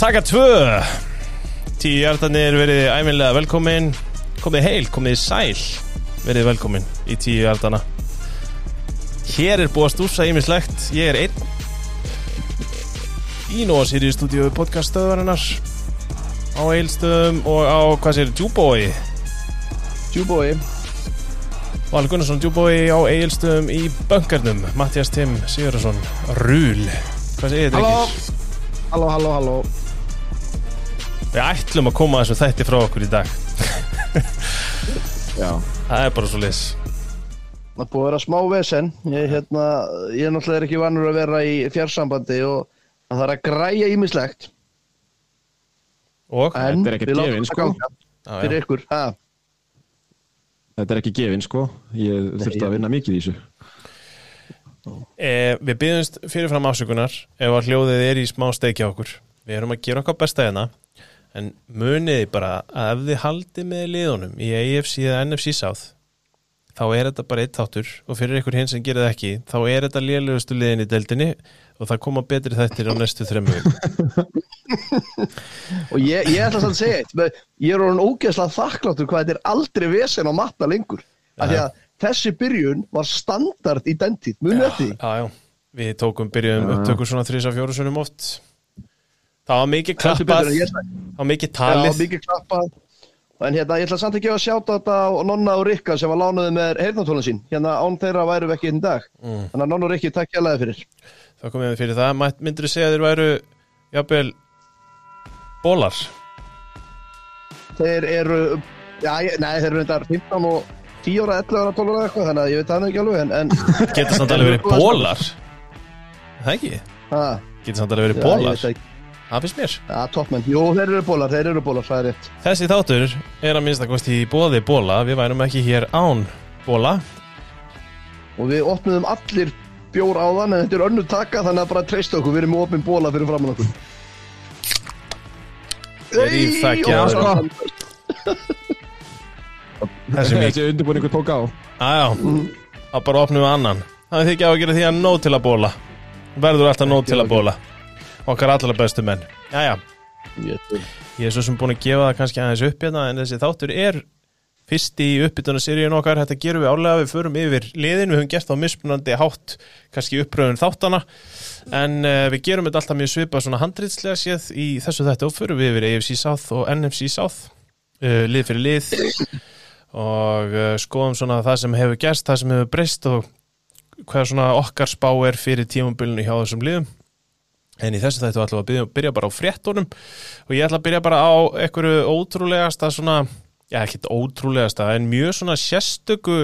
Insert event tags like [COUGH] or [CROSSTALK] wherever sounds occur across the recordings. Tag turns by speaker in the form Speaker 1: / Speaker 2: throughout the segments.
Speaker 1: Taka tvö. Tíu hjartanir verið æminlega velkomin. Komið heil, komið sæl Verið velkomin í tíu hjartana Hér er búið að stúsa ímislegt Ég er einn. Í Nóa Sirius stúdíu podcaststöðvarinnar Á Eilstöðum og á, hvað sér, Djúbói.
Speaker 2: Djúbói.
Speaker 1: Val Gunnarsson Djúbói á Eilstöðum í Böngarnum Mattias Tim Sigurðarsson Rúl. Hvað segir þetta
Speaker 2: Halló.
Speaker 1: ekki?
Speaker 2: Halló, halló, halló
Speaker 1: Við ætlum að koma að þessu þætti frá okkur í dag.
Speaker 2: Já.
Speaker 1: Það er bara svo lis
Speaker 2: Það búið að vera smá vesen. Ég, hérna, ég er náttúrulega ekki vannur að vera í fjarsambandi og það þarf að græja ímislegt
Speaker 1: Og?
Speaker 2: En
Speaker 3: er
Speaker 2: við látum það
Speaker 3: sko.
Speaker 2: ganga. Fyrir ykkur. Ha.
Speaker 3: Þetta er ekki gefinn sko. Ég þurfti að vinna mikið í þessu.
Speaker 1: E, við byggjumst fyrirfram ásökunar ef að hljóðið er í smá steiki á okkur. Við erum að gera okkar besta hérna en muniði bara að ef þið haldið með liðunum í AFC eða NFC South þá er þetta bara eitt þáttur og fyrir ykkur hinn sem gerir það ekki þá er þetta lélugustu liðin í deildinni og það koma betri þættir á næstu þremmu [LAUGHS]
Speaker 2: Og ég, ég ætla samt að segja eitt Ég er orðin ógeðslega þakkláttur hvað þetta er aldrei vesen á matta lengur. Af því að þessi byrjun var standard í den tíð Munið eftir því?
Speaker 1: Já, já, við tókum byrjuðum upptökur svona þrís af fjóru sunnum oft það var mikið klappað. það var mikið talið.
Speaker 2: mikið klappað. En hérna, ég ætla samt ekki að sjáta þetta á Nonna og Rikka sem var lánuði með heyrnatólun sín. Hérna án þeirra væru við ekki einn dag.
Speaker 1: Mm.
Speaker 2: Þannig að Nonna og Rikki takk hjálpaði fyrir.
Speaker 1: Það komið fyrir það, Mætt- myndirðu segja þeir væru jafnvel bólar
Speaker 2: Þeir eru, já, ég, nei, þeir eru reyndar 15 og 10 ára, 11 ára, 12 ára eitthvað Þannig að ég veit það ekki alveg En, en
Speaker 1: Geta samt alveg verið [LAUGHS] bólar Það ekki?
Speaker 2: ha,
Speaker 1: Geta samt alveg verið bólar
Speaker 2: það
Speaker 1: finnst mér.
Speaker 2: Já, toppmenn, jú, þeir eru bólar, þeir eru bólar, það er rétt.
Speaker 1: Þessi þáttur er að minnsta kosti í bóði bóla Við værum ekki hér án bóla
Speaker 2: Og við opnuðum allir bjór á þann En þetta er önnu taka, þannig að bara treysta okkur. Við erum með opin bóla fyrir framann okkur.
Speaker 1: Af
Speaker 2: og
Speaker 1: þér.
Speaker 2: svo-
Speaker 1: Þessi mikið
Speaker 3: Þessi undirbúningu tók á.
Speaker 1: Æjá, það bara opnum við annan. Það er því ekki á að gera því að nóg til að bóla Verður alltaf nóg til að bóla Okkar allra bestu menn. Jæja,
Speaker 2: Ég-
Speaker 1: er svo sem búin að gefa það kannski aðeins upp hérna en þessi þáttur er fyrst í uppbytuna seríun okkar, þetta gerum við álega við förum yfir liðin, við höfum gert á mismunandi hátt, kannski uppröðun þáttana en uh, við gerum þetta alltaf mjög svipað svona handrýtslega séð í þessu þetta og förum við yfir AFC South og NFC South uh, lið fyrir lið. Og uh, skoðum svona það sem hefur gerst, það sem hefur breyst og hvað svona okkar spá er fyrir tímumbylunu hjá þessum liðum En í þessu þættu ætlum við að byrja, byrja bara á fréttunum. Og ég ætla að byrja bara á einhverju ótrúlegasta svona, já ekkert ótrúlegasta en mjög svona sérstöku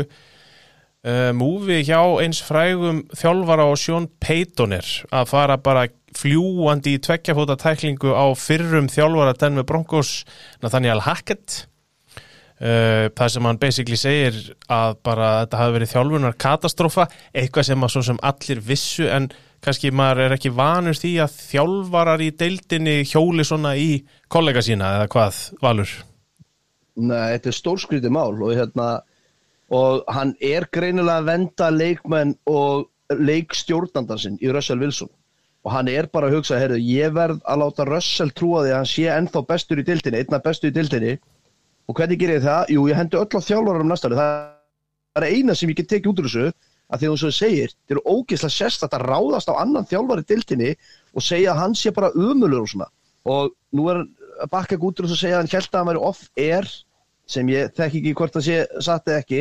Speaker 1: uh, múfi hjá eins frægum þjálfara og Sjón Peitonir að fara bara fljúandi í tveggjafóta tæklingu á fyrrum þjálfara Denver Broncos Nathaniel Hackett Uh, það sem hann basically segir að bara þetta hafi verið þjálfunar katastrófa, eitthvað sem að svo sem allir vissu en kannski maður er ekki vanur því að þjálfarar í deildinni hjóli svona í kollega sína eða hvað, Valur?
Speaker 2: Nei, þetta er stórskrítið mál og hérna og hann er greinilega að venda leikmenn og leikstjórnandan sinn í Russell Wilson og hann er bara að hugsa, heyrðu, ég verð að láta Russell trúa því að hann sé ennþá bestur í dildinni, einna bestur í dildinni og hvernig ger ég það? Jú, ég hendi öll á þjálfarum næsta ári, það er eina sem ég get tekið út úr þessu að því þú svo segir, þetta eru ógeðslega sérst að ráðast á annan þjálfari í dildinni og segja að hann sé bara umulur og svona. Og nú er bakka úr þessu að segja að hann held að hann væri off-air sem ég þekki ekki hvort það sé satt eða ekki.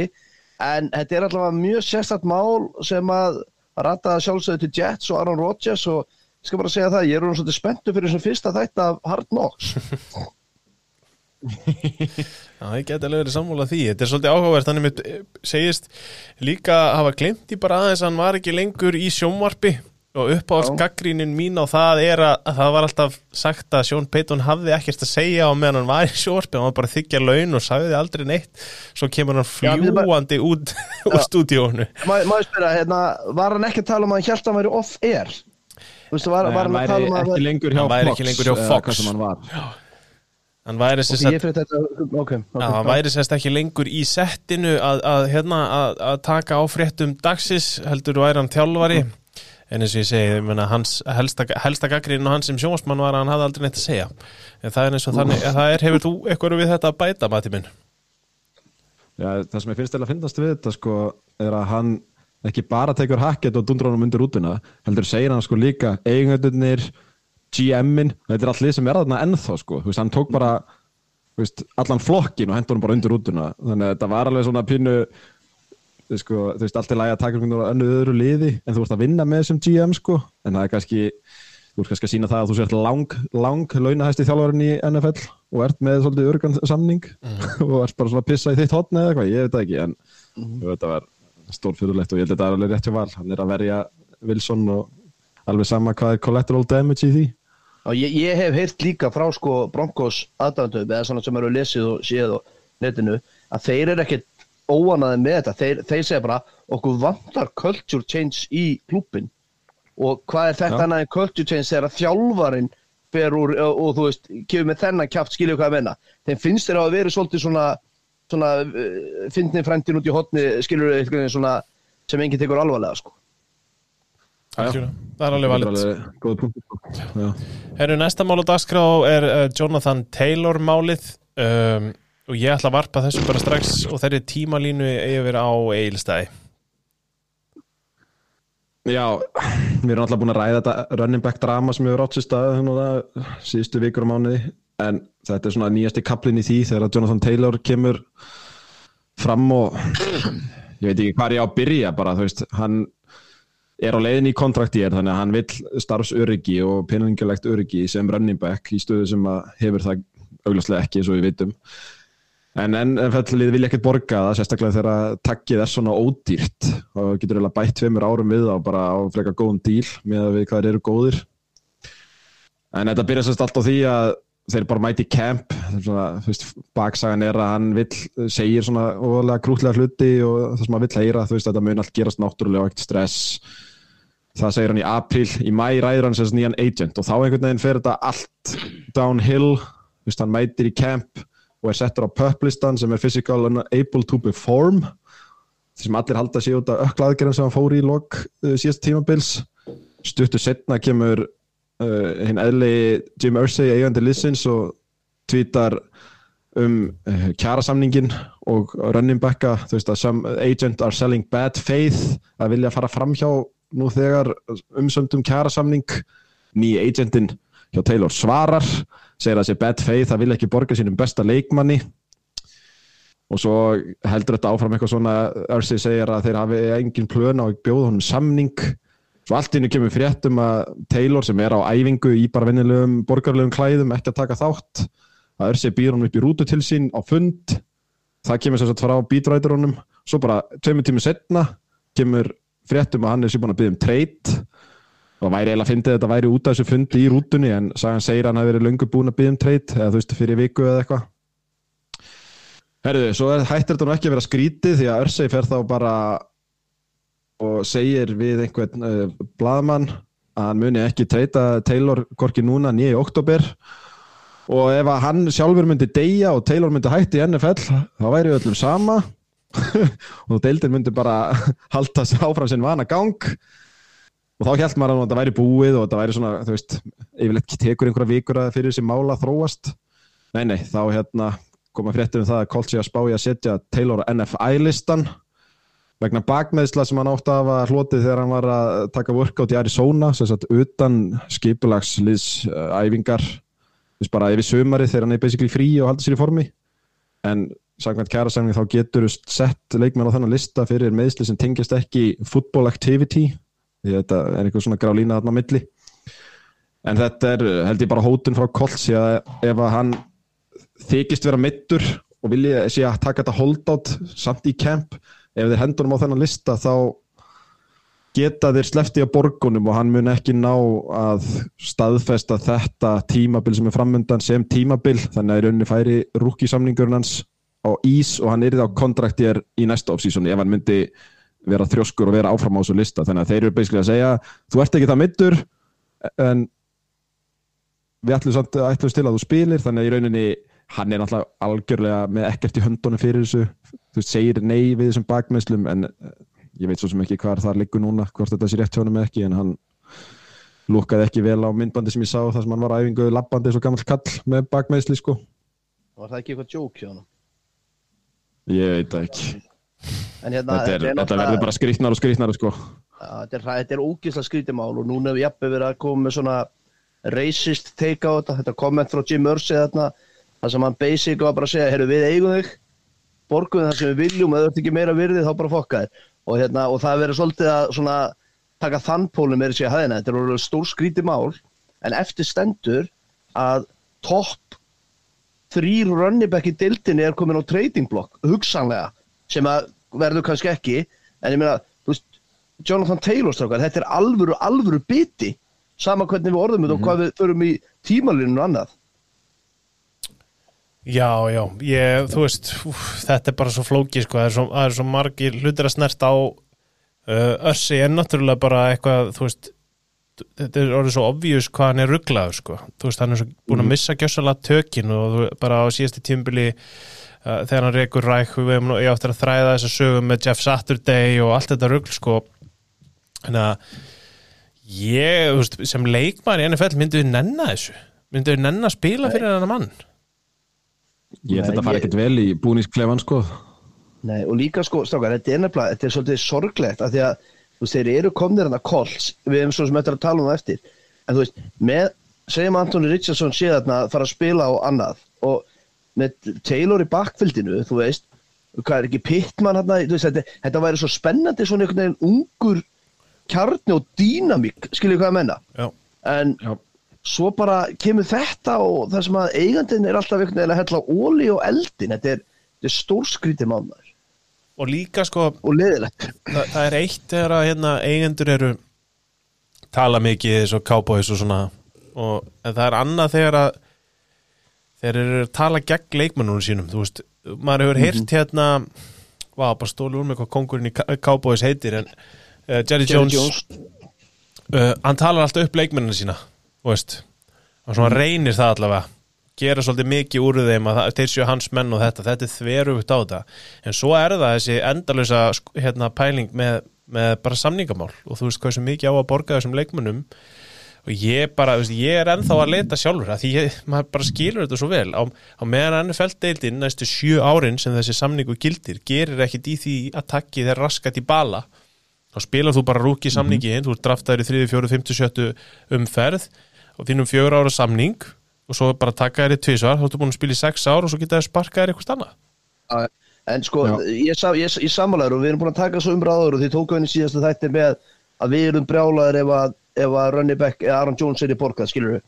Speaker 2: En þetta er allavega mjög sérstætt mál sem að rata sjálfsögðu til Jets og Aaron Rodgers og ég skal bara segja það, ég er orðinn svolítið spenntu fyrir þessum fyrsta þætt af Hard Knocks [LAUGHS] [LAUGHS]
Speaker 1: Já, ég geti alveg verið sammála því, þetta er svolítið áhugavert þannig mitt segist líka hafa glemt í bara aðeins að hann var ekki lengur í sjónvarpi og uppáhalds gaggrínin mín á það er að, að það var alltaf sagt að Sjón Peiton hafði ekkert að segja á meðan hann var í sjónvarpi, hann var bara að þykja laun og sagði aldrei neitt, svo kemur hann
Speaker 2: Já,
Speaker 1: fljúandi út úr stúdíónu
Speaker 2: Má má ég spyrja, hérna, var hann ekki að tala um að hann held að hann væri off-air? Þú veist, var, var hann að tala um að
Speaker 3: ekki lengur hjá
Speaker 1: Hann væri
Speaker 3: Fox
Speaker 1: ekki lengur hjá
Speaker 3: eða
Speaker 1: Fox.
Speaker 3: Hann
Speaker 1: hann væri sérst
Speaker 2: ég fyrir þetta, ok, ok.
Speaker 1: Já, hann væri sérst ekki lengur í settinu að, að, hérna, að, að taka á fréttum dagsins heldur væri hann þjálfari en eins og ég segi, ég meina, hans helsta, helsta gaggrín og hans sem sjónsmann var að hann hafði aldrei neitt að segja en það er eins og þannig, það er, hefur þú eitthvað við þetta að bæta, Mati minn?
Speaker 3: Já, það sem ég finnst eða að finnast við þetta sko, er að hann ekki bara tekur hacket og dundur honum undir útuna heldur segir hann sko líka eigendurnir, GM-in þetta er allir sem er þarna ennþá sko. Þú veist, hann tók bara veist, allan flokkin og hendur honum bara undir útuna þannig að þetta var alveg svona pínu sko, þú veist allt í lagi að taka einhvern veginn á önnu öðru liði en þú veist að vinna með þessum GM sko. En það er kannski þú veist kannski að sína það að þú sért lang, lang launahæsti þjálfarinn í NFL og ert með svolítið örgan samning [LAUGHS] og ert bara svona að pissa í þitt hotna eða eitthvað, ég veit það ekki en mm. þetta var stórfjörulegt og ég held að þetta er alveg rétt hjá val. Hann er að verja Wilson og alveg sama hvað er collateral damage í því
Speaker 2: ég, ég hef heyrt líka frá sko Broncos aðdæmdöfum eða svona sem eru lesið og séð á netinu að þeir eru ekkert óanaði með þetta. Þeir, þeir segja bara okkur vantar culture change í klúpin og hvað er þetta annað en culture change þegar að þjálfarin fer úr og, og þú veist, kemur með þennan kjátt skilju hvað að menna þeim finnst þeir að vera svolítið svona svona fyndni frændin út í hotni skilur eitthvað svona sem enginn tekur alvarlega sko.
Speaker 1: Algjörlega. Það er alveg
Speaker 3: Góða punktur
Speaker 1: Herru, næsta mál á dagskrá er uh, Jonathan Taylor málið. Um, og ég ætla að varpa þessu bara strax og þeirri tímalínu yfir á Eilstæði
Speaker 3: Já, við erum alltaf búin að ræða þetta running back drama sem hefur átt sér stað hérna, síðustu vikur og mánuði. En þetta er svona nýjasti kaplinn í því þegar Jonathan Taylor kemur fram og ég veit ekki hvað er ég á að byrja bara, þú veist, hann er á leiðin í kontraktíð þannig að hann vil starfsöryggi og peningilegt öryggi sem running back í stöðu sem hefur það auglastlega ekki, svo við veitum En NFL-lið vilja ekkert borga það, sérstaklega þegar takkið er svona ódýrt og getur eiginlega bætt tveimur árum við á bara á freka góðum díl með að við hvað eru góðir. En þetta byrja sérst allt á því að þeir bara mæti camp, svona, veist, baksagan er að hann vill, segir svona óvalega grútlega hluti og það sem hann vill heyra, þú veist, þetta mun allt gerast náttúrulega og ekkert stress. Það segir hann í april, í mæ ræður hann sérst nýjan agent og þá einhvern veginn fer þetta allt downhill, þú veist, hann mætir í camp og er settur á pöplistan sem er physical and able to perform. Sem allir halda sig út af öklaðgerðum sem hann fór í lok uh, síðast tímabils. Stuttu setna kemur uh, hinn eðli Jim Irsay eigandi listins og tvítar um uh, kjærasamningin og running backa. Þú veist að some agent are selling bad faith að vilja fara fram hjá nú þegar umsöndum kjærasamning nýja agentin hjá Taylor svarar segir að sé bad faith, það vil ekki borga sínum besta leikmanni. Og svo heldur þetta áfram eitthvað svona Örsi segir að þeir hafi engin plön á að bjóða honum samning. Svo allt innu kemur fréttum að Taylor sem er á æfingu í bara vennilegum borgarlegum klæðum ekki að taka þátt. Að Örsi býr honum upp í rútu til sín á fund. Það kemur sagt frá bítræðurunum svo bara tveimur tímu setna kemur fréttum að hann er sér búin að byggja um treyt. Og væri eiginlega að fyndi þetta væri út af þessu fundi í rútunni en sagan segir að hann hafi verið löngu búin að byggja um treyt eða þú veist fyrir viku eða eitthvað. Herðu, svo er, hættir þetta nú ekki að vera skrítið því að Örsey fer þá bara og segir við einhvern uh, blaðmann að hann muni ekki treyta Taylor korki núna nýja í oktober og ef að hann sjálfur myndi deyja og Taylor myndi hætti í NFL þá væri við öllum sama [LAUGHS] og deildin myndi bara [LAUGHS] halda sér áfram sinn vana gang. Og þá held maður að þetta væri búið og þetta væri svona, þú veist, yfirleitt tekur einhverja vikur að fyrir þessi mála þróast. Nei, nei, þá hérna koma fréttir um það að Colt sé að spája að setja Taylor á NFI-listan vegna bakmeðsla sem hann átti að hafa hlotið þegar hann var að taka workout í Arizona, sem sagt utan skipulagsliðsæfingar veist, bara yfir sömari þegar hann er basically frí og haldur sér í formi. En sagvænt kærasæfning þá getur sett leikmenn á þennan lista fyrir meðsli sem tengist ekki football activity því þetta er eitthvað svona grá lína þarna á milli. En þetta er held ég bara hótun frá Koltz ef að hann þykist vera mittur og vilja sé að taka þetta holdout samt í camp ef þeir hendunum á þennan lista þá geta þeir slefti á borgunum og hann mun ekki ná að staðfesta þetta tímabil sem er framöndan sem tímabil þannig að í rauninni færi rúkisamningurinn hans á ís og hann er í þá kontraktér í næsta offsísoni ef hann myndi vera þrjóskur og vera áfram á þessu lista. Þannig að þeir eru basically að segja þú ert ekki það mittur en við ætlum samt að ætlum til að þú spilir. Þannig að í rauninni hann er náttúrulega algjörlega með ekkert í höndunum fyrir þessu. Þú segir nei við þessum bakmeðslum en ég veit svo sem ekki hvað það liggur núna hvort þetta sé rétt hjá hann með ekki en hann lúkaði ekki vel á myndbandi sem ég sá þar sem hann var æfingu labbandi eins og gammal kall með bakmeðsli sko.
Speaker 2: Var það ekki eitthvað jók hjá hann?
Speaker 3: Ég veit það ekki.
Speaker 2: Hérna,
Speaker 3: þetta, er, þetta verður bara skrýtnar og skrýtnar sko.
Speaker 2: Þetta er, þetta er ógísla skrítimál og núna hefur jafnveg verið að koma með svona racist take á þetta, þetta komment frá Jim Irsay þarna, þar sem hann basic var bara að segja, herru við eigum þig, borgum það sem við viljum, eða þú ert ekki meira virðið þá bara fokka þér. Og, hérna, og það verið svolítið að svona, taka þann pólum með þessi að hæðina, þetta er orðið stór skrítimál, en eftir stendur að topp þrýr runnibæk í dildinni er komin á trading block, hugsanlega, sem að verður kannski ekki, en ég meina, þú veist, Jonathan Taylor strákar, þetta er alvöru, alvöru biti sama hvernig við orðum þetta og hvað við förum í tímalinu og annað.
Speaker 1: Já, já, ég, þú veist úf, þetta er bara svo flóki sko, það er svo, það er svo margir hlutir að snert á uh, Össi er náttúrulega bara eitthvað, þú veist þetta er orðið svo obvious hvað hann er rugglaður sko, þú veist, hann er svo búin að missa gjössalega tökin og þú, bara á síðasti tímbili uh, þegar hann rekur ræk, við hefum nú, ég áttur að þræða þessa sögum með Jeff Saturday og allt þetta ruggl sko. Þannig að ég, þú veist, sem leikmar í NFL myndið við nenna þessu? Myndið við nenna að spila fyrir hennar mann?
Speaker 3: Ég
Speaker 2: Nei,
Speaker 3: þetta fara ekkert vel í búningsklefan sko.
Speaker 2: Nei, og líka sko, strákar, þetta er nefnilega þetta er svolítið sorglegt af því að þú veist, þeir eru komnir hann að Colts? Við hefum svo sem eftir að tala um það eftir. En þú veist, með, segjum Anthony Richardson sé þarna að fara að spila á annað og með Taylor í bakfildinu þú veist, hvað er ekki Pittman hann þú veist, þetta, þetta væri svo spennandi svona einhvern veginn ungur kjarni og dýnamík, skiljið hvað ég menna
Speaker 1: Já,
Speaker 2: en
Speaker 3: Já.
Speaker 2: svo bara kemur þetta og það sem að eigandinn er alltaf einhvern veginn að hella óli og eldin þetta er, þetta er stórskrítið mánar
Speaker 1: og líka sko
Speaker 2: og
Speaker 1: það, það er eitt þegar að hérna, eigendur eru tala mikið eins og cowboys og svona og, en það er annað þegar að þeir eru að tala gegn leikmennunum sínum þú veist, maður hefur heyrt hérna vá, bara stóli úr með hvað kongurinn í Cow- cowboys heitir en uh, Jerry,
Speaker 2: Jerry
Speaker 1: Jones,
Speaker 2: Jones.
Speaker 1: Uh, hann talar alltaf upp leikmennina sína þú veist, hann svona reynir það allavega gera svolítið mikið úr þeim að það- þeir séu hans menn og þetta, þetta er þverugt á þetta. En svo er það þessi endalösa sk- hérna, pæling með, með bara samningamál. Og þú veist hvað sem mikið á að borga þessum leikmennum og ég bara, veist, ég er ennþá að leita sjálfur að því ég, maður bara skilur þetta svo vel. Á, á meðan NFL-deildin næstu sjö árin sem þessi samningu gildir gerir ekkit í því að takki þeir raskat í bala. Þá spilar þú bara rúki samningi inn, þú ert draftaður í 3, 4, 5, 7 umferð og þínum fjögur ára samning og svo bara taka þér í tvisvar, þá ertu búin að spila í 6 ár og svo geta þér sparkað þér eitthvað annað
Speaker 2: en sko,
Speaker 3: Já.
Speaker 2: ég, ég, ég sammálaður og við erum búin að taka svo umræður og þið tóku henni síðastu þættir með að við erum brjálaður ef að, ef að Runny Beck eða Aaron Jones er í borgað, skilur við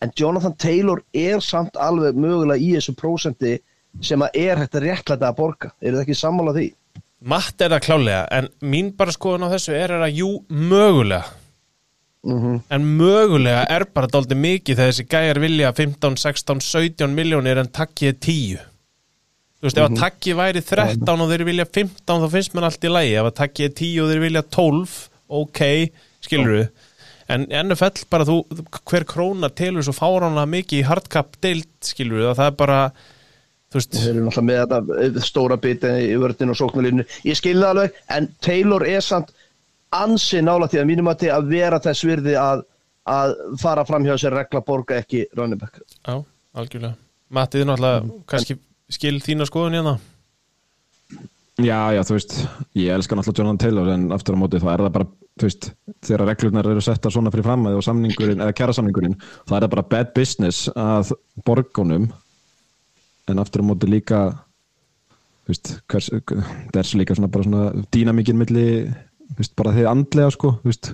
Speaker 2: en Jonathan Taylor er samt alveg mögulega í þessu prósenti sem að er hægt að réttlæta að borga eru þið ekki sammála því?
Speaker 1: Matt er það klálega, en mín bara skoðun á þessu er, er að jú, mögulega
Speaker 2: Mm
Speaker 1: en mögulega er bara dálítið mikið þegar þessi gæjar vilja 15, 16, 17 miljónir en takkið er 10 þú veist, ef að takkið væri 13 og þeir vilja 15 þá finnst mér allt í lagi. Ef að takkið er 10 og þeir vilja 12 ok, skilur við en NFL bara þú, hver króna telur svo fáránlega mikið í hardcap deild, skilur við, að það er bara
Speaker 2: Þeir eru náttúrulega með þetta stóra biti í vördin og sóknarlínu. Ég skilði það alveg, en Taylor er samt ansi nála því að mínum að til að vera þess virði að, að fara fram hjá sér regla borga ekki Rönnibæk.
Speaker 1: já, algjörlega Matti, þið náttúrulega, kannski skil þína skoðun hérna
Speaker 3: Já, já, þú veist, ég elska náttúrulega Jonathan Taylor en aftur á móti þá er það bara, þú veist, þegar reglurnar eru settar svona fyrir fram og samningurinn, eða kæra samningurinn, þá er það bara bad business að borgunum en aftur á móti líka, þú veist, hvers, það er líka svona bara svona dýnamíkin milli, veist, bara þið andlega, sko, þú veist,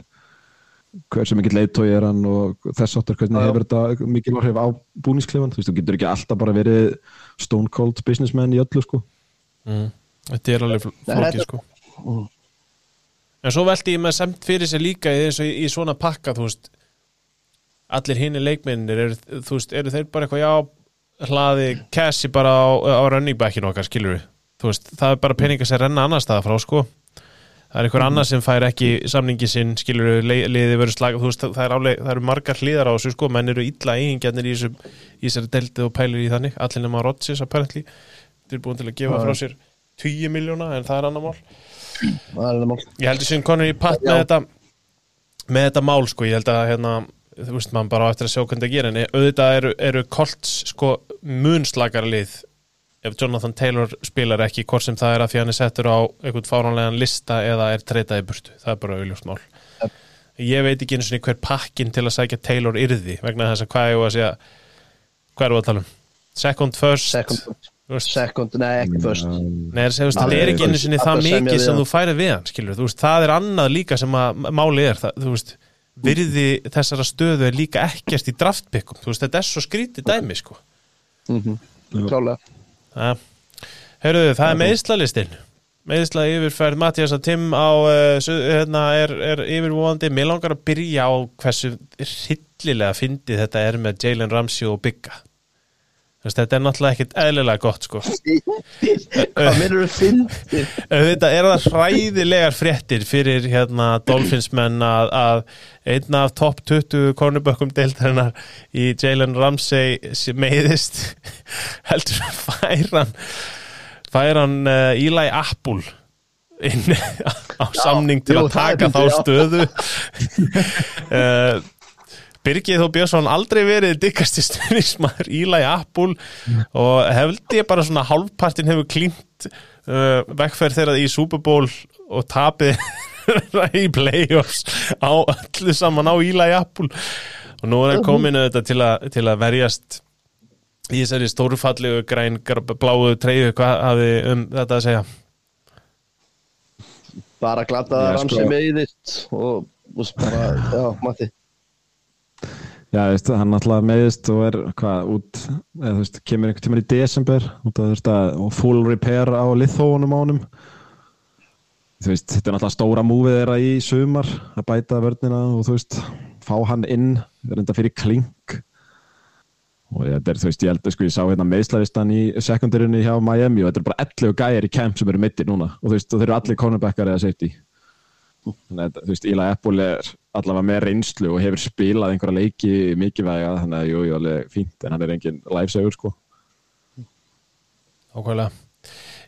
Speaker 3: hversu mikill leiðtói er hann og þess áttur hvernig
Speaker 2: Já,
Speaker 3: hefur þetta mikil áhrif á búningsklefan, þú veist, þú getur ekki alltaf bara verið stone cold businessman í öllu, sko.
Speaker 1: mm. Þetta er alveg flókið sko
Speaker 2: Mm.
Speaker 1: En svo velti ég með semt fyrir sér líka í, þessu, í svona pakka, þú veist allir hinni leikmennir eru, þú veist, eru þeir bara eitthvað já, hlaði cassi bara á, á running backinu okkar, skilur við þú veist, það er bara peninga sem renna annar staða frá sko það er einhver
Speaker 2: Mhm.
Speaker 1: annar sem fær ekki samningi sinn, skilur við, le, liði verið slag þú veist, það, er áleg, það eru margar hlýðar á þessu sko, menn eru illa eigingjarnir í þessu í þessari deltið og pælir í þannig, allir nema Rodgers apparently, þeir eru búin til að gefa frá sér 10 miljóna, en það er annar mál.
Speaker 2: Það er alveg mál.
Speaker 1: Ég heldur sem konur í patt með þetta með þetta mál sko, ég held að hérna, þú veist maður bara á eftir að sjá hvernig það gera en auðvitað eru, eru Colts sko munslagara lið ef Jonathan Taylor spilar ekki hvort sem það er að því hann er settur á einhvern fáránlegan lista eða er treytað í burtu. Það er bara auðljóst mál. Ég veit ekki eins og hver pakkin til að sækja Taylor yrði vegna þess að hvað er að segja hvað eru að tala um? Second first?
Speaker 2: Second,
Speaker 1: þú
Speaker 2: second, nei ekki first.
Speaker 1: Nei, það er, er ekki einu sinni það mikið sem þú færið við hann skilur, þú veist, það er annað líka sem að máli er, það, þú veist, virði þessara stöðu er líka ekkert í draftpikkum, sko.
Speaker 2: klálega
Speaker 1: Það, er meðslalistin meðsla yfirferð Mattias að Tim á uh, hérna, er, er yfirvóðandi, mér langar að byrja á hversu hryllilega fyndið þetta er með Jalen Ramsey og Bigga þetta er náttúrulega ekkert eðlilega gott sko. [LAUGHS]
Speaker 2: Hvað minnur þú fyndið?
Speaker 1: Þetta er það hræðilegar fréttir fyrir hérna Dolphinsmenn að, að einn af topp 20 kornubökkum deildarinnar í Jalen Ramsey sem meiðist. [LAUGHS] Heldur fær hann fær hann uh, Eli Apple inn [LAUGHS] á samning til
Speaker 2: jú,
Speaker 1: að
Speaker 2: það er
Speaker 1: taka þá
Speaker 2: fyndið, já.
Speaker 1: stöðu. Uh, Birgið þó Björnsson aldrei verið diggasti stuðnismæður Eli Apple og held ég bara svona hálfpartin hefur klínt uh, vekkferð þeirra í Super Bowl og tapið [LAUGHS] í playoffs á öllu saman á Eli Apple og nú er hann komin auðvitað til, að, til að verjast í þessari stórfallegu græn bláu treyju, hvað hafi um þetta að segja?
Speaker 2: bara glataða ramsi
Speaker 3: sko.
Speaker 2: meiðist og, og bara, já, Matti
Speaker 3: Já, veist, hann alltaf meðist og er hvað út, eða veist, kemur einhvern tímann í desember út þú veist að og full repair á liðþóunum ánum þetta er náttúrulega stóra múfið þeirra í sumar að bæta vörnina og fá hann inn reynda fyrir klink. Og þetta er, þú veist, ég held að sko, ég sá hérna meðslavistan í sekundarinnu hjá Miami og þetta er bara 11 gæjar í camp sem eru mittir núna. Og þú veist, og þeir eru allir cornerbackar eða safety. Að, þú veist, Eli Apple er allavega með reynslu og hefur spilað einhverja leiki mikilvæga, þannig að jú, jú, alveg fínt, en hann er engin lifesaver, sko.
Speaker 1: Ákvæmlega.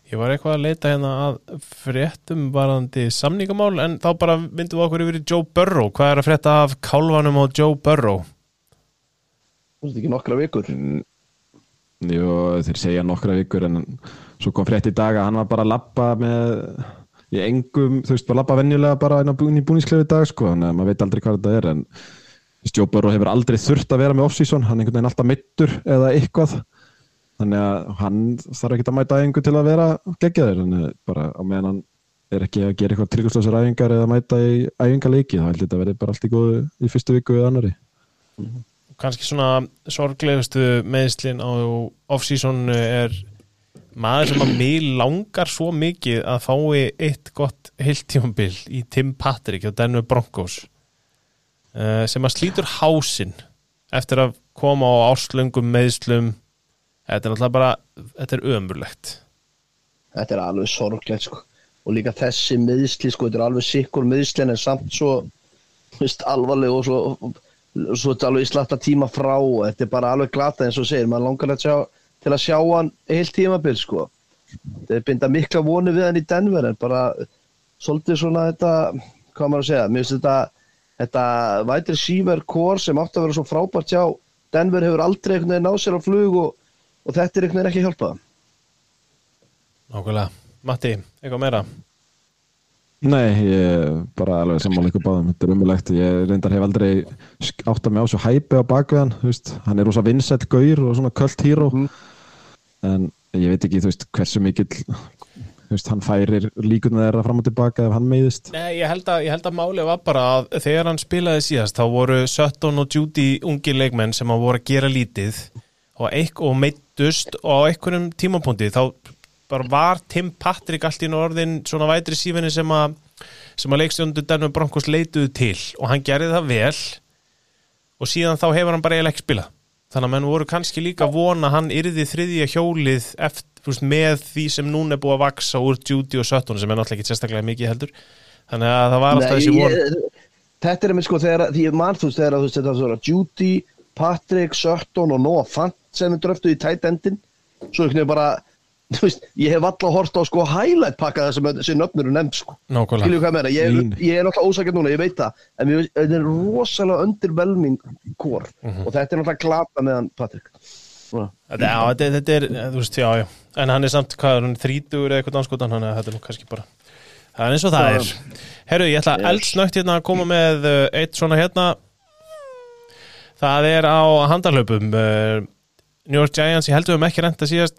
Speaker 1: Ég var eitthvað að leita hérna að fréttum varandi samningamál en þá bara myndum við okkur yfir í Joe Burrow. Hvað er að frétta af kálfanum og Joe Burrow?
Speaker 2: þú veist ekki nokkra vikur
Speaker 3: Jú, þeir segja nokkra vikur, en svo kom frétt í dag að hann var bara að labba með, í engum, þú veist, bara labba venjulega bara inn á búin í dag, sko, þannig að maður veit aldrei hvað þetta er, en Burrow hefur aldrei þurft að vera með off-season, hann er einhvern veginn alltaf mittur eða eitthvað, þannig að hann þarf ekki að mæta æfingu til að vera geggjaður, þannig að bara á meðan hann er ekki að gera eitthvað tryggustlösar æfingar eða mæta í æfingarleiki, þá held ég þetta verði bara allt í góðu í fyrstu viku eða annari.
Speaker 1: Kannski svona sorglegustu meðslin á off-season er maður sem að mig langar svo mikið að fái eitt gott heiltjónbil í Tim Patrick og Denver Broncos uh, sem að slítur hásinn eftir að koma á áslöngum meðslum þetta er náttúrulega bara þetta er ömurlegt.
Speaker 2: Þetta er alveg sorglegt sko. og líka þessi meðsli sko, þetta er alveg sikkur meðsli en samt svo veist, alvarleg og svo, svo þetta er alveg í slatta tíma frá. Þetta er bara alveg glata eins og segir, maður langar að sjá, til að sjá hann heilt tímabil sko. þetta er binda mikla voni við hann í Denver en bara svolítið svona þetta hvað maður að segja, mér finnst þetta þetta vætri síver kór sem átti að vera svo frábært hjá Denver hefur aldrei einhvern veginn náð sér á flug og, og þetta er einhvern veginn ekki að hjálpa það
Speaker 1: Nákvæmlega. Matti, eitthvað meira?
Speaker 3: Nei, ég bara alveg sammála ykkur báðum, þetta er umulegt ég reyndar hef aldrei sk- áttað mig á svo hæpi á bakvið hann, er rosa vinsett gaur og svona költ híró en ég veit ekki, þú veist, hversu mikill þú veist, hann færir líkunar þeirra fram og tilbaka ef hann meiðist.
Speaker 1: Nei, ég held að, að málið var bara að þegar hann spilaði síðast þá voru Sutton og Judy ungi leikmenn sem að voru að gera lítið og, og meittust og á einhverjum tímapunkti. Þá bara var Tim Patrick allt í einu orðin svona vætri sífinni sem að sem að leikstjóndu Denver Broncos leituðu til og hann gerði það vel og síðan þá hefur hann bara eiginlega ekki spilað þannig að menn voru kannski líka vona hann yrði þriðja hjólið eftir, veist, með því sem núna er búið að vaksa úr Judy og Sutton sem er náttúrulega ekki sérstaklega mikið heldur. Þannig að það var alltaf
Speaker 2: Nei,
Speaker 1: þessi von.
Speaker 2: þetta er einmitt sko þegar því ég mann þú veist þegar þú veist þetta er svona Judy, Patrick, Sutton og Noah Fant sem er dröftuð í tight endin. Svo einhvern veginn bara veist, ég hef alltaf hort á sko highlight pakka það sem þessi nöfnur er nefnd sko.
Speaker 1: Nákvæmlega.
Speaker 2: Skilju hvað ég meina, ég, ég er náttúrulega ósakert núna, ég veit það en mér, þetta er rosalega underwhelming kór
Speaker 1: Mhm.
Speaker 2: og þetta er náttúrulega glata meðan Patrik.
Speaker 1: Já, þetta, þetta er, þú veist, já, já. En hann er samt, hvað er hann, þrítugur eða eitthvað danskotan Þannig að þetta er nú kannski bara Það er eins og það
Speaker 2: Já.
Speaker 1: er Herru, ég ætla
Speaker 2: Yes.
Speaker 1: eldsnögt hérna að koma með uh, eitt svona hérna. Það er á handalöpum uh, New York Giants, ég heldur um ekki renta síðast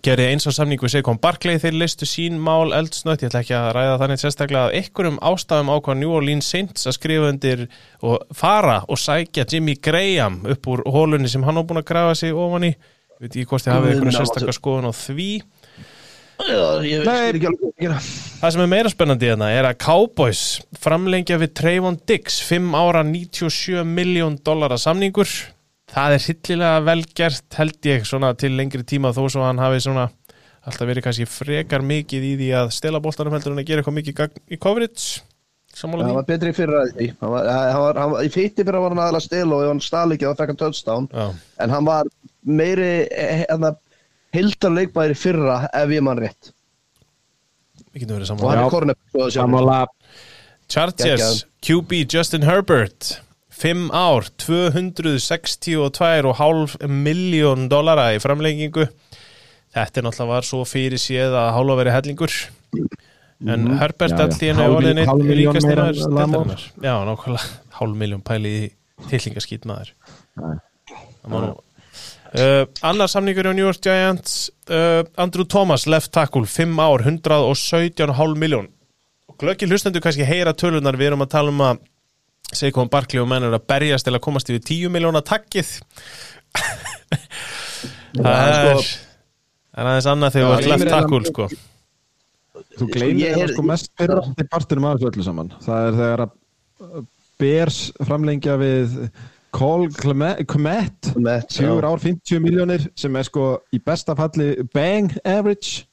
Speaker 1: gerði eins á samningu við Seikon Barkley þeir listu sín mál eldsnögt ég ætla ekki að ræða þannig sérstaklega. Af einhverjum ástæðum ákvað New Orleans Saints að skrifa undir og fara og sækja Jimmy Graham upp úr hólunni sem hann á búin að grafa sig ofan í. Ég veit ekki hvort þið hafið einhverju sérstaklega skoðun á því.
Speaker 2: Já,
Speaker 3: Nei.
Speaker 2: að
Speaker 1: það sem er meira spennandi hérna er að Cowboys framlengja við Trayvon Diggs 5 ára 97 miljón dollara samningur það er hillilega vel gert held ég svona til lengri tíma þó svo hann hafi svona alltaf verið kannski frekar mikið í því að stela boltanum heldur en að gera eitthvað mikið gagn í coverage. Sammála því?
Speaker 2: var betri í fyrra því hann var, hann var, hann var, í fyrti fyrra var hann aðalega stil og ef hann stál ekki þá fekk hann touchdown.
Speaker 1: Já.
Speaker 2: en hann var meiri hérna, hildar leikmæður í fyrra ef ég mann rétt.
Speaker 1: Við getum verið
Speaker 2: og hann er
Speaker 3: Samála
Speaker 1: Chargers, QB Justin Herbert 5 ár, 262,5 miljón dollara í framlengingu. Þetta er náttúrulega var svo fyrir séð að hálfa verið hellingur. En Herbert allt í hennu
Speaker 3: Hálf-
Speaker 1: orðin eitt
Speaker 3: meira
Speaker 1: maður já, nákvæmlega, hálf miljón pæli í tillingaskýt maður. Nú Uh, annar samningur á New York Giants. Uh, Andrew Thomas left tackle 5 ár, 117,5 miljón og glöggi hlustendur kannski heyra tölunar við erum að tala um að Seikon Barkley og menn er að berjast til að komast yfir 10 miljóna takkið. Það er
Speaker 2: sko-
Speaker 1: það er aðeins annað þegar ert
Speaker 2: ég
Speaker 1: left tackle sko.
Speaker 3: Þú gleymir það
Speaker 2: er-
Speaker 3: sko mest fyrir partinum af þessu öllu saman. Það er þegar að Bears framlengja við Cole Clement
Speaker 2: Met,
Speaker 3: 4 ár 50 miljónir sem er sko í besta falli bang average.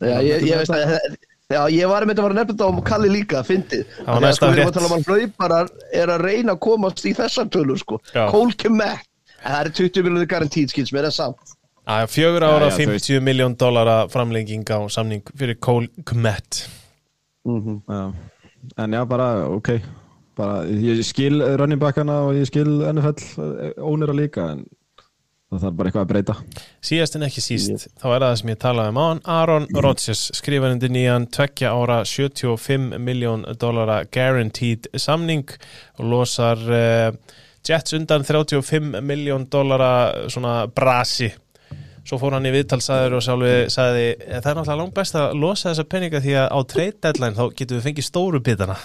Speaker 2: Já, ég, ég veist að Já, ég var með að fara að nefna þetta á Kalli líka, fyndið.
Speaker 1: Það var næsta
Speaker 2: sko, við erum
Speaker 1: frétt.
Speaker 2: að tala um að hlauparar er að reyna að komast í þessar tölur, sko.
Speaker 1: Já.
Speaker 2: Cole Kemet. Það er 20 miljonir garantít, skils mér, er samt.
Speaker 1: Að fjögur ára
Speaker 3: Já, já, þú
Speaker 1: 50 miljón dollara framlenging á samning fyrir Cole Kmet
Speaker 2: Mm
Speaker 3: Já. En já, bara, ok bara, Ég skil running backana og ég skil NFL ónir að líka en það þarf bara eitthvað að breyta.
Speaker 1: Síðast en ekki síst, þá er það sem ég talaði um án Aaron Rodgers skrifar undir nýjan tveggja ára 75 miljón dollara guaranteed samning og losar uh, Jets undan 35 miljón dollara svona brasi. Svo fór hann í viðtalsaður og sjálfi sagði, það er náttúrulega langt best að losa þessa peninga því að á trade deadline þá getum við fengið stóru bitana.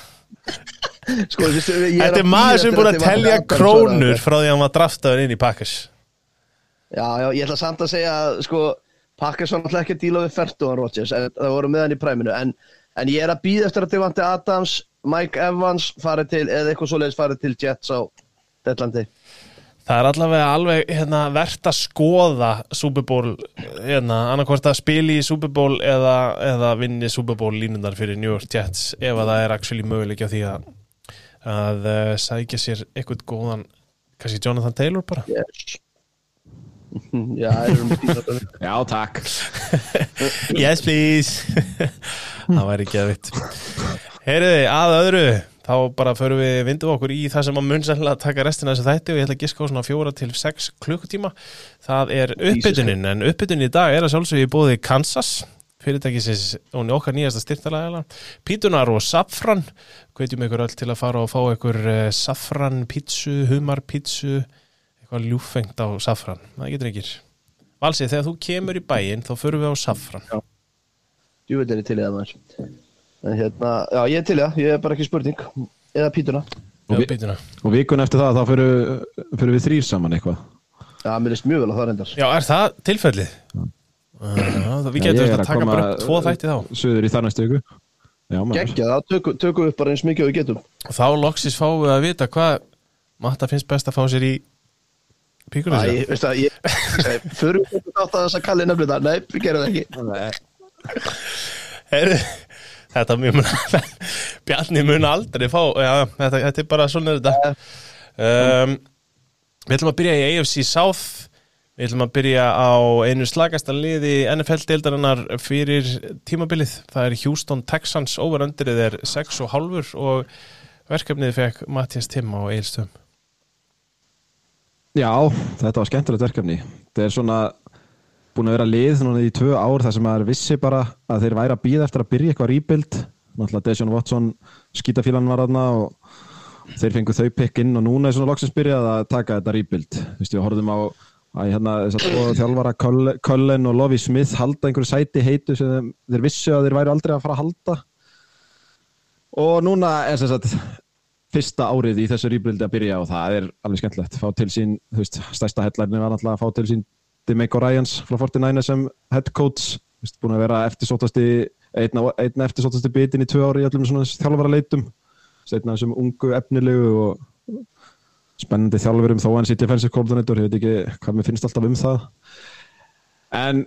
Speaker 2: Sko,
Speaker 1: Þetta er maður sem er búin
Speaker 2: að
Speaker 1: að telja krónur frá því að hann var draftaður inn í Packers
Speaker 2: Já, já, ég ætla samt að segja, sko, Pakkars var náttúrulega ekki að díla við Fertuan Rodgers, en það voru með hann í præminu, en, en ég er að býða eftir að Devante Adams, Mike Evans farið til, eða eitthvað svoleiðis farið til Jets á Detlandi.
Speaker 1: Það er allavega alveg hérna, verðt að skoða Super Bowl hérna, annarkvort að spili í Super Bowl eða, eða vinni Super Bowl línundar fyrir New York Jets ef að það er actually möguleik á því að, að uh, sækja sér eitthvað góðan kannski Jonathan Taylor bara
Speaker 2: Yes. [LAUGHS] já, er
Speaker 3: Já, takk. [LAUGHS]
Speaker 1: Yes please. [LAUGHS] Það væri ekki að vitt Heyriði, að öðru þá bara förum við vindum okkur í það sem að mun sennilega taka restina af þessu þætti og ég ætla að giska á svona fjóra til sex klukkutíma. Það er uppbytunin en uppbytunin í dag er að sjálfsögja í bóði Kansas fyrirtækisins og okkar nýjasta styrtalega Pítunar og Safran hvetjum ykkur öll til að fara og fá ykkur uh, Safran pítsu, humar pítsu eitthvað ljúfengt á Safran það getur ekkir Valsi, þegar þú kemur í bæinn þá förum við á Safran
Speaker 2: Jú veit er ég til í það maður. En hérna, já, ég er til í það, ég er bara ekki spurning. Eða pítuna.
Speaker 1: Já,
Speaker 3: vi-
Speaker 1: pítuna
Speaker 3: Og vikun eftir það, þá fyrir við þrýr saman eitthvað
Speaker 2: Já, mér leist mjög vel á það reyndar.
Speaker 1: Já, er það tilfellið? Uh, við
Speaker 3: Já,
Speaker 1: getum þetta
Speaker 3: er
Speaker 1: að taka bara upp tvo þætti þá
Speaker 3: Suður í þar næstu ykkur Já, maður
Speaker 2: Gekkja það, tökum, tökum upp bara eins mikið og við getum.
Speaker 1: og þá loksis fáum við að vita hvað Matta finnst best að fá sér í píkunum
Speaker 2: Æ,
Speaker 1: sér
Speaker 2: veist það, ég, fyrir við þetta átt að þess að kalli nefnir það, nei, við gerum það ekki.
Speaker 1: Heyrðu, Þetta mjög mun Bjarni mun aldrei fá já, þetta, þetta er bara svona þetta. Um, Við ætlum að byrja í AFC South. Við ætlum að byrja á einu slagasta liði NFL-deildarinnar fyrir tímabilið. Það er Houston Texans, overöndrið er 6,5 og verkefnið fekk Mattias Timm á Eilstöðum.
Speaker 3: Já, þetta var skemmtilegt verkefni. Það er svona búin að vera lið í tvö ár þar sem maður vissi bara að þeir væri að býða eftir að byrja eitthvað rýpild. Náttúrulega Deshaun Watson skítafílan var aðna og þeir fengu þau pikk inn og núna er svona loksins byrjað að taka þetta rýpild. Þú veist, við horfum á að hérna þess að þjálfara Cullen og Lovie Smith halda einhverju sæti heitu sem þeir, vissu að þeir væri aldrei að fara að halda og núna er þess að fyrsta árið í þessu rýpildi að byrja og það er alveg skemmtilegt. Fá til sín, þú veist, stærsta headline var náttúrulega að fá til sín Demeco Ryans frá 49 sem head coach. Þú veist, búin að vera eftirsótasti einna, einna eftirsótasti bitin í tvö ári í öllum svona þjálfara leitum einna þessum ungu efnilegu og spennandi þjálfurum þó hann sitt í defensive coordinator, ég veit ekki hvað mér finnst alltaf um það. En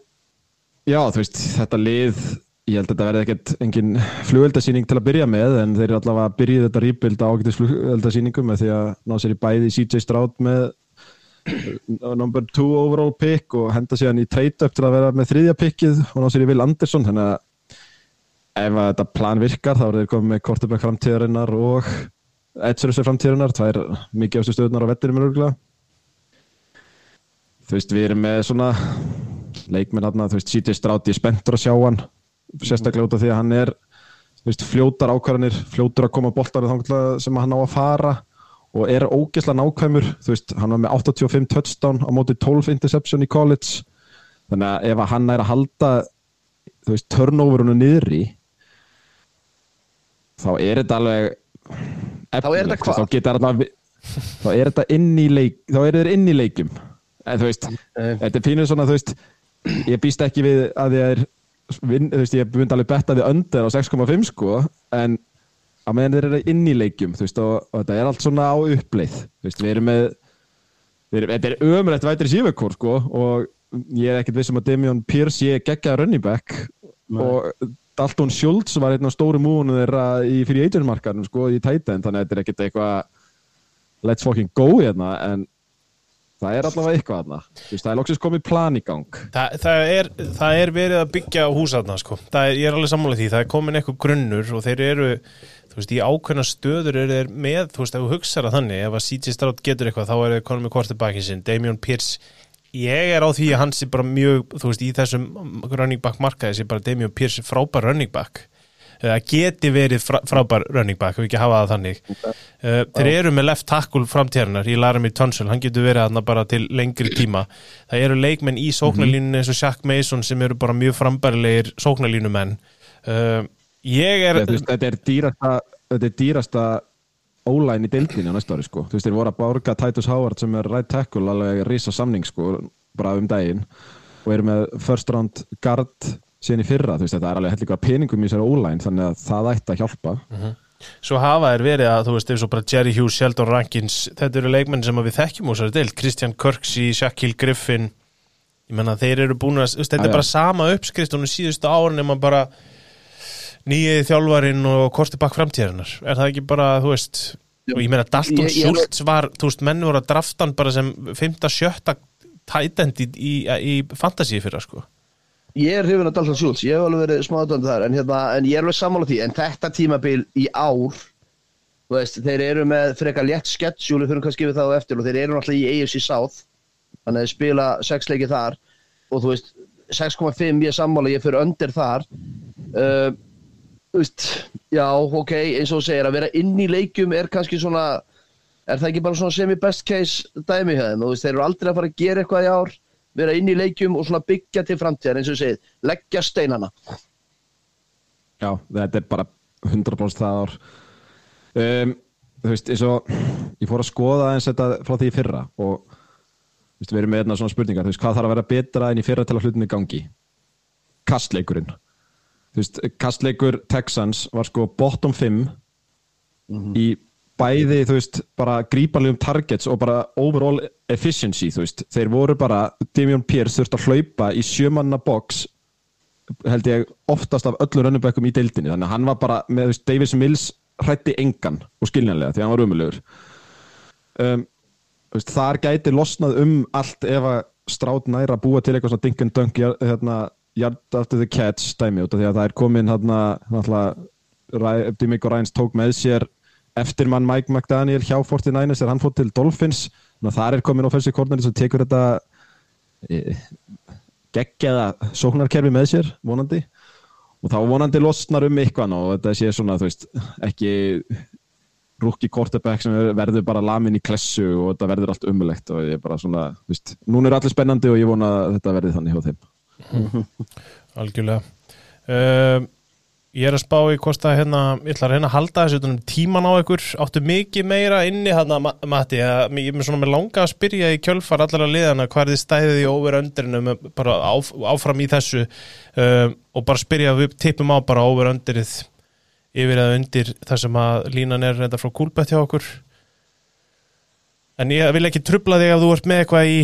Speaker 3: já, þú veist, þetta lið ég held að þetta verði ekkert engin flugöldasýning til að byrja með en þeir eru allavega að byrja þetta rýpild á ágættis flugöldasýningum með því að ná sér í bæði CJ Stroud með uh, number 2 overall pick og henda sér hann í trade up til að vera með þriðja pickið og ná sér í Will Anderson. Þannig að ef að þetta plan virkar þá er þeir komið með quarterback framtíðarinnar og Edsurus er framtíðunar, það er mikið ástu stöðunar á vettinum. Þú veist, við erum með svona leikminn aðna, þú veist, CJ Stroud, ég er spenntur að sjá hann, sérstaklega út af því að hann er, veist, fljótar ákvarðanir, fljótur að koma bóltar sem hann á að fara og er ógeðslega nákvæmur, veist, hann var með 85 touchdown á móti 12 interception í college, þannig að ef hann er að halda, þú veist, turnoverunu niður í, þá er þetta alveg
Speaker 2: Þá er þetta hvað?
Speaker 3: Þá getur þetta þá er þetta inn í leik þá er þetta inn í leikum en þú veist, þetta er pínuð svona þú veist, ég býst ekki við að ég er vin, þú veist, ég bundi alveg betta við öndir á 6,5 sko en að meðan þeir eru inn í leikum þú veist, og, og þetta er allt svona á uppleið þú veist, við erum með við erum, þetta er ömrætt vætri sífekor sko og ég er ekkert vissum að Demion Pierce ég geggaði running back Nei. og Dalton Schultz var einn á stóru múinu þeirra í fyrir eiturmarkarnum sko í tæta en þannig að þetta er ekkert eitthvað let's fucking go hérna en það er allavega eitthvað þarna. Það er lóksins komið plan í gang.
Speaker 1: Þa, það, er, það er verið að byggja hús þarna sko, er, ég er alveg sammálað því. Það er komin eitthvað grunnur og þeir eru þú veist, í ákveðna stöður eru þeir með þú veist, ef þú hugsaður að þannig, ef að CJ Stroud getur eitthvað, þá er það konum með kvartabækin sin Damian Pierce. Ég er á því að hans er bara mjög, þú veist, í þessum running back markaði sem bara Damian Pierce frábær running back það geti verið frábær running back, við ekki hafa það þannig. Okay. uh, þeir eru með left tackle framtíðarnar í Laramie Tunsil, hann getur verið aðna bara til lengri tíma, það eru leikmenn í sóknarlínunni eins og Shaq Mason sem eru bara mjög frambærilegir sóknarlínumenn uh, ég er
Speaker 3: þetta er dýrasta þetta er dýrasta ólæn í deildinni á næsta ári sko. Þú veist, þeir voru að borga Titus Howard sem er right tackle, alveg risa samning sko, bara um daginn. Og eru með first round guard síðan í fyrra, þú veist, þetta er alveg heldur peningum í þessari ólæn, þannig að það ætti að hjálpa. Uh -huh.
Speaker 1: Svo hafa þær verið að, þú veist, eins og bara Jerry Hughes, Sheldon Rankins, þetta eru leikmenn sem við þekkjum úr þessari deild, Christian Kirksey, Shaquille Griffin. Ég menna, þeir eru búin að, þetta er bara sama uppskrift og nú síðustu árin er maður bara nýið þjálfarin og korti bakk framtíðarinnar. Er það ekki bara, þú veist og ég meina Dalton Schultz var þú veist, menn voru að drafta hann bara sem 5-7 tætend í, í, í fantasíu fyrir það sko
Speaker 2: Ég er hrifin að Dalton Schultz, ég hef alveg verið smáðan þar en, hérna, en ég er alveg sammála því en þetta tímabil í ár veist, þeir eru með frekar létt sketsjúli fyrir kannski við þá eftir og þeir eru náttúrulega í AFC South þannig að spila 6 leiki þar og þú veist 6.5 ég sammála, ég fyrir öndir þar. Uh, veist, já, ok, eins og þú segir að vera inn í leikjum er kannski svona er það ekki bara svona semi-best case dæmi þeim, þú veist, þeir eru aldrei að fara að gera eitthvað í ár, vera inn í leikjum og svona byggja til framtíðar, eins og þú segir leggja steinana.
Speaker 3: Já, þetta er bara 100% það ár. Um, þú veist, eins og ég fór að skoða eins þetta frá því fyrra og veist, við erum með einna svona spurningar, þú veist, hvað þarf að vera betra en í fyrra til að hlutinni gangi? Kastleikurinn. Þú veist, kastleikur Texans var sko bottom 5 mm -hmm. í bæði, þú veist, bara grípanlegum targets og bara overall efficiency, þú veist, þeir voru bara Damian Pierce þurfti að hlaupa í sjömanna box held ég oftast af öllu rönnubökkum í deildinni. Þannig að hann var bara með, þú veist, Davis Mills hrætti engan og skiljanlega því hann var umöluður um, þar gæti losnað um allt ef að strátt nær að búa til eitthvað svona dunk jar- hérna, yard after the catch dæmi út af því að það er komin hérna náttúrulega Dimmick Ryans tók með sér eftirmann Mike McDaniel hjá 49ers þegar hann fór til Dolphins. Þar er komin offensive corner sem tekur þetta e, geggjaða sóknarkerfi með sér vonandi. Og þá vonandi losnar um eitthvað og þetta sé svona þú veist ekki rúki quarterback sem verður bara lamin í klessu og þetta verður allt umulegt og ég er bara svona, þú veist, núna er allir spennandi og ég vona að þetta verði þannig hjá þeim.
Speaker 1: Algjörlega. Um, ég er að spá í hvort að hérna, ég ætla að reyna að halda þessu utan um tíman á ykkur, áttu mikið meira inni hérna, Ma- Matti, ég er svona með langa að spyrja í kjölfar allar að liðana hvað er þið stæðið í over underinu bara áf, áfram í þessu um, og bara spyrja, við tippum á bara over underið yfir eða undir þar sem að línan er reynda frá kúlbett hjá okkur. En ég vil ekki trubla þig ef þú ert með eitthvað í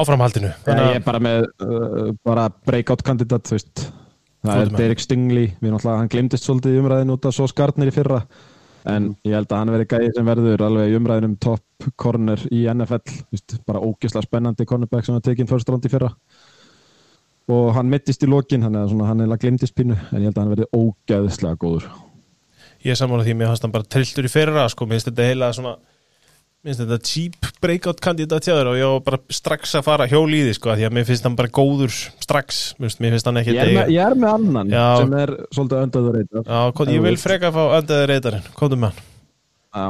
Speaker 1: áframhaldinu.
Speaker 3: Þannig ég er bara með uh, bara breakout kandidat, þú veist það er. Derek Stingley, hann glimtist svolítið í umræðinu út af svo skarnir í fyrra. En ég held að hann veri gæði sem verður alveg í umræðinu um top corner í NFL, þú veist, bara ógislega spennandi cornerback sem var tekinn first round í fyrra. Og hann mittist í lokin að hann er að glimtist pínu. En ég held að hann verði ógæðislega góður.
Speaker 1: Ég sammála því, mér fannst hann bara trilltur í fyrra sko, mér finnst þetta heila svona mér finnst þetta cheap breakout kandidat hjá þér og ég var bara strax að fara hjól í því sko, því að mér finnst hann bara góður strax, mér finnst, mér finnst hann ekki
Speaker 3: ég ég er með annan
Speaker 1: Já.
Speaker 3: sem er svolítið öndaður reyndar.
Speaker 1: Já, kom, ég vil freka að fá öndaði reytarinn, komdu með hann?
Speaker 3: Já,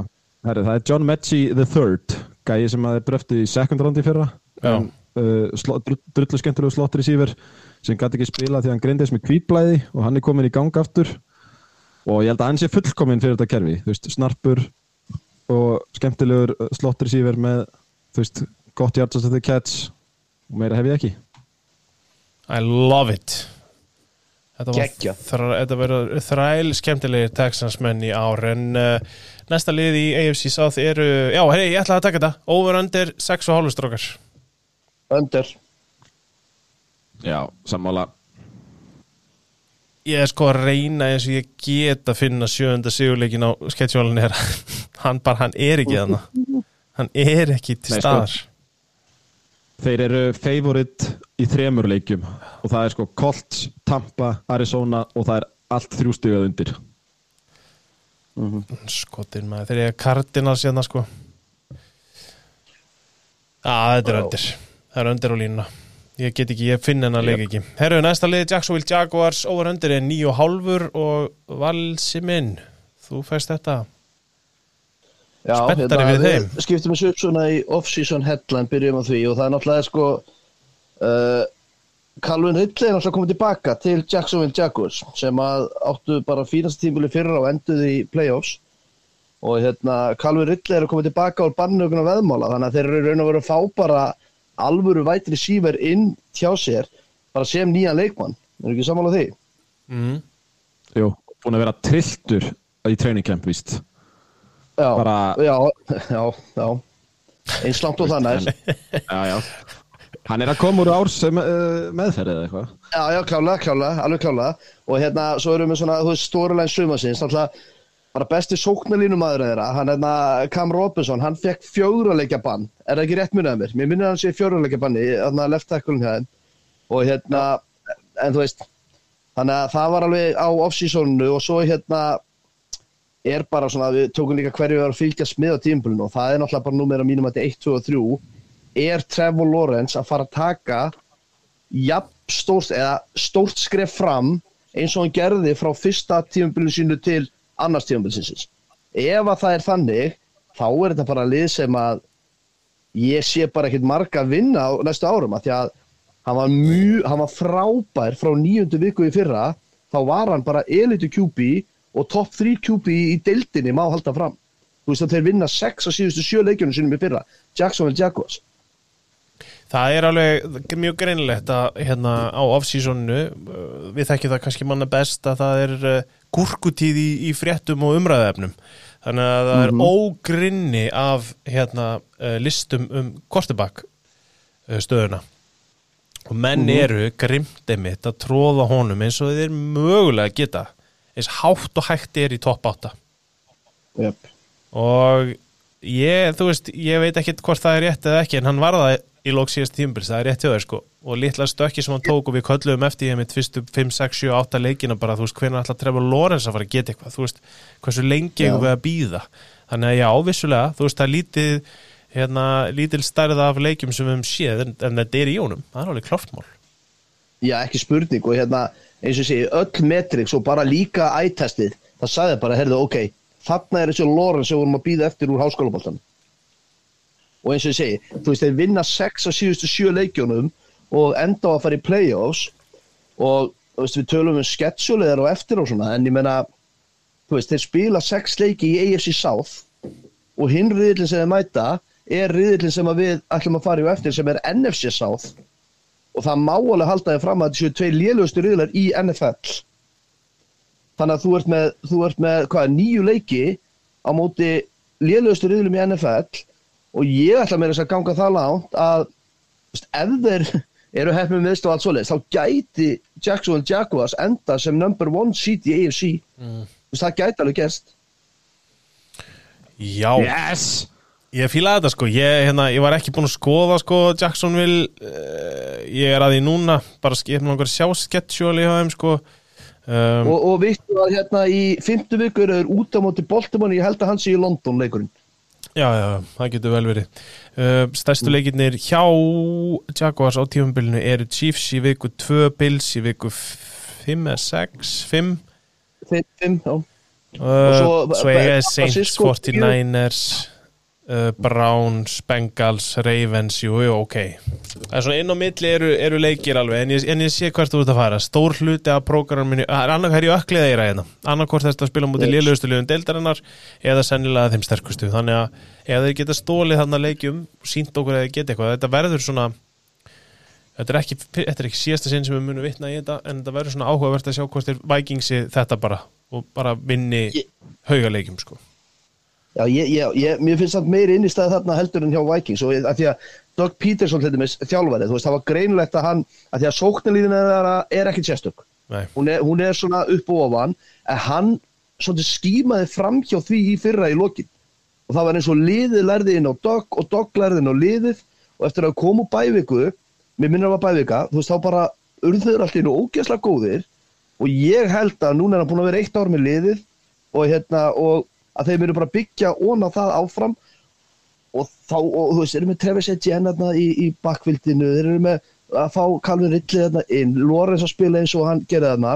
Speaker 3: herri, það er John Mechie the third gæi sem að er bröftið í second round í fyrra. En, uh, drullu skemmtilegu slott receiver sem gæti ekki spila því hann grindist með kvítblæði og hann er komin í gang aftur. Og ég held að hann sé fullkomin fyrir þetta kerfi. Þú veist, snarpur og skemmtilegur uh, slott receiver með þú veist, gott after the catch. Og meira hef ég ekki.
Speaker 1: I love it. Þetta var
Speaker 2: Geggjað.
Speaker 1: þra, þetta verður þræl skemmtilegir Texans menn í ár en uh, næsta lið í AFC South eru, já, hei, ég ætla að taka þetta. Over under 6,5 strókar.
Speaker 2: Önder
Speaker 3: Já, sammála
Speaker 1: Ég er sko að reyna eins og ég get að finna sjönda sigurleikin á sketsjólun er [LAUGHS] hann bara, hann er ekki þarna. Hann er ekki til
Speaker 3: sko.
Speaker 1: staðar.
Speaker 3: Þeir eru favorite í þremur leikjum og það er sko Colts, Tampa, Arizona og það er allt þrjústigað undir.
Speaker 1: Skotin maður, þegar ég er Cardinals hérna sko. Að þetta er öndir það er öndir á línuna ég get ekki, ég finn hennar leik ekki. Herru, næsta lið Jacksonville Jaguars over öndir er 9,5 og Valsi minn þú fæst þetta.
Speaker 2: Já,
Speaker 1: fyrir þeim.
Speaker 2: við skiptum þessu upp svona í off-season headline, byrjum á því og það er náttúrulega sko uh, Calvin Ridley er náttúrulega komið tilbaka til Jacksonville Jaguars sem að áttu bara fínast tímuli fyrra og enduði í playoffs. Og hérna Calvin Ridley er að komið tilbaka úr bannuguna veðmála þannig að þeir eru í raun og veru að fá bara alvöru vætri síver inn hjá sér bara sem nýjan leikmann. Er ekki sammála því?
Speaker 1: mm.
Speaker 3: Jú, búin að vera trilltur í training camp, víst.
Speaker 2: Já,
Speaker 3: Bara-
Speaker 2: já, já, já. Eins langt og næst
Speaker 3: Já, já. Hann er að koma úr árs uh, meðferð eða eitthvað.
Speaker 2: Já, já, klálega, klálega, alveg klálega. Og hérna, svo erum við svona, þú veist, storyline sumasins, náttúrulega bara besti sóknarlínumæður þeirra, hann hérna Cam Robinson, hann fekk fjögurleikja bann er það ekki rétt munið að mér? Mér minnir hann sé fjögurleikja banni, þarna left hjá þeim. Og hérna, en þú veist þannig að það var alveg á off-seasonu og svo hérna er bara svona, við tókum líka hverju við erum að fylgjast með á tímpulinu og það er náttúrulega bara númer á mínum að þetta 1, 2 og 3 er Trevor Lawrence að fara að taka jafn stórt eða stórt skref fram eins og hann gerði frá fyrsta tímabilinu sínu til annars tímabilinsins ef að það er þannig þá er þetta bara lið sem að ég sé bara ekkert marga að vinna á næstu árum að því að hann var, mjög, hann var frábær frá nýjöndu viku í fyrra þá var hann bara elitu QB og top 3 QB í deildinni má halda fram. Þú veist að þeir vinna 6 á síðustu 7 leikjunum sinum í fyrra Jacksonville Jaguars
Speaker 1: Það er alveg mjög greinlegt að hérna á off-seasonu uh, við þekkjum það kannski manna best að það er uh, gúrkutíð í, í fréttum og umræðefnum þannig að það er ógrinni af hérna uh, listum um kortebakk stöðuna. Og menn eru grimt einmitt að tróða honum eins og þeir mögulega geta eins hátt og hægt er í topp 8
Speaker 2: yep.
Speaker 1: og ég, þú veist, ég veit ekkit hvort það er rétt eða ekki en hann var það í lók síðast tímbils, það er rétt hjá þér sko. Og litla stökki sem hann tók og við kölluðum eftir ég mitt fyrstu 5, 6, 7, 8 leikina bara þú veist hvernig ætla Trevor Lawrence að fara að geta eitthvað? Þú veist hversu lengi eigum við að býða þannig að já, vissulega, þú veist það er lítið hérna, lítil stærð af leikjum sem við höfum séð en, en þetta er í jónum, það er alveg klártmál
Speaker 2: Já, ekki spurning. Og hérna eins og segi, öll metrix og bara líka ættestið, það sagði bara, heyrðu, ok þarna er þessi Lorenz sem vorum að býða eftir úr háskólaboltan og eins og ég segi, þú veist, þeir vinna 6 af síðustu 7 leikjónum og enda á að fara í playoffs og þú veist, við tölum um sketsjulegar og eftir og svona, en ég menna þú veist, þeir spila 6 leiki í AFC South og hinn riðillin sem þeir mæta er riðillin sem við ætlum að fara í og eftir sem er NFC South. Og það má alveg halda þig fram að þetta séu tvei lélugustu riðlar í NFL þannig að þú ert með, þú ert með hvað, nýju leiki á móti lélugustu riðlum í NFL og ég ætla mér þess að ganga það langt að veist, ef þeir [LAUGHS] eru hefnum miðst og allt svoleiðis þá gæti Jacksonville Jaguars enda sem number one seed í AFC mm. það gæti alveg gerst.
Speaker 1: Já,
Speaker 3: Yes!
Speaker 1: Ég fílaði þetta sko, ég, hérna, ég var ekki búinn að skoða sko Jacksonville uh, ég er að því núna, bara skipna langar að sjá sketsjúali hjá þeim sko. Um,
Speaker 2: og, og vittu að hérna í fymtu vikur er út á móti Baltimore ég held að hann sé í London leikurinn
Speaker 1: Já, já, það getur vel verið. Uh, Stærstu leikirnir hjá Jaguars á tífumbilinu eru Chiefs í viku 2, Bills í viku 5 eða 6, 5
Speaker 2: fimm, fimm, já.
Speaker 1: Uh,
Speaker 2: svo-
Speaker 1: Svo eiga Saints,
Speaker 2: Francisco-
Speaker 1: 49ers uh, Browns, Bengals Ravens, jú, jú, ok. Er inn á milli eru, eru leikir alveg en ég, en ég sé hvert þú ert að fara. Stór hluti af prógraminu, það er annað hverju ökliða eira hérna, annarkvort þess að spila mútið
Speaker 2: Yes.
Speaker 1: liðlugustu liðum deildarinnar eða sennilega þeim sterkustu, þannig að ef þeir geta stólið þarna leikjum og sínt okkur að þeir geta eitthvað, þetta verður svona þetta er ekki, þetta er ekki síðasta sinn sem við munum vitna í þetta, en þetta verður svona áhugavert að sjá hvort þeir Vikingsi þetta bara og bara vinni
Speaker 2: Ég-
Speaker 1: haugaleikjum sko
Speaker 2: Já, ég, ég, ég, mér finnst það meiri inn í stað þarna heldur en hjá Vikings og að því að Doug Peterson til dæmis þjálfarið, þú veist, það var greinlegt að hann að því að sóknarlíðin er, er ekki sérstök. Hún er, hún er svona upp og ofan en hann svolítið skímaði fram hjá því í fyrra í lokin. Og það var eins og liðið lærði inn á Doug og Doug lærði inn á liðið og eftir að koma úr bæviku mér minnir að var bævika, þú veist, þá bara urðuður í einu ógeðslega góðir og ég held að núna er hann búin að vera eitt ár með liðið og hérna og að þeir myrju bara byggja ón á það áfram. Og þá, og þú veist, þeir eru með Travis Etienne þarna í, í bakvildinu, þeir eru með að fá Calvin Ridley þarna inn, Lorenz að spila eins og hann gerði þarna.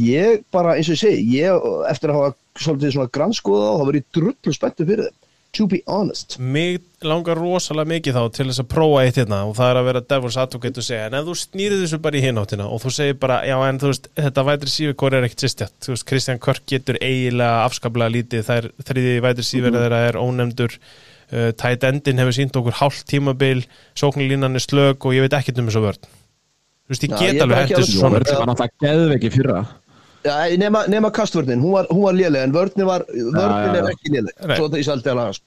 Speaker 2: Ég bara, eins og ég segi, ég eftir að hafa svolítið svona grannskoða á, þá verið drullu spenntu fyrir þeim, to be honest.
Speaker 1: Mig langar rosalega mikið þá til þess að prófa eitt hérna og það er að vera devils advocate og segja en ef þú snýrið þessu bara í hináttina og þú segir bara, já en þú veist, þetta vætri sífikor er ekkert sýstjátt, þú veist, Kristján Körk getur eiginlega afskaplega lítið, er þriði vætri síverið þeirra er ónefndur. Uh, tight endin hefur sínt okkur hálft tímabil sóknarlínan er slög og ég veit ekkert um þessu vörn. Þú veist, ég get alveg
Speaker 3: Svo
Speaker 1: svona.
Speaker 3: Það náttúrulega geðveik í fyrra
Speaker 2: Já, nema, nema kastvörnin, hún var, var léleg en vörnin var, vörnin
Speaker 3: já,
Speaker 2: er
Speaker 3: já.
Speaker 2: ekki léleg. Svo þetta í sældi að laga sko.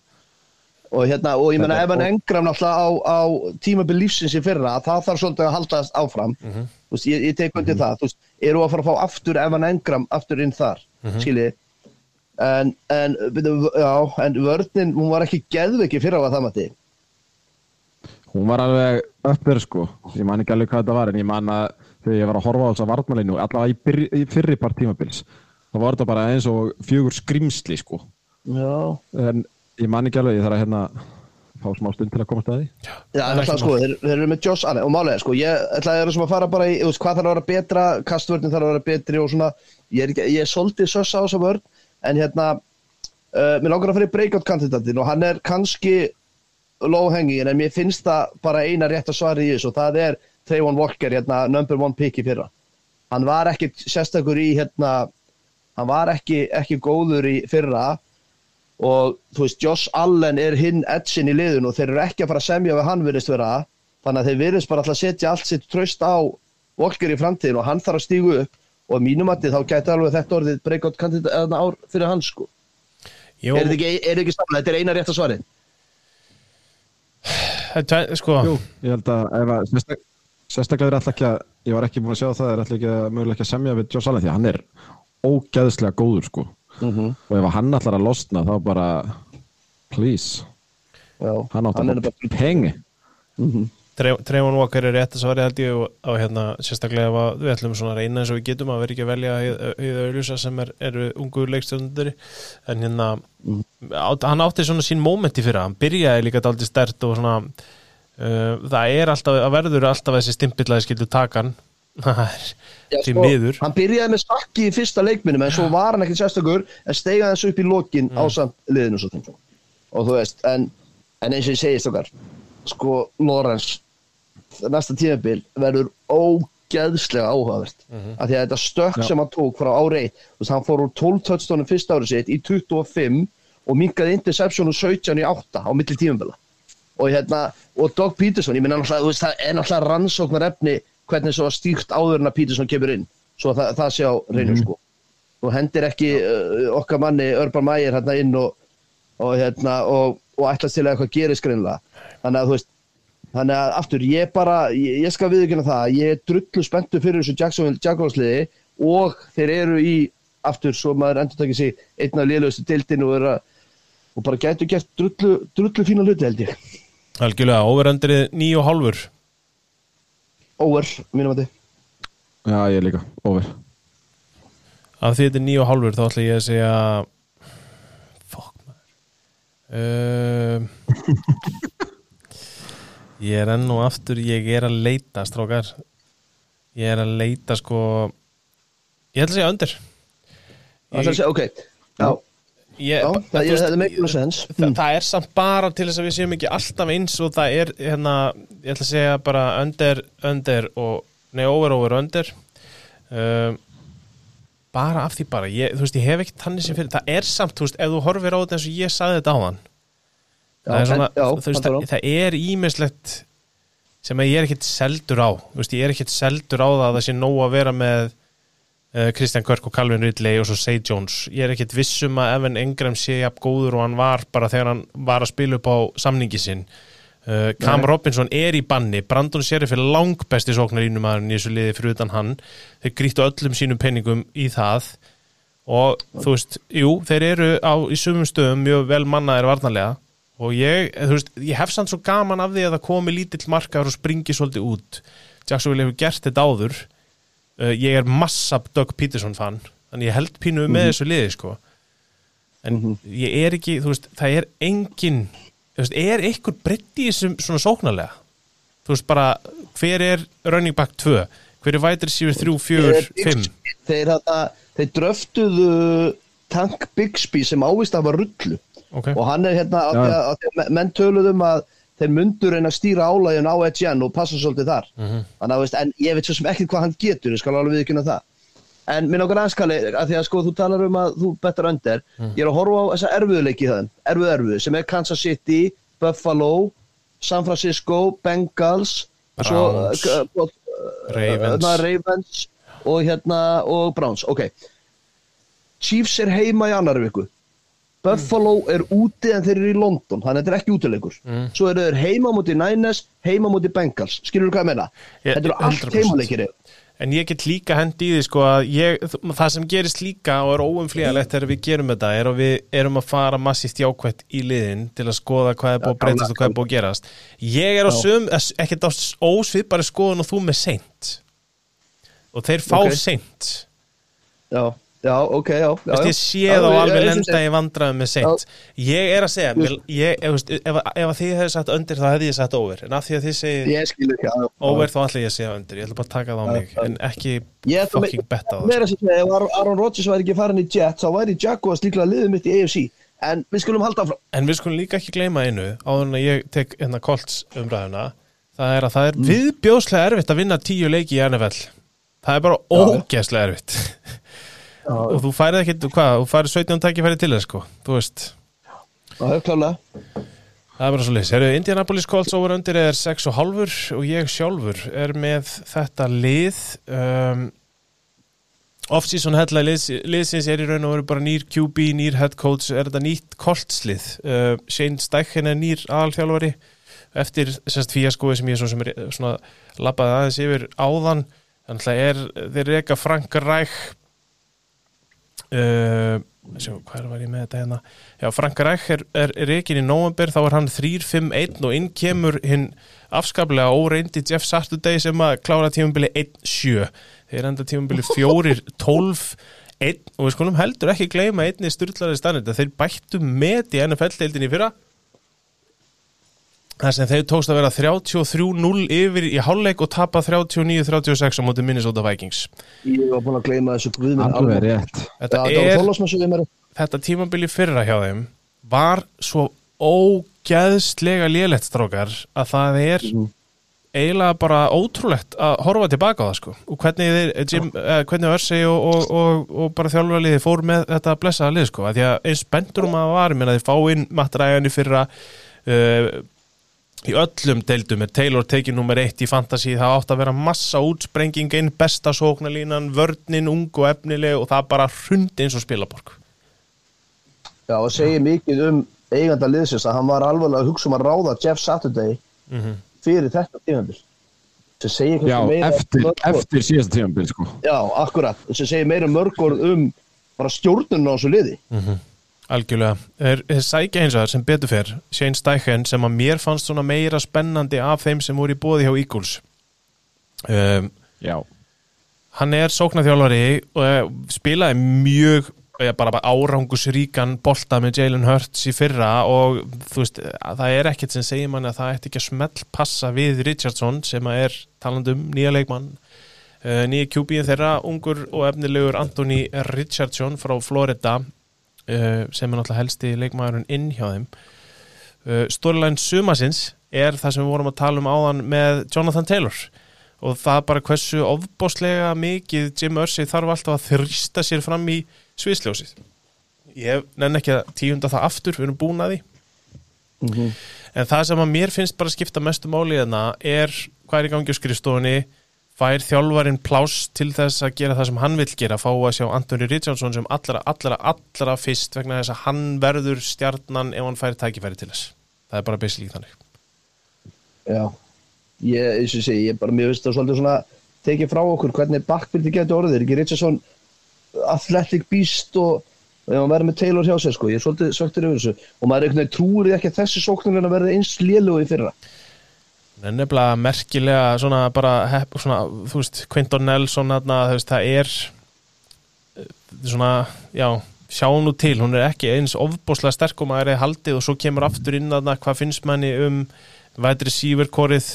Speaker 2: og hérna, og ég menna
Speaker 3: er
Speaker 2: ef hann engram náttúrulega á, á tímabil lífsins í fyrra, það þarf svolítið að haldast áfram,
Speaker 1: Mhm.
Speaker 2: þú veist, ég, ég tek undir það, þú veist, eru að fara að fá aftur ef hann engram aftur inn þar, mm
Speaker 1: Mhm.
Speaker 2: en, en, já, en vörnin, hún var ekki geðveiki fyrra á það mati
Speaker 3: Hún var alveg uppur sko. Ég man ekki alveg hvað þetta var En ég man að þegar ég var að horfa á þess að vartmalinu Allavega í, í fyrri part tímabils þá var þetta bara eins og fjögur skrimsli sko.
Speaker 2: Já,
Speaker 3: En ég man ekki alveg, ég þarf að hérna fá smá stund til að komast að því.
Speaker 2: Já,
Speaker 1: Það er
Speaker 2: en það sko, þeir, þeir eru með Josh Allen. Og málega, sko, ég ætla að vera sem að fara bara í, þú veist, hvað þarf að vera betra, kastvörnin þarf að vera betri og svona, ég er, ekki, ég er svolítið sössa á þessa vörn, en hérna, uh, mér langar að fara í breakout kandidatin og hann er kannski low hanging, en mér finnst það bara eina rétt að svara í þessu og það er Trayvon Walker, hérna, number one pick í fyrra. Hann var ekki sérstakur í, hérna, hann var ekki, ekki góður í fyrra og þú veist, Josh Allen er hinn edsin í liðun og þeir eru ekki að fara að semja við hann virðist vera, þannig að þeir virðist bara að setja allt sitt tröst á Walker í framtíðin og hann þarf að stígu upp og að mínum að þá gæti alveg þetta orðið breakout kandidat eða ár fyrir hann sko.
Speaker 1: Jó,
Speaker 2: er þetta ekki, ekki samlega, þetta er eina rétt að svari
Speaker 1: þetta er- sko
Speaker 3: Jú, ég held að ef að sérstaklega er alltaf ekki að ég var ekki búin að sjá það, er alltaf ekki að mögulega ekki að semja við Josh Allen því að hann er ógeðslega góður sko.
Speaker 2: Mm
Speaker 3: og ef að hann allar að losna þá bara please,
Speaker 2: Já,
Speaker 3: hann átt
Speaker 2: hann
Speaker 3: að
Speaker 2: bara
Speaker 3: pengi
Speaker 2: Mhm.
Speaker 1: Treyvon Walker er rétt að svari held ég og, og hérna sérstaklega ef að við ætlum svona að reyna eins og við getum að vera ekki að velja það auðvisa sem er, eru ungu leikstjórnundari en hérna
Speaker 2: Mhm.
Speaker 1: át, hann átti svona sín mómenti fyrir hann byrjaði líka daldið stert og svona það er alltaf, að verður alltaf þessi stimpillaði skildu takan. Því
Speaker 2: sko,
Speaker 1: miður.
Speaker 2: Hann byrjaði með stakki í fyrsta leikminum en svo var hann ekkert sérstakur en steigaði þessu upp í lokin
Speaker 1: Mm.
Speaker 2: á samt liðinu og þú veist, en, en eins og ég segist okkar sko, Lorenz næsta tímabil verður ógeðslega áhugavert.
Speaker 1: Mhm.
Speaker 2: af því að þetta stökk sem hann tók frá ári eitt, þú veist, hann fór úr 12 touchdownum fyrsta árið sitt í 25 og minkaði interception úr 17 í 8 á milli tímabila og hérna, og Doug Peterson ég minna náttúrulega, það er náttúrulega rannsóknar efni hvernig svo stýrt áður en að Peterson kemur inn, svo að það, það sé á reynum sko, og hendir ekki uh, okkar manni Urban Meyer hérna inn og, og hérna og, og ætlast til að eitthvað gerist greinlega þannig að þú veist, þannig að aftur ég bara, ég, ég skal viðkynna það ég er drullu spenntu fyrir þessu Jacksonville Jaguarsliði og þeir eru í aftur, svo maður endur takið sig einn af liðlustu dildinu og, er að- og bara gætu gert drullu, drullu fína hluti held ég
Speaker 1: algjörlega, og hálfur.
Speaker 2: Over, mínum að þið
Speaker 3: Já, ég líka, over.
Speaker 1: Af því þetta er nýju og hálfur þá ætla ég að segja fuck maður. Uh, ég er enn og aftur ég er að leita strákar. Ég er að leita sko ég ætla að segja
Speaker 2: að segja, ok, já,
Speaker 1: ég,
Speaker 2: já, það,
Speaker 1: þú veist,
Speaker 2: það er meikinu sens
Speaker 1: Þa, það er samt bara til þess að við séum ekki alltaf eins og það er hérna, ég ætla að segja bara under, under og, nei, over, over, under. Um, bara af því bara, ég, þú veist, ég hef ekki tannig sem fyrir, það er samt, þú veist, ef þú horfir á þetta eins og ég saði þetta á þann það er svona,
Speaker 2: já,
Speaker 1: þú veist, það, það er ímislegt sem að ég er ekkit seldur á. Þú veist, ég er ekkit seldur á það að það sé nóg að vera með uh, Christian Kirk og Calvin Ridley og svo Say Jones. Ég er ekkit vissum að Evan Engram sé jafn góður og hann var bara þegar hann var að spila upp á samningi sinn. Uh, Cam
Speaker 2: Nei.
Speaker 1: Robinson er í banni. Brandon Sheriff er langbesti sóknarínumæðurinn í þessu liði fyrir utan hann. Þeir grýttu öllum sínum penningum í það. Og þú veist, jú, þeir eru á, í sumum stöðum mjög vel mannaðir varnarlega. Og ég, þú veist, ég hef samt svo gaman af því að það komi lítill markaður og springi svolítið út. Jacksonville hefur gert þetta áður uh, ég er massa Doug Peterson fan þannig ég held pínu með þessu liði sko. En ég er ekki, þú veist, það er engin þú veist, er einhver breytti í þessum svona sóknarlega? Þú veist bara, hver er running back 2 hver er vætir síður 3, 4, 5
Speaker 2: Þeir, þeir dröftuðu Tank Bixby sem ávist að var rullu.
Speaker 1: Ok,
Speaker 2: og hann er hérna, því að- af því að menn töluðum að þeir mundur en að stýra álægin á Etienne og passa svolítið þar.
Speaker 1: Mhm.
Speaker 2: þannig að veist, en ég veit svo sem ekki hvað hann getur ég skal alveg viðkynna það. En minn okkar anskali, að því að sko þú talar um að þú betur öndir, ég er að horfa á þessa erfiðuleiki í það, erfið erfið sem er Kansas City, Buffalo San Francisco, Bengals svo
Speaker 1: Browns.
Speaker 2: uh, uh,
Speaker 1: Ravens.
Speaker 2: uh, Ravens og hérna og Browns, ok. Chiefs er heima í annari viku Buffalo er úti en þeir eru í London þannig að þetta er ekki útilegur
Speaker 1: Mm.
Speaker 2: svo eru þeir heima múti Niners, heima múti Bengals skilur þú hvað ég meina?
Speaker 1: Ég-
Speaker 2: þetta eru allt
Speaker 1: 100%.
Speaker 2: heimaleikir
Speaker 1: En ég get líka hendi í því sko að ég, það sem gerist líka og er óumflýjalegt þegar við gerum þetta er að við erum að fara massíft jákvætt í liðin til að skoða hvað er búið að breytast og hvað er búið að gerast. Ég er á sum, ekkert á ósvipari skoðun og þú með seint. Og þeir fá
Speaker 2: Ok.
Speaker 1: seint.
Speaker 2: já, já, ok, já, já, já.
Speaker 1: ég sé þá alveg lenda í vandræðum með seint. Ég er að segja, ég, ef, ef, ef þið hefði sagt undir þá hefði ég sagt over. En af því að þið
Speaker 2: já.
Speaker 1: over þá ætla ég að segja undir. Ég ætla bara að taka það á mig. En ekki fucking betta á það.
Speaker 2: segja, ef Ar- Aaron Rodgers væri ekki farin í Jets þá væri Jaguars líklega liðið mitt í AFC en við skulum halda áfram
Speaker 1: En við skulum líka ekki gleyma einu áður en að ég tek hérna Colts umræðuna það er að það er
Speaker 2: Mm.
Speaker 1: viðbjóðslega erfitt að vinna tíu leiki í NFL það er bara ógeðslega erfitt og þú færið ekki, hvað, þú færið 17 tækifæri til þess sko, þú veist.
Speaker 2: Það er klálega.
Speaker 1: Það er bara svo leys, eru Indianapolis Colts over undir er 6,5 og ég sjálfur er með þetta lið um, off-season hella liðs, liðsins er í raun og veru bara nýr QB, nýr head coach. Er þetta nýtt Colts-lið uh, Shane Steichen er nýr aðalþjálfari eftir semst fíaskói sem ég svo sem er svona labbaði aðeins yfir áðan. Þannig að er, þeir reyka Frank Ræk uh, sjá, hvað var ég með þetta hérna? Já, Frank Reich er, er, er reikin í november þá er hann 3-5-1 og inn kemur hinn afskaplega óreyndi Jeff Saturday sem að klára tímabili 1-7 þeir enda tímabili 4-12-1 [LAUGHS] og við skulum heldur ekki gleyma einni styrlaði stannir þeir bættu með í NFL-deildinni fyrra þar sem þeir tókst að vera 33-0 yfir í hálfleik og tapa 39-36 á móti Minnesota Vikings.
Speaker 2: Ég var búin að gleyma þessu guðminn
Speaker 3: Alveg rétt.
Speaker 1: Þetta,
Speaker 2: Það mér.
Speaker 1: Þetta tímabili fyrra hjá þeim var svo ógæðslega lélegt strákar að það er eiginlega bara ótrúlegt að horfa tilbaka á það sko. Og hvernig, þeir, Jim, eh, hvernig Örsey og, og, og, og bara þjálfuraliði fór með þetta blessaða lið sko. Að því að eins bendur um að var, ég meina þeir fá inn Matt Ryan í fyrra uh, í öllum deildum er Taylor tekið nummer eitt í fantasy. Það átt að vera massa útsprenging inn besta sóknalínan, vörnin, ung og efnileg og það bara hrundi eins og spilaborg.
Speaker 2: Já, og segir mikið um eiganda liðsins að hann var alveg að hugsa um að ráða Jeff Saturday fyrir þetta tímabil. Sem segir kannski meira
Speaker 3: eftir,
Speaker 2: mörg orð-
Speaker 3: eftir síðasta tímabil sko.
Speaker 2: Já, akkurat, sem segir meira mörg orð um bara stjórnun á þessu liði
Speaker 1: Algjörlega, þeir, sækja eins og það sem betur fyrr Shane Steichen sem að mér fannst svona meira spennandi af þeim sem voru í bóði hjá Eagles. Um,
Speaker 3: Já,
Speaker 1: hann er sóknarþjálfari og eh, spilaði mjög eh, bara, bara árangusríkan bolta með Jalen Hurts í fyrra og þú veist, að það er ekkert sem segir manni að það ætti ekki að smell passa við Richardson sem að er talandum nýja leikmann uh, nýja QB-in þeirra, ungur og efnilegur Anthony Richardson frá Florida sem er náttúrulega helsti leikmaðurinn inn hjá þeim. Uh, Storyline sumasins er það sem við vorum að tala um áðan með Jonathan Taylor. Og það bara hversu ofbóslega mikið Jim Irsay þarf alltaf að þrýsta sér fram í sviðsljósið. Ég nenn ekki að tíunda það aftur við erum búin að því. En það sem að mér finnst bara skipta mestu máli þarna er hvað er í gangi á skrifstofunni fær þjálfarinn pláss til þess að gera það sem hann vill gera, fá að sjá Anthony Richardson sem allra, allra, allra fyrst vegna þess að hann verður stjarnan ef hann fær tækifæri til þess. Það er bara basically þannig.
Speaker 2: Já, ég, eins og segi, ég bara, mér finnst það svolítið svona tekið frá okkur hvernig backbildi getur orðið, er ekki Richardson athletic beast og og ef hann verður með Taylor hjá sér sko, ég er svolítið svöktur yfir þessu. Og maður einhvern veginn trúir því ekki að þessi sóknarinn að verða eins í fyrra.
Speaker 1: er nefnilega merkilega svona bara, hepp, svona, þú veist, Quinton Nelson þarna, þú veist, það er eh, svona, já sjá nú til, hún er ekki eins ofbóslega sterk og maður er haldið og svo kemur aftur inn þarna, hvað finnst manni um vætri síverkorið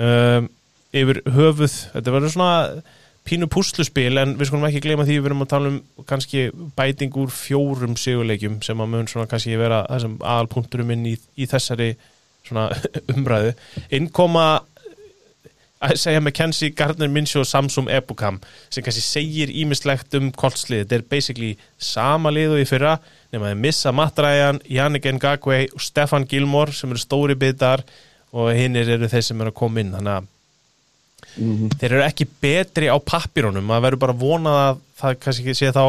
Speaker 1: um, yfir höfuð. Þetta verður svona pínu púsluspil en við skulum ekki gleyma því við erum að tala um kannski bæting úr fjórum sigurleikjum sem að mun svona kannski vera aðalpunkturum inn í, í þessari svona [LAUGHS] umræðu. Innkoma að segja með Kensi, Gardner Minshew og Samsung Ebukam sem kannski segir ímislegt um koltslið, þetta er basically sama lið og í fyrra nema þeir missa Matt Ryan, Yannick Ngakwe og Stefan Gilmore sem eru stóri bitar og hinnir eru þeir sem eru að koma inn. Þannig að þeir eru ekki betri á pappirunum maður verður bara að vona að það kannski sé þá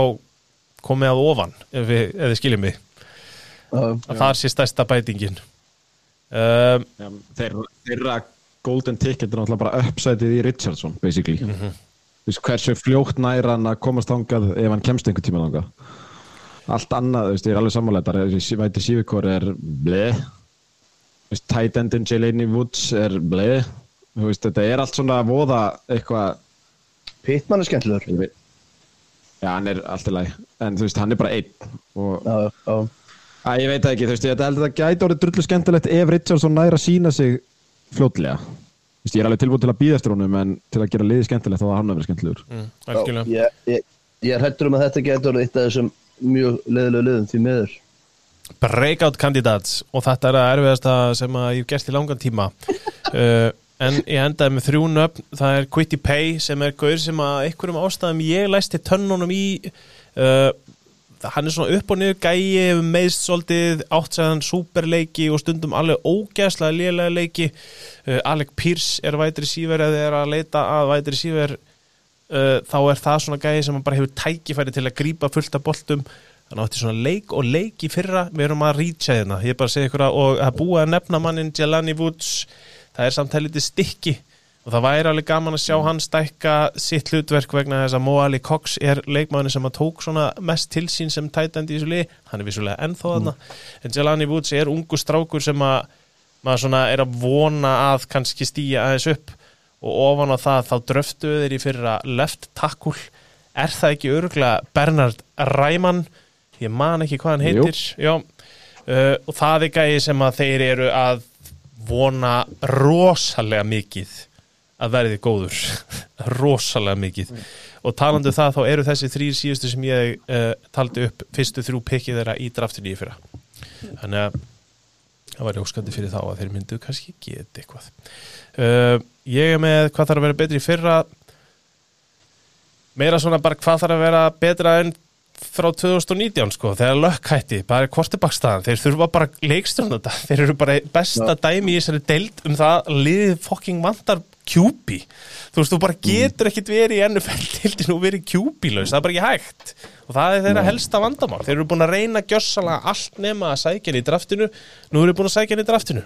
Speaker 1: komið að ofan ef við, ef við skiljum mig.
Speaker 2: Uh,
Speaker 1: að það sé stærsta bætingin um,
Speaker 3: Já, þeirra, þeirra golden ticket er náttúrulega bara uppsætið í Richardson basically. Mm -hmm. hversu fljótt nær hann að komast þangað ef hann kemst einhver tíma þangað? Allt annað, þú veist, ég er alveg sammálega þessi væti sífikor er bleið tight endin Jelani Woods er veist, þetta er allt svona að voða eitthvað
Speaker 2: Pittman er skemmtilegur.
Speaker 3: Ég veit- já, hann er allt í lagi en þú veist, hann er bara einn og
Speaker 2: Já, já,
Speaker 3: Æ, ég veit ekki, þú veist, ég held að það gæti orðið drullu skemmtilegt ef Richardson næra að sína sig fljótlega. Þú veist, ég er alveg tilbúin til að býða eftir honum, en til að gera liði skemmtilegt þá var hann að vera skemmtilegur.
Speaker 1: mm, algjörlega
Speaker 2: Ég, ég, ég er hættur um að þetta getur eitt af þessum mjög leðilegu liðum því miður
Speaker 1: breakout candidates og þetta er að erfiðasta sem að ég hef gert í langan tíma uh, [LAUGHS] en ég endaði með þrjú nöfn það er Quitty Pay sem er gaur sem að einhverjum ástæðum ég læsti tönnunum í uh, hann er svona upp og niður gæi meðst svolítið áttsæðan superleiki og stundum alveg ógæslega lélega leiki. Uh, Alec Pierce er vætri síver eða er að leita að vætri síver uh, þá er það svona gæi sem bara hefur tækifæri til að grípa fullt af boltum. Hann átti svona leik og leik í fyrra við erum að rýtja hérna, ég er bara að segja ykkur að og að búa að nefna mannin Jelani Woods það er samt helviti stykki og það væri alveg gaman að sjá hann stækka sitt hlutverk vegna þess að Moali Cox er leikmaðurinn sem að tók svona mest til sín sem tætandi í þessu lið, hann er vissulega ennþá þarna, en Jelani Woods er ungu strákur sem að maður svona er að vona að kannski stýja aðeins upp. Og ofan á það þá dröftuðu þeir í fyrra left tackle. Er það ekki örgulega Bernard Ræman? Ég man ekki hvað hann heitir. Uh, og það er gæði sem að þeir eru að vona rosalega mikið að verði góður. [LAUGHS] Rosalega mikið. Og talandi um það þá eru þessi þrýr síðustu sem ég uh, taldi upp fyrstu þrjú pikkið þeirra í draftinu í fyrra. Þannig að það var óskandi fyrir þá að þeir myndu kannski geta eitthvað. Uh, ég er með hvað þarf að vera betri í fyrra. Meira svona bara hvað þarf að vera betra en frá 2019 sko, þegar lökkhætti bara kortebakstaðan, þeir þurfa bara leikstjórn þetta, þeir eru bara besta dæmi í þessari deild um það að liðið fucking vantar kjúpi. Þú veist, þú bara getur ekkit verið í NFL-deildin og verið kjúpilaus, það er bara ekki hægt. Og það er þeirra helsta vandamál. Þeir eru búin að reyna gjössalega allt nema að sækja hann í draftinu, nú eru búin að sækja hann í draftinu.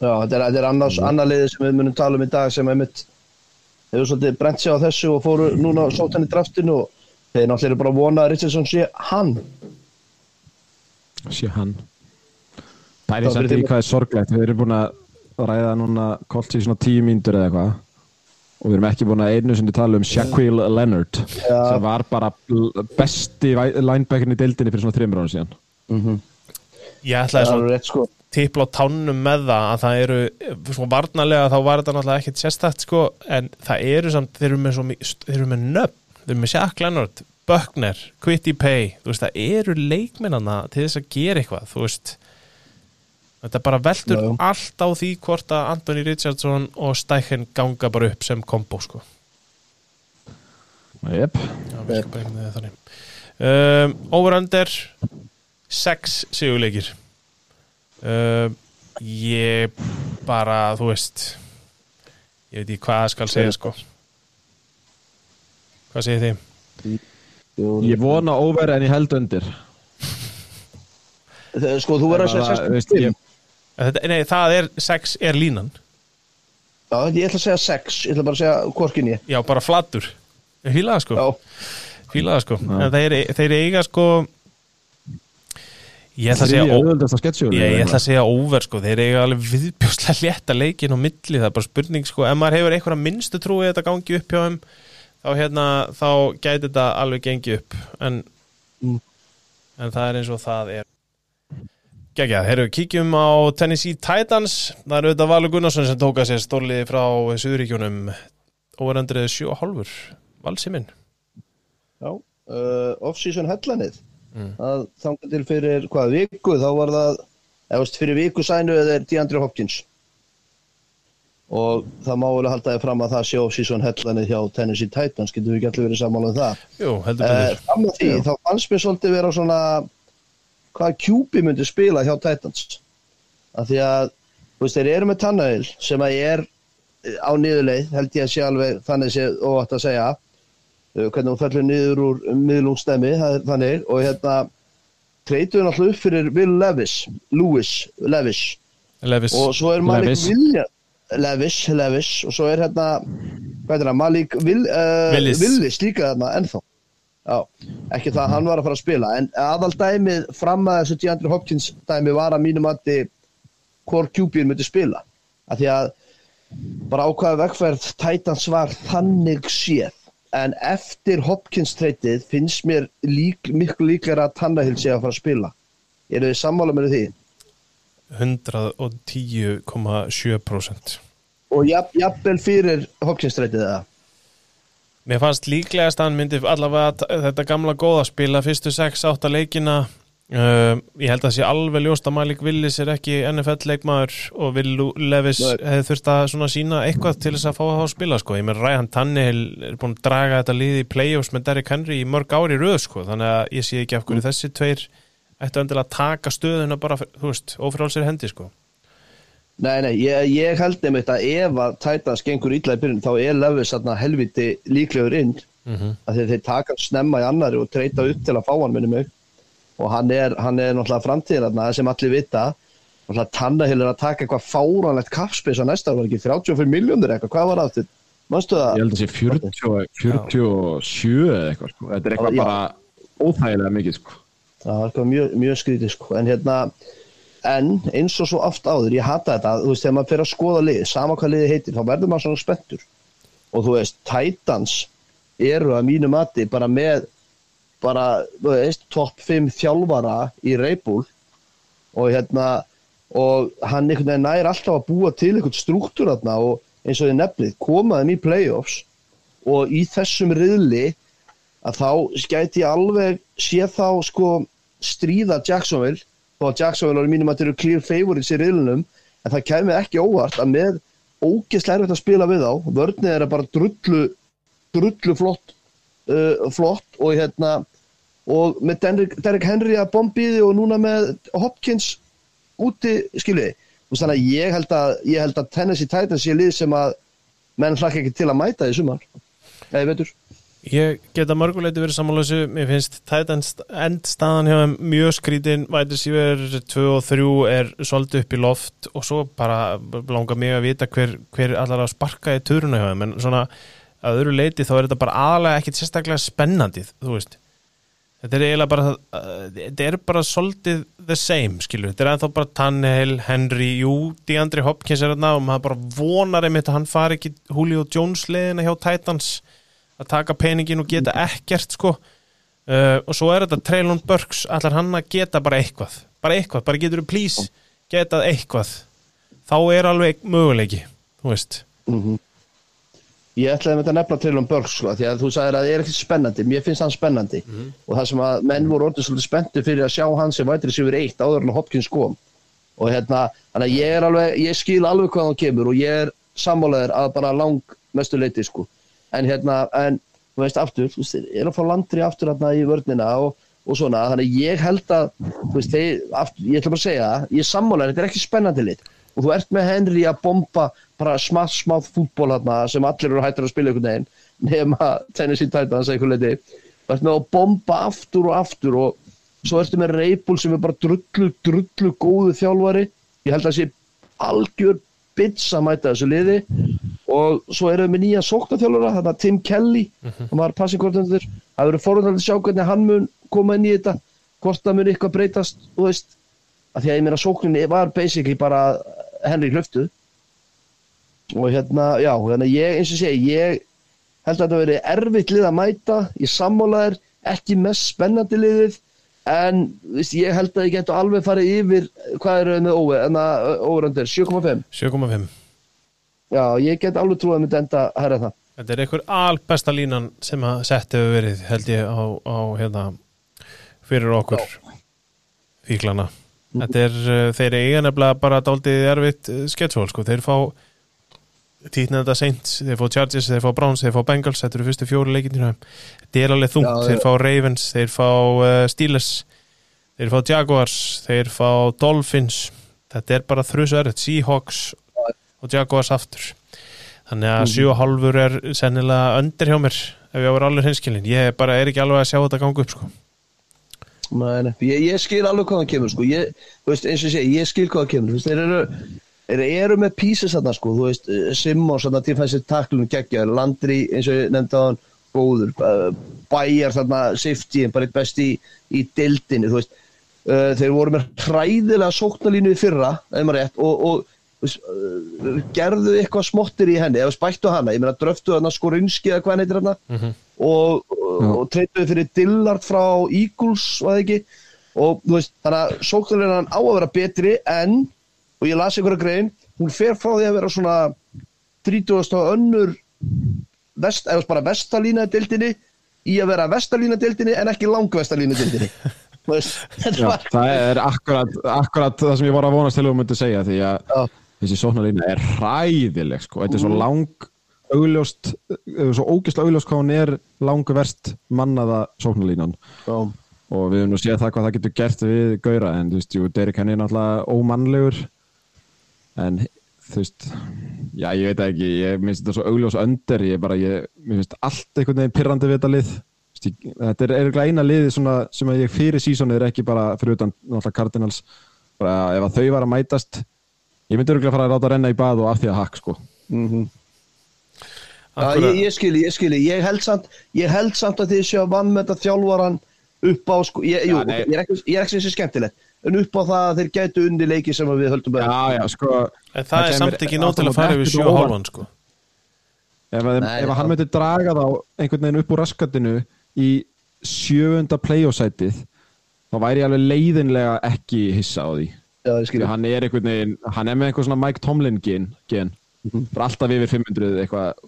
Speaker 2: Já, þetta er, þetta er annars, annar liði sem við munum tala um í dag sem einmitt hefur svolítið brent sig á þessu og fóru núna sótt hann í draftinu og þeir náttúrulega eru bara að vona að Richardson sé hann.
Speaker 3: sé hann. Það er
Speaker 2: því-
Speaker 3: hvað er sorglegt. Við erum búin að ræða núna kolt í svona tíu mínútur eða eitthvað og við erum ekki búin að einu sinni tala um Shaquille Leonard
Speaker 2: Já.
Speaker 3: sem var bara besti væ- linebackerin í deildinni fyrir svona þreymur ára síðan
Speaker 1: ég
Speaker 2: Það
Speaker 1: ætlaði
Speaker 2: er
Speaker 1: svona
Speaker 2: sko.
Speaker 1: tipla á tánum með það að það eru, svona varnarlega þá var þetta náttúrulega ekkert sérstætt sko en það eru samt, þeir eru með þeir eru með nöfn, þeir eru með Shaq Leonard Buckner, Quitty Pay þú veist, það eru leikmennana til þess að gera eitthvað, þú veist þetta bara veldur
Speaker 2: Já, já.
Speaker 1: allt á því hvort að Anthony Richardson og Steichen ganga bara upp sem kombo sko
Speaker 3: Jep.
Speaker 1: Já, við sko einhvern veginn þannig um, Over-under Sex sigurleikir um, Ég bara, þú veist Ég veit ekki hvað það skal segja sko Hvað segir þið?
Speaker 3: Ég vona over en ég held undir
Speaker 2: sko, þú verður að segja
Speaker 3: Bara, veist,
Speaker 2: 65.
Speaker 3: ég-
Speaker 1: Þetta, nei, það er, sex er línan?
Speaker 2: Já, ég ætla að segja 6. Ég ætla bara að segja hvorkin ég.
Speaker 1: Já, bara flatur. Ég fíla það sko.
Speaker 2: Já,
Speaker 1: sko. En þeir, þeir eiga sko Ég ætla að segja ó- Ég, ég ætla að segja over sko, þeir eiga alveg viðbjóslega létta leikin og milli, það er bara spurning sko, ef maður hefur einhverja minnstu trúið þetta gangi upp hjá þeim, þá hérna þá gæti þetta alveg gengi upp. En,
Speaker 2: Mm.
Speaker 1: en það er eins og það er Gægja, herru, kíkjum á Tennessee Titans, það er auðvitað Valur Gunnarsson sem tóka sér stórliði frá Suðuríkjunum, overandrið 7,5 valsiminn
Speaker 2: já. Uh, Off-season hellanið.
Speaker 1: Mm.
Speaker 2: Það þangar til fyrir hvað viku, þá var það, eða fyrir viku sænuðu þeir DeAndre Hopkins. Og það má vel halda þið fram að það sé off-season hellanið hjá Tennessee Titans, getur við ekki allir verið sammála um það.
Speaker 1: Jú, heldur
Speaker 2: Uh,
Speaker 1: betur
Speaker 2: fram að því, þá fannst mér svolítið vera svona hvað Kjúpi myndi spila hjá Titans. Af því að veist, þeir eru með Tannahill sem að er eh, á niðurleið, held ég að sé alveg þannig sé óvægt að segja. Uh, hvernig hún fellur niður úr miðlungsstæmi, þannig. Og hérna treytuðu náttúrulega upp fyrir Will Levis Lewis, Levis.
Speaker 1: Levis,
Speaker 2: og svo er Malik
Speaker 3: Levis.
Speaker 2: Williams Levis, Levis. Og svo er hérna er Malik Will, uh,
Speaker 1: Willis.
Speaker 2: Willis líka þarna ennþá Já, ekki það að hann var að fara að spila. En aðal dæmið fram að þessu DeAndre Hopkins dæmi var að mínum að hvor QB myndi spila. Af því að bara ákvaða vegferð Titans var þannig séð. En eftir Hopkins treytið finnst mér lík, miklu líklega að Tannahill sé að fara að spila. Eru þið sammála með því?
Speaker 1: 110,7%
Speaker 2: og jafn, jafnvel fyrir Hopkins treytið það
Speaker 1: Mér fannst líklegast að hann myndi allavega þetta gamla góða spila fyrstu 6-8 leikina uh, ég held að sé alveg ljóst að Malik Willis er ekki NFL leikmaður og Will Levis hefði þurft að sína eitthvað til þess að fá það að spila sko. ég með Ræhan Tannehill er búin að draga þetta liði í play-offs með Derrick Henry í mörg ári röð sko. þannig að ég sé ekki af hverju þessi tveir ættu endilega að taka stöðuna bara, þú veist, ófrálsir hendi sko.
Speaker 2: Nei, nei, ég, ég held einmitt að ef að Titans gengur illa í byrjun þá er Levis helviti líklegur inn
Speaker 1: mm -hmm.
Speaker 2: að þeir taka snemma í annari og treyta upp til að fá hann minni mig og hann er, hann er náttúrulega framtíðin sem allir vita og það Tannehill er að taka eitthvað fáranlegt kapspeis á næsta var ekki 35 miljónir eitthvað, hvað var það aftur? Það?
Speaker 3: Ég held að sé 40, 47 eða eitthvað sko. Þetta er eitthvað bara óþægilega mikið sko.
Speaker 2: Það var eitthvað mjög, mjög skrítið sko. en hérna en eins og svo oft áður, ég hata þetta þú veist, þegar maður fyrir að skoða lið, sama hvað liði heitir þá verður maður svona spenntur. Og þú veist, Titans eru að mínu mati bara með bara, þú veist, topp 5 þjálfara í Reybúl og hérna og hann einhvern veginn nær alltaf að búa til einhvern struktúr þarna og eins og þið nefnið, koma þeim í playoffs. Og í þessum riðli að þá skæti ég alveg sé þá sko stríða Jacksonville að Jacksonville er mínum að þeir eru clear favorites í riðlunum en það kemur ekki óvart að með ógeðslega erfitt að spila við á vörnið er bara drullu drullu flott uh, flott og hérna og með Derrick, Derrick Henry að bombiði og núna með Hopkins úti skiljiði þannig að ég held að, ég held að Tennessee Titans sé lið sem að menn hlakka ekki til að mæta í sumar. Eða veitur
Speaker 1: Ég geta mörguleiti verið samanlösu mér finnst Titans endstaðan hjá þeim mjög skrítin, vætir síver 2 og 3 er svolítið upp í loft og svo bara langar mig að vita hver, hver allar að sparka í töruna hjá þeim, en svona að öðru leiti þá er þetta bara aðalega ekkit sérstaklega spennandi, þú veist. Þetta er eiginlega bara uh, þetta er bara svolítið the same, skilur þetta er ennþá bara Tannehill, Henry jú, DeAndre Hopkins er þarna og maður bara vonar einmitt að hann fari ekki Julio Jones leðina hjá Titans að taka peningin og geta ekkert sko. Uh, og svo er þetta Traylon Burks allar hann að geta bara eitthvað? Bara eitthvað, bara getur þú please getað eitthvað? Þá er alveg möguleiki, þú veist.
Speaker 2: Ég ætlaði með þetta nefna um Börg sko, því að þú sagðir að það er ekkert spennandi, mér finnst hann spennandi. Og það sem að menn voru orðið svolítið spennti fyrir að sjá hann sem vætri sér verið eitt áður en Hopkins kom. Og hérna, þannig að ég er alveg, ég skil alveg hvað hann kemur og ég er sammálaður að bara lang mestu leiti sko, en hérna, en þú veist aftur, þú veist, þeir eru að fá landri aftur hérna í vörnina og, og svona, þannig ég held að, þú veist, þeir, aftur, ég ætla bara að segja það, ég er sammálaður, þetta er ekki spennandi lit og þú ert með Henry að bomba bara smátt smátt fútból hérna sem allir eru hættir að spila einhvern veginn [LAUGHS] nema Tennessee Titans einhvern leiti þú ert með að bomba aftur og aftur og svo ertu með Reybul sem er bara drullu, drullu góðu þjálfari. Ég held að það sé algjör bits að mæta þessu liði og svo erum við með nýja sóknarþjálfara þetta Tim Kelly, hann var passing coordinator það verður forundræðið að sjá hvernig hann mun koma inn í þetta, hvort það mun eitthvað breytast þú veist, að því að ég meina sókninni var basically bara Henry hlöftu og hérna, já, hérna ég, eins og segi, ég held að þetta veri erfitt lið að mæta, ég sammálaðir ekki mest spennandi liðið en veist, ég held að ég getur alveg farið yfir hvað eru með að óveröndir, 7,5
Speaker 1: 7,5
Speaker 2: já, ég get alveg trúið að myndi enda að herra það.
Speaker 1: Þetta er einhver albesta línan sem að sett hefur verið held ég á, á hérna fyrir okkur fíklana. Þetta er, uh, þeir eiga nefnilega bara dálítið erfitt sketsvól sko, þeir fá títna þetta Saints, þeir fá Chargers, þeir fá Browns, þeir fá Bengals, þetta eru fyrstu fjóri leikindinu þetta er alveg þungt,
Speaker 2: Já,
Speaker 1: þeir fá Ravens, þeir fá uh, Steelers þeir fá Jaguars, þeir fá Dolphins, þetta er bara þrjusverð, Seahawks og Jaguars aftur. Þannig að 7,5 er sennilega öndir hjá mér ef ég á verið alveg hinskilin ég bara er ekki alveg að sjá þetta ganga upp sko.
Speaker 2: Nei, ég, ég skil alveg hvað það kemur sko. ég, veist, eins og segi, ég skil hvað það kemur þeir eru, þeir eru með pieces þarna sko, veist, Simmons þarna til þessi taklunum geggjaður, Landry eins og ég nefndi á hann, góður. Uh, Bæjar þarna, safety bara eitt best í, í veist, uh, þeir voru með hræðilega sóknarlínu í fyrra, rétt og, og gerðu eitthvað smottir í henni, eða spættu hana ég meina dröftu hana skorinski eða hvað hann heitir hana
Speaker 1: Mhm.
Speaker 2: og, og, og treytuðu fyrir Dillard frá Eagles var það ekki og veist, þannig að sóknarleinan á að vera betri en, og ég las einhverja grein hún fer frá því að vera svona 30. og önnur vest, eða bara vestalína deildinni í að vera vestalína deildinni en ekki langvestalína [LAUGHS] þetta
Speaker 3: Já,
Speaker 2: var
Speaker 3: það er akkurat, akkurat það sem ég var að vonast til að þú myndi segja því að. Þessi sóknarlína er hræðileg sko. þetta er svo
Speaker 2: Mhm.
Speaker 3: lang augljóst, eh, svo ógislega augljóst hvað hún er langu verst mannaða sóknarlínan
Speaker 2: Já.
Speaker 3: og við höfum nú séð það hvað það getur gert við Gaura en þú veist, jú, Derek Henry er náttúrulega ómannlegur en þú veist já, ég veit ekki, ég minnst þetta svo augljós öndir, ég bara, ég, mér finnst allt einhvern veginn pirrandi við þetta lið þetta er eiginlega eina liði svona, sem að ég fyrir sísonið er ekki bara fyrir utan náttúrulega Cardinals bara ef að þau var að mætast ég myndi örgulega fara að láta renna í bað og af því að hakk sko
Speaker 2: Já, ég, ég skilji, ég skilji, ég held samt ég held samt að þið séu að vann með þetta þjálfaran upp á sko, ég, jú,
Speaker 3: Já,
Speaker 2: ég er ekki, ég er ekki þessi skemmtilegt en upp á það að þeir gætu unni leiki sem að við höldum með
Speaker 3: já já sko
Speaker 1: En það er samt ekki nóg til að fara yfir
Speaker 3: ekkert
Speaker 1: 7
Speaker 3: á
Speaker 1: og
Speaker 3: óvart.
Speaker 1: hálfan sko.
Speaker 3: ef, að,
Speaker 2: Nei,
Speaker 3: ef að hann myndi draga þá einhvern veginn upp úr raskatinu í sjöunda playoffsætið þá væri ég alveg leiðinlega ekki hissa á því
Speaker 2: Já,
Speaker 3: hann er einhvern veginn, hann er með eitthvað svona Mike Tomlin gen, gen. bara alltaf yfir 500 eitthvað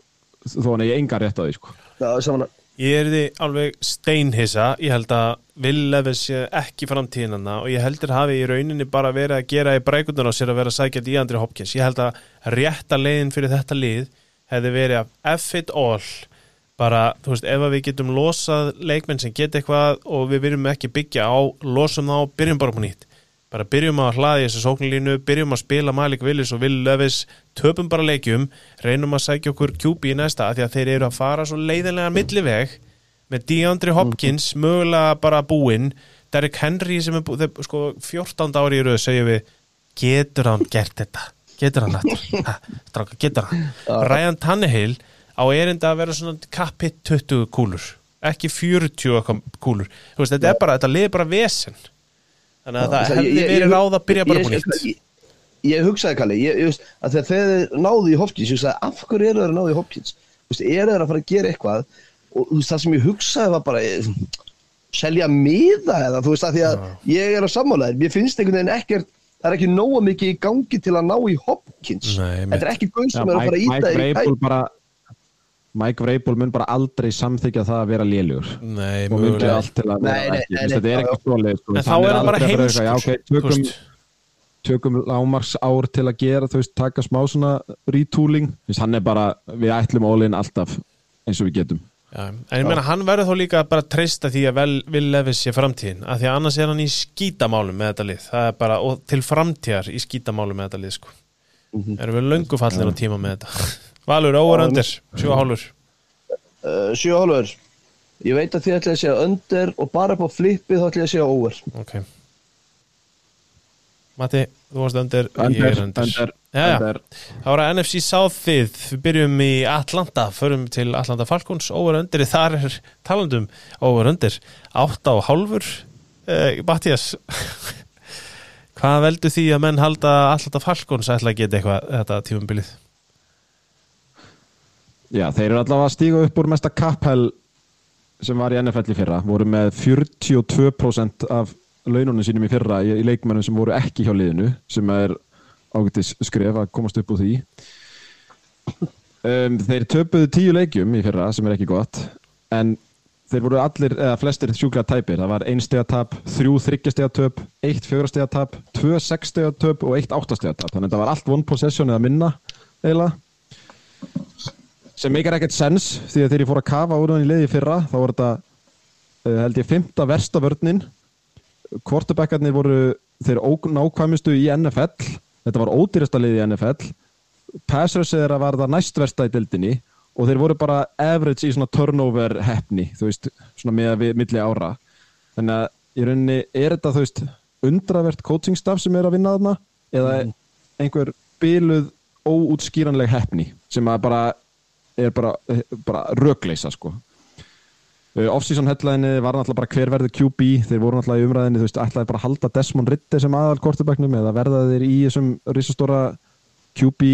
Speaker 3: þó hann er enga rétt á því sko.
Speaker 2: já,
Speaker 1: Ég er því alveg steinhissa. Ég held að sé ekki framtíðinana og ég heldur hafi í rauninni bara verið að gera í brækundun á sér að vera að sækja í Andri Hopkins. Ég held að rétta leiðin fyrir þetta lið hefði verið að F it all. Bara, þú veist, ef að við getum losað leikmenn sem geta eitthvað og við viljum ekki byggja á, losum þá byrjum bara upp á nýtt bara byrjum að hlaði þessu sóknlínu byrjum að spila Malik Willis og Will Levis töpum bara leikjum, reynum að sækja okkur QB í næsta, af því að þeir eru að fara svo leiðinlega milliveg með DeAndre Hopkins, mögulega bara búinn Derrick Henry sem er búinn sko 14 ári í röð segjum við getur hann gert þetta? Getur hann þetta, Ha, strákar, getur hann? Ryan Tannehill á erinda að vera svona kappitt 20 kúlur ekki 40 eitthvað kúlur. Þú veist, þetta er bara, þetta liði bara vesen þannig að það
Speaker 2: Ég-
Speaker 1: hefði
Speaker 2: ég-
Speaker 1: verið
Speaker 2: ég-
Speaker 1: ráð að byrja bara
Speaker 2: ég-
Speaker 1: búin nýtt.
Speaker 2: ég, ég hugsaði Kalli, ég, ég, þegar þeir náðu í Hopkins, ég hugsaði af hverju eru þeir náðu í Hopkins? Eru þeir að fara að gera eitthvað og það sem ég hugsaði var bara eh, selja miða eða þú veist að því að ég er á sammálaðir. Mér finnst einhvern veginn ekkert það er ekki nóga mikið í gangi til að ná í Hopkins. Þetta er ekki gauð
Speaker 3: Já,
Speaker 2: sem er að fara að
Speaker 3: Mike,
Speaker 2: íta
Speaker 3: Mike
Speaker 2: í
Speaker 3: Vrabel mun bara aldrei samþykja það að vera lélugur
Speaker 1: Nei,
Speaker 3: vera
Speaker 2: Nei, nei, nei,
Speaker 1: þá er hann bara heimskur
Speaker 3: ok, tökum, lámars ár til að gera þú veist, taka smá svona retooling. Hann er bara, við ætlum all-in alltaf eins og við getum.
Speaker 1: Já, en ég meina hann verður þó líka bara að treysta því að vel, Will Levis sé framtíðin af því að annars er hann í skítamálum með þetta lið. Það er bara, og til framtíðar í skítamálum með þetta lið sko. Erum við löngu fallin á tíma með þetta Valur, sjó hálfur.
Speaker 2: Uh, sjö hálfur. Ég veit að þið ætlaði að segja under og bara upp á flippið þá ætlaði að segja over.
Speaker 1: Ok. Matti, þú varst öndir, ég
Speaker 3: Under,
Speaker 1: er
Speaker 3: under.
Speaker 1: Það var að NFC South þið, við byrjum í Atlanta, förum til Atlanta Falcons, over undir, þar er talandum over undir, átta og hálfur, eh, Mattias, [LAUGHS] hvað veldur því að menn halda Atlanta Falcons ætla að geta eitthvað þetta tímumbilið?
Speaker 3: Já, þeir eru allavega að stíga upp úr mesta kapphæl sem var í NFL í fyrra. Voru með 42% af laununum sínum í fyrra í, í leikmennum sem voru ekki hjá liðinu sem er ágættis skref að komast upp úr því. Um, Þeir töpuðu tíu leikjum í fyrra sem er ekki gott en þeir voru allir, eða flestir sjúklega tæpir. Það var ein stegatap, þrjú þryggjastegatöp eitt fjögrastegatap, tvö sexstegatöp og eitt áttastegatap, þannig að það var allt one possession eða minna eiginlega sem meikar ekkert sens því að þegar ég fór að kafa úr hann í leiði fyrra þá voru þetta uh, held ég fymta versta vörnin. Kvortubekkarnir voru þeir nákvæmustu í NFL þetta var ódýrasta leiði í NFL passrössið þeirra var það næstversta í dildinni og þeir voru bara average í svona turnover hefni þú veist, svona með við milli ára. Þannig að í rauninni er þetta þú veist undravert coaching staff sem er að vinna þarna eða einhver byluð óútskýranleg hefni sem að bara er bara, bara rögleisa sko. Uh, off-season headline var náttúrulega bara hver verður QB þeir voru náttúrulega í umræðinni þú veist ætlaði bara að halda Desmond Ritter sem aðal kortebæknum eða verða þeir í þessum risastóra QB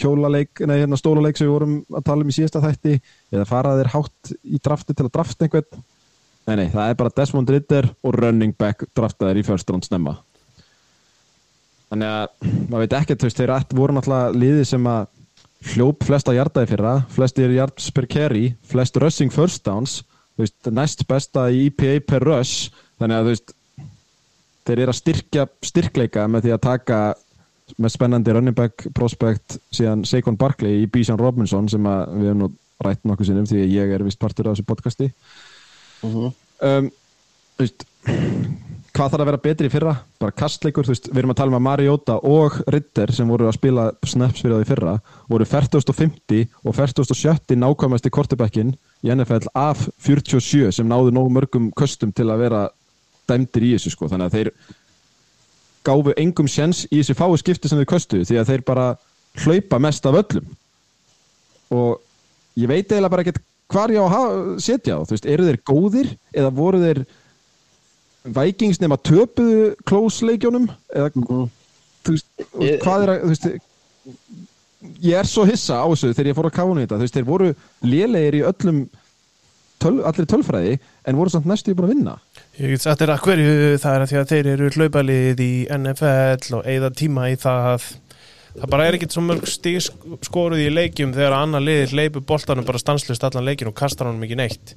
Speaker 3: hjólaleik nei hérna stólaleik sem við vorum að tala um í síðasta þætti eða fara þeir hátt í drafti til að drafta einhvern? Nei nei það er bara Desmond Ritter og running back draftaðir í first round snemma. Þannig að maður veit ekkert þú veist þeir voru náttúrulega liði sem að hljóp flesta hjartaði fyrra flestir yards per carry flest rushing first downs veist, næst besta í EPA per rush þannig að veist þeir eru að styrkja styrkleika með því að taka með spennandi running back prospect síðan Saquon Barkley í Bijan Robinson sem við hefum nú rætt nokkuð sinnum því ég er vist partur af þessu podcasti. Um, þú veist hvað þarf að vera betri í fyrra? Bara kastleikur, þú veist, við erum að tala um að Mariota og Ritter sem voru að spila snaps fyrir það í fyrra, voru 4050 og 4070 nákvæmasti kortebackin í NFL af 47 sem náðu nógu mörgum köstum til að vera dæmdir í þessu sko, þannig að þeir gáfu engum sjens í þessi fáu skipti sem þau köstuðu því að þeir bara hlaupa mest af öllum. Og ég veit eiginlega bara ekkert hvar ég á að setja á, þú veist, eru þeir góðir eða voru þeir Vikings nema töpuðu klósleikjónum eða þú veist,
Speaker 2: Ég-
Speaker 3: hvað er að þú veist, ég er svo hissa á þessu þegar ég fór að kána þetta, þú veist, þeir voru lélegir í öllum töl, allir tölfræði en voru samt næstu búin að vinna.
Speaker 1: Ég get sagt þér að hverju það er að því að þeir eru hlaupalið í NFL og eigða tíma í það það bara er ekkert svo mörg stig skoruð í leikjum þegar annar liðið hleypur boltanum bara stanslust allan leikin og kastar honum ekki neitt.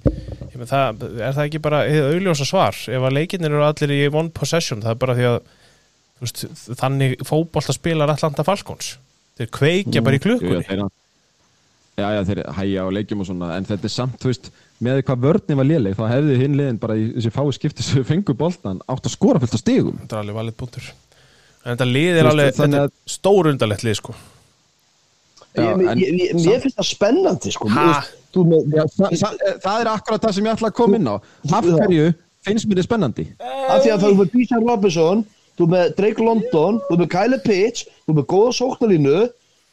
Speaker 1: Menn, það, er það ekki bara hið augljósa svar? Ef að leikinnir eru allir í one possession það er bara því að veist, þannig fótbolta spilar Atlanta Falcons. Þeir kveikja bara í
Speaker 3: já,
Speaker 1: klukkunni.
Speaker 3: þeir, já, já, þeir hæja á leikjum og svona en þetta er samt, þú veist, með hvað vörnum var léleg þá hefði hinn liðin bara í þessi fái skipti sem fengu boltan átt að skora fullt á stigum.
Speaker 1: Þetta er alveg valið punktur en þetta lið er alveg
Speaker 3: þannig
Speaker 1: þetta er stór undarlegt lið sko.
Speaker 3: Já,
Speaker 2: Ég-
Speaker 3: en-
Speaker 2: ég- ég- Mér finnst það spennandi sko.
Speaker 3: Það, er akkurat það sem ég ætla að koma inn á. Af hverju finnst mér þið spennandi?
Speaker 2: Af því að það er með Bísan Robinson þú með Drake London, þú með Kyle Pitts þú með góða sóknarlínu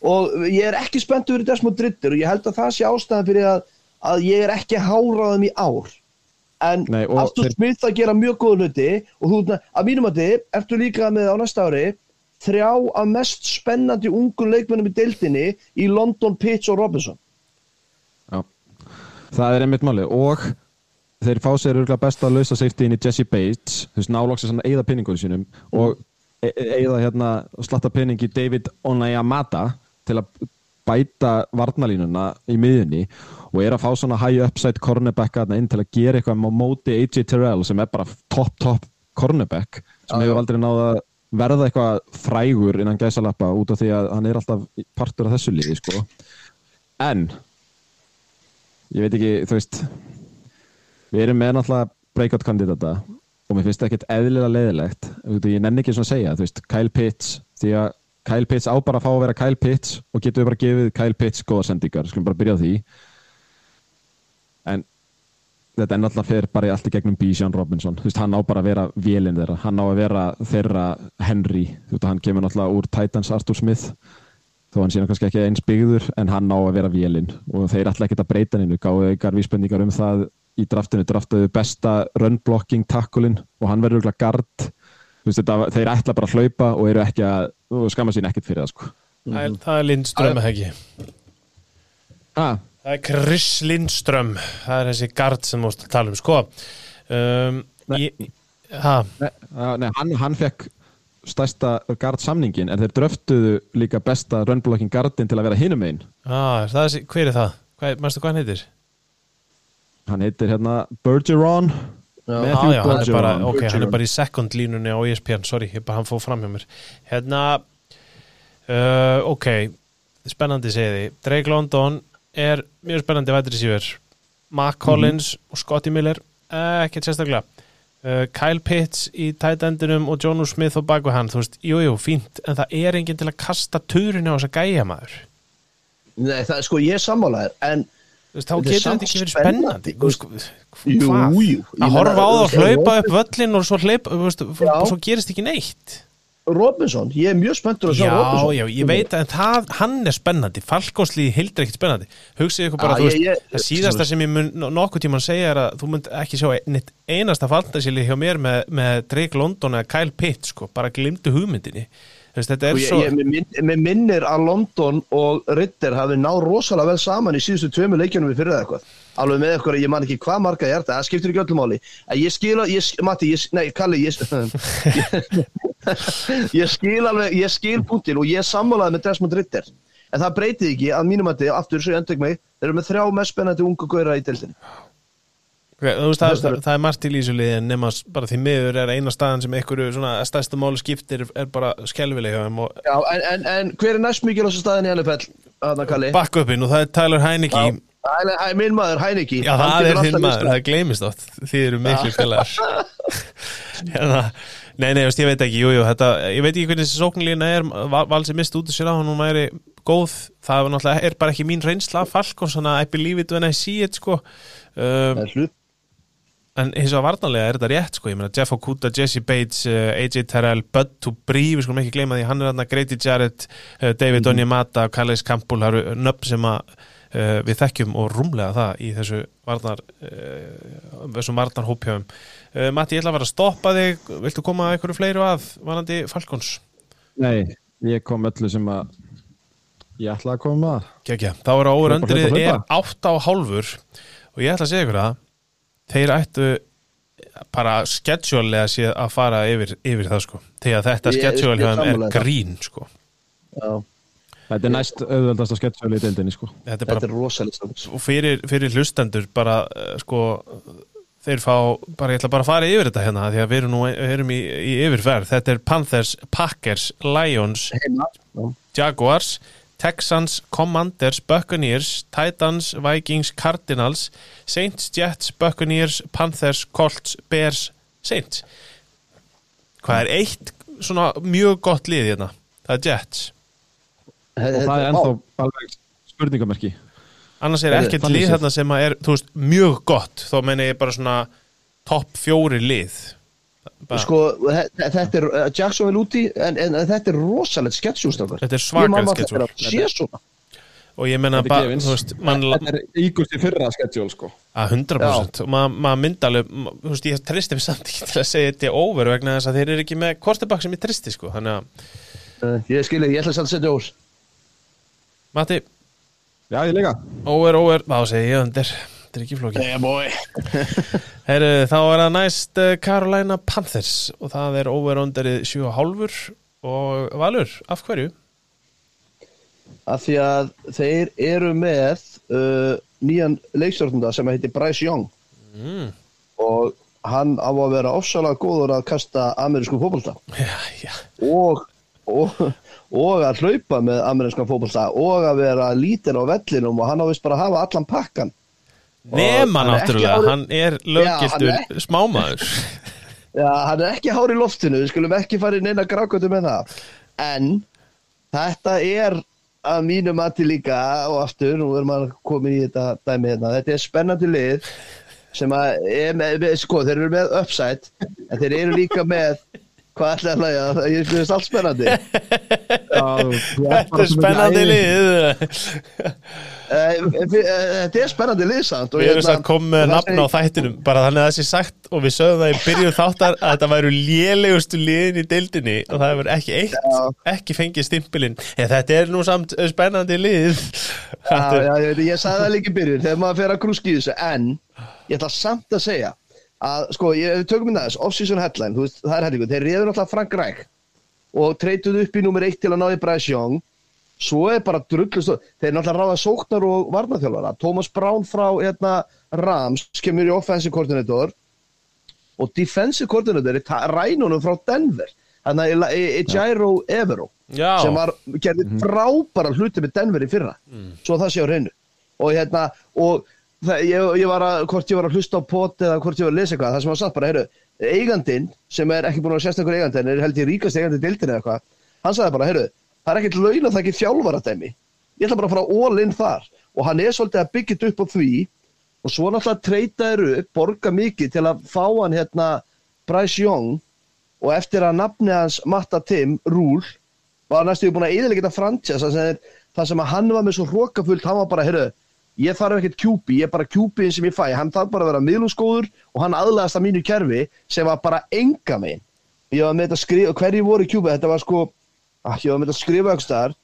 Speaker 2: og ég er ekki spennt yfir Desmond Ritter og ég held að það sé ástæðan fyrir að, að ég er ekki háraðum í ár en
Speaker 3: Nei, þeir-
Speaker 2: Smith að gera mjög góða hluti og þú, að mínum að þið, ertu líka með á næsta ári þrjá af mest spennandi ungu leikmennum í deildinni í London, Pitts og Robinson.
Speaker 3: Já, það er einmitt máli og þeir fá sér örgulega best að lausa safety inn í Jesse Bates. Þú veist, nálóksins hann að eigða penningunum sínum og e- e- hérna slatta penning í David Onayamata til að bæta varnalínuna í miðjunni og er að fá svona high upside cornerback þarna inn til að gera eitthvað á móti AJ Terrell sem er bara top top cornerback sem hefur aldrei náða verða eitthvað frægur innan gæsalappa út af því að hann er alltaf partur af þessu liði sko. en ég veit ekki, þú veist við erum með náttúrulega breakout kandidata og mér finnst það ekkert eðlilega leiðilegt ég nenni ekki svona að segja, þú veist, Kyle Pitts því að Kyle Pitts á bara að fá að vera Kyle Pitts og getur við bara gefið Kyle Pitts góða sendingar, skulum bara byrja á því. En þetta er náttúrulega fyrir bara í allt í gegnum Bijan Robinson, þú veist, hann á bara að vera vélinn þeirra, hann á að vera þeirra Henry, þú veist, hann kemur náttúrulega úr Titans Arthur Smith. Þó hann síðan kannski ekki eins byggður en hann á að vera vélinn og þeir ætla ekkert að breyta hennu gáðu ykkar vísbendingar um það í draftinu, draftuðu besta run blocking takkulinn og hann verður guard. Þú veist, þetta, þeir ætla bara að hlaupa og eru ekki að og skamma sín ekkert fyrir það sko.
Speaker 1: það er, það er Lindström eða ekki?
Speaker 3: Ah,
Speaker 1: Það er Chris Lindström. Það er þessi gard sem múst að tala um. Sko um, ég, ha,
Speaker 3: nei, nei, hann, hann fekk stærsta guard samningin en þeir dröftuðu líka besta run blocking guardin til að vera hinum einn
Speaker 1: ah, er það þessi, Hver er það? Hvað, Mástu hvað hann heitir?
Speaker 3: hann heitir hérna Bergeron
Speaker 2: Já.
Speaker 1: Ah, já, hann er bara,
Speaker 3: Bergeron.
Speaker 1: ok, hann er bara í second línunni á ESPN, sorry, hann fóð fram hjá mér. Hérna uh, Ok, spennandi segiði Drake London er mjög spennandi vætri síður Mark Collins og Scotty Miller eh, ekkert sérstaklega. Uh, Kyle Pitts í tight endinum og Jonu Smith og baku hann, þú veist, jú, jú, fínt en það er enginn til að kasta turinu á þessa gæja maður
Speaker 2: Nei, það, sko, ég er sammálaður en
Speaker 1: þá getur þetta ekki verið
Speaker 2: spennandi, Jú,
Speaker 1: hvað? að horfa á það
Speaker 2: veist,
Speaker 1: hlaupa upp völlin og svo, hlaupa, þú veist, og svo gerist ekki neitt.
Speaker 2: Robinson, ég er mjög spenntur að sjá
Speaker 1: já,
Speaker 2: Robinson.
Speaker 1: já, ég veit að það, hann er spennandi Falkóslið hildur ekkit spennandi. Hugsið ykkur bara,
Speaker 2: Já,
Speaker 1: þú veist,
Speaker 2: ég- ég-
Speaker 1: það síðasta sem ég mun nokkuð tíman segja er að þú munt ekki sjá einasta fantasíli hjá mér með, með Drake London eða Kyle Pitt, sko, bara glimtu hugmyndinni þetta er
Speaker 2: ég,
Speaker 1: svo
Speaker 2: ég, minn- mér minnir að London og Ritter hafi náð rosalega vel saman í síðustu tveimu leikjunum við fyrir það eitthvað. Alveg með eitthvað, ég man ekki hvað marga ég er það, það skiptir ekki öllum máli. Að ég skil, að- ég, Matti, ég, nei, Kalli ég, [LAUGHS] ég skil alveg, ég skil punktin og ég sammálaði með Desmond Ritter en það breytið ekki að mínum að þið, aftur svo ég endurk mig þeir eru með þrjá mest spennandi ungu gauðra í
Speaker 1: Okay, þú veist, það, það, er margt til í þessu liði en nema s- bara því miður er eina staðan sem einhverju svona stærstu máli skiptir er bara skelvileg og
Speaker 2: Já, en, en, en hver er næst mikilvægast staðin í NFL,
Speaker 1: backupin og það er Tyler Heineke.
Speaker 2: Já, það er- er minn maður, Heineki
Speaker 1: Já, það
Speaker 2: getur
Speaker 1: er þinn maður, það gleymist átt Þið eru miklu félagar. [LAUGHS] Hérna, Nei, nei, veist, ég veit ekki, jú, jú þetta, Ég veit ekki hvernig þessi sóknlína er Val- Valsi mist út í sér á, hún væri góð Það er er bara ekki mín reynsla af Falcons, þannig að I believe it when I see it, sko. Um,
Speaker 2: er
Speaker 1: en hins vegar varnarlega er þetta rétt sko, ég meina Jeff Okuda, Jesse Bates uh, AJ Terrell, Bud to Bree við skulum ekki gleyma því, hann er hann Grady Jarrett uh, David
Speaker 2: Mhm.
Speaker 1: Onyemata, Calais Campbell það eru nöfn sem að uh, við þekkjum og rúmlega það í þessu varnar uh, þessum varnarhópjöfum uh, Matti, ég ætla að vera að stoppa þig viltu koma að einhverju fleiru að varandi Falcons?
Speaker 3: Nei, ég kom öllu sem að ég ætlaði að koma að
Speaker 1: Kekja, þá er over
Speaker 3: Hlaupa,
Speaker 1: öndrið
Speaker 3: hlaupa,
Speaker 1: er
Speaker 3: hlaupa.
Speaker 1: 8 á hálfur og ég ætla að segja ykkur það þeir ættu bara schedule-lega séð að fara yfir, yfir það sko. Því að þetta
Speaker 2: Ég-
Speaker 1: schedule
Speaker 2: ég
Speaker 1: hjá þeim
Speaker 2: sammála
Speaker 1: er grín sko.
Speaker 2: Já,
Speaker 3: Þetta er næst auðveldast að sketsja í deildinni sko.
Speaker 1: Þetta er
Speaker 2: þetta
Speaker 1: bara
Speaker 2: er rosalega
Speaker 1: fyrir, fyrir hlustendur bara uh, sko þeir fá, bara ég ætla bara að fara yfir þetta hérna því að við erum nú við erum í, í yfirferð. Þetta er Panthers, Packers, Lions
Speaker 2: Heima. Já.
Speaker 1: Jaguars, Texans, Commanders, Buccaneers, Titans, Vikings, Cardinals, Saints, Jets, Buccaneers, Panthers, Colts, Bears, Saints. Hvað er eitt svona mjög gott lið hérna? Það er Jets.
Speaker 3: og það er ennþá alveg spurningamerki
Speaker 1: Annars er
Speaker 2: Heyrðu,
Speaker 1: ekkert lið hérna sem að er, þú veist, mjög gott. Þó meina ég bara svona topp fjóri lið.
Speaker 2: Sko, þe- þetta er uh, Jacksonville úti en, en þetta er rosalegt sketsjústrákar
Speaker 1: Þetta er.
Speaker 2: Sé svona.
Speaker 1: Og ég menna
Speaker 3: Þetta er
Speaker 1: bara,
Speaker 3: gefins.
Speaker 1: þú veist, mann
Speaker 3: Þetta er ígust í fyrra sketsjól sko.
Speaker 1: Að 100% og maður ma myndi alveg, ma- þú veist, ég tristi mig samt ekki til að segja þetta er over vegna þess að þeir eru ekki með kortebakk sem ég tristi, sko, þannig að
Speaker 2: uh, Ég skilji, ég ætla að setja úr
Speaker 1: Matti,
Speaker 3: Já, ég líka.
Speaker 1: Over, over, þá segi ég undir þetta er ekki flóki. Heru, [LAUGHS] þá er það næst uh, Carolina Panthers og það er over underið 7,5 og Valur, af hverju?
Speaker 2: Af því að þeir eru með uh, nýjan leikstjórnunda sem heitir Bryce Young.
Speaker 1: Mm.
Speaker 2: og hann á að vera ofsalega góður að kasta amerísku fótbolta.
Speaker 1: Já, já,
Speaker 2: og, og, og að hlaupa með amerískan fótbolta og að vera lítil á vellinum og hann á vist bara að hafa allan pakkan
Speaker 1: nema náttúrulega hann er löggiltur smámaður
Speaker 2: Já, hann er ekki hár í loftinu, við skulum ekki fara inn eina grákvöldu með það. En þetta er að mínu mati líka og aftur, nú er maður komin í þetta dæmi hérna, þetta er spennandi lið sem að, er með, sko, þeir eru með upside, en þeir eru líka með, hvað ætla að hlæja, það er finnst allt spennandi. [LAUGHS]
Speaker 1: Þetta er spennandi lið.
Speaker 2: Eh, eh, Þetta er spennandi lið samt. og
Speaker 1: Við erum
Speaker 2: hérna-
Speaker 1: komið með
Speaker 2: það
Speaker 1: nafn á þættinum bara þannig að það sé sagt og við sögum það í byrjun þáttar að þetta væru lélegustu liðin í deildinni og það hefur ekki eitt ekki fengið stimpilinn. Ja, þetta er nú samt spennandi lið.
Speaker 2: Já, já, ég, ég sagði það líka í byrjun þegar maður fer að grúski þessu en ég ætla samt að segja að sko, ég tökum minna þess, off-season headline þú veist, það er hellingu, þeir reyður náttúrulega Frank Reich og treytuðu upp í nummer eitt til að ná í Bryce Young. Svo er bara drullust þeir náttúrulega ráða sóknar og varnaþjálfara Thomas Brown frá hérna, Rams kemur í offensive coordinator og defensive coordinator er rænunum frá Denver. Þannig að e, e, Jairo Evero
Speaker 1: Já.
Speaker 2: sem var, gerði frábæra hluti með Denver í fyrra. Svo það sé á hreinu. Og hérna og það, ég, ég var að, hvort ég var að hlusta á pot eða hvort ég var að lesa eitthvað, það sem var satt bara, heyrðu, eigandinn sem er ekki búin að sérst einhver eigandinn, er held ég ríkast eigandi dildin eða eitthvað, hann sagði bara, heyrðu það er ekkert laun að það ekki þjálfaradæmi. Ég ætla bara að fara all in þar. Og hann er svolítið að byggja upp á því og svo náttúrulega treyta eru upp, borga mikið til að fá hann hérna Bryce Young. Og eftir að nafni hans Matta Tim, Rúl var næstu búin að sem, er, það sem að hann var með svo hrókafullt hann var bara, heyrðu, ég þarf ekkert QB ég er bara QB sem ég fæ, hann þarf bara að vera miðlungsgóður og hann aðlæðast að mínu kerfi sem var bara enga megin. Ég var með þetta að skrifa, hverju voru QB þetta var sko, ah, ég var með þetta að skrifa ekki staðar,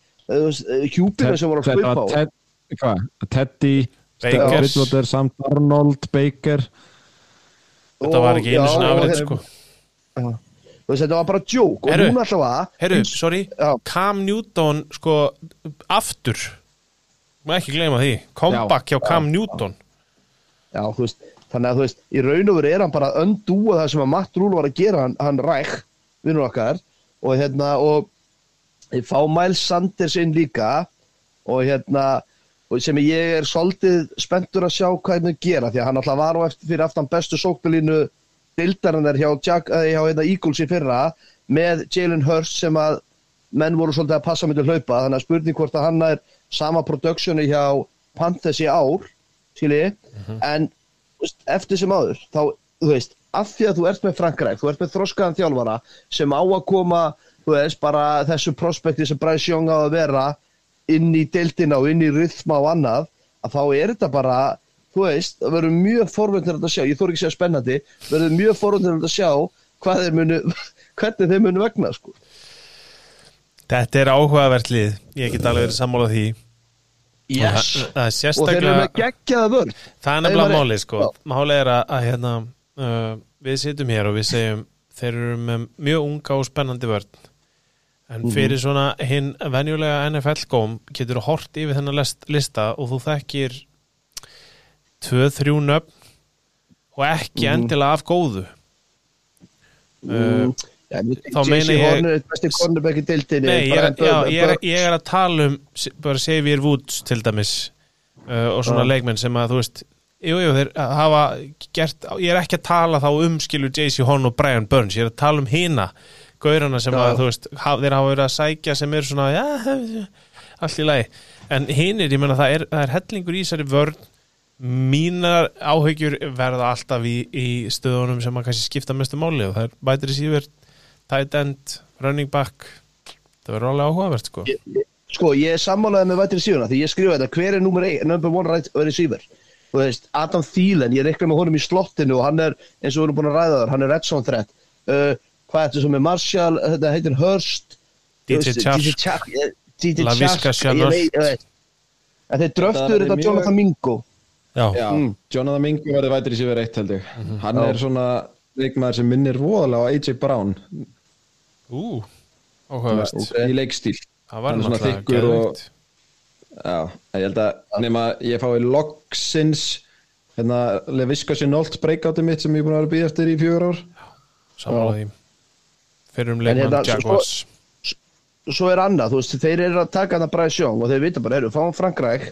Speaker 2: QB sem voru að hlaupa á.
Speaker 3: Var Ted, hvað? Teddy
Speaker 1: Baker.
Speaker 3: Bridgewater, Sam Darnold, Baker.
Speaker 1: Þetta var ekki einu svona afrið sko.
Speaker 2: Þú veist, þetta var bara djók og núna alltaf að
Speaker 1: Herru, sorry,
Speaker 2: Já.
Speaker 1: Cam Newton sko, aftur maður ekki gleyma því, comeback hjá Cam Newton.
Speaker 2: Já, þú veist, þannig að þú veist, í raun og veru er hann bara að undúa það sem að Matt Rúl var að gera hann, hann ræk, vinnur okkar. Og hérna, og fá Miles Sanders inn líka. Og hérna, og sem ég er svolítið spenntur að sjá hvað hann gera, því að hann alltaf var á eftir fyrir aftan bestu sóknulínu dildarinnar hjá, Jack, eh, hjá hérna, Eagles í fyrra með Jalen Hurst sem að menn voru svolítið að passa myndi hlaupa, þannig að spurning hvort að hann er sama productioni hjá Panthers í ár skilji, en þú veist, eftir sem áður þá, þú veist, af því að þú ert með Frankræk, þú ert með þroskaðan þjálfara sem á að koma, þú veist, bara þessu prospekti sem Bryce Young á að vera inn í deildina og inn í rytma og annað, að þá er þetta bara, þú veist, það verður mjög forvöndin að sjá, ég þór ekki að segja spennandi, verður mjög forvöndin að sjá hvað þeir munu, [LAUGHS] hvernig þeir munu vegna, sko.
Speaker 1: Þetta er áhugavert lið, ég get alveg verið sammála því
Speaker 2: Yes.
Speaker 1: Það, það
Speaker 2: Og þeir eru með geggjaða vörn.
Speaker 1: Það er nefnilega málið sko
Speaker 2: Já.
Speaker 1: Málið er að, að hérna, uh, við sitjum hér og við segjum þeir eru með mjög unga og spennandi vörn en
Speaker 2: Mhm.
Speaker 1: fyrir svona hinn venjulega NFL-góm getur þú hort yfir þennan list, lista og þú þekkir tvö, þrjú nöfn og ekki
Speaker 2: Mhm.
Speaker 1: endilega af góðu
Speaker 2: Mm, ja,
Speaker 1: þá meina ég-
Speaker 2: er.
Speaker 1: Nei, ég er, já, ég, er, ég er að tala um bara Xavier Woods til dæmis uh, og svona
Speaker 2: Já.
Speaker 1: leikmenn sem að þú veist jú, jú, þeir hafa gert ég er ekki að tala þá um skilur JC Horn og Brian Burns, ég er að tala um hina gaurana sem
Speaker 2: Já.
Speaker 1: að þú veist haf, þeir hafa verið að sækja sem eru svona já, [LAUGHS] allt í lagi en hinir, ég meina það er, það er hellingur í þessari vörn mínar áhyggjur verða alltaf í, í stöðunum sem að kannski skipta mestu máli og það er bætir í síður tight end, running back það verður alveg áhugavert sko
Speaker 2: Ég- ég- Sko, ég er sammálaðið með vættir síðuna því ég skrifa þetta, hver er nummer 1, number one right receiver? Þú veist, Adam Thielen, ég reikna með honum í slottinu og hann er, eins og við erum búin að ræða þar, hann er red zone threat. Uh, hvað er þetta sem er Marshall, þetta heitir Hurst,
Speaker 1: DJ
Speaker 2: eh, veit, ég veit. En þeir dröftur
Speaker 3: er
Speaker 2: þetta
Speaker 3: mjög-
Speaker 2: Jonathan Mingo.
Speaker 1: Já,
Speaker 3: Já,
Speaker 2: Mm.
Speaker 3: Jonathan Mingo verður vætir í sig verið eitt held ég Hann
Speaker 2: Já.
Speaker 3: er svona leikmaður sem minnir voðalega á AJ Brown
Speaker 1: ú, áhugavert.
Speaker 3: í leikstíl.
Speaker 1: Það var náttúrulega geðveikt.
Speaker 3: Já, ég held að nema ég fái loksins hérna Leviska Sinolt breakoutið mitt sem ég er búin að vera að býða eftir í fjögur ár.
Speaker 1: Sammála því. Fyrir um leikmann
Speaker 2: hérna, svo-
Speaker 1: Jaguars
Speaker 2: svo er annað, þú veist, þeir eru að taka hana Bryce Young og þeir vita bara, eru, fáum Frankræk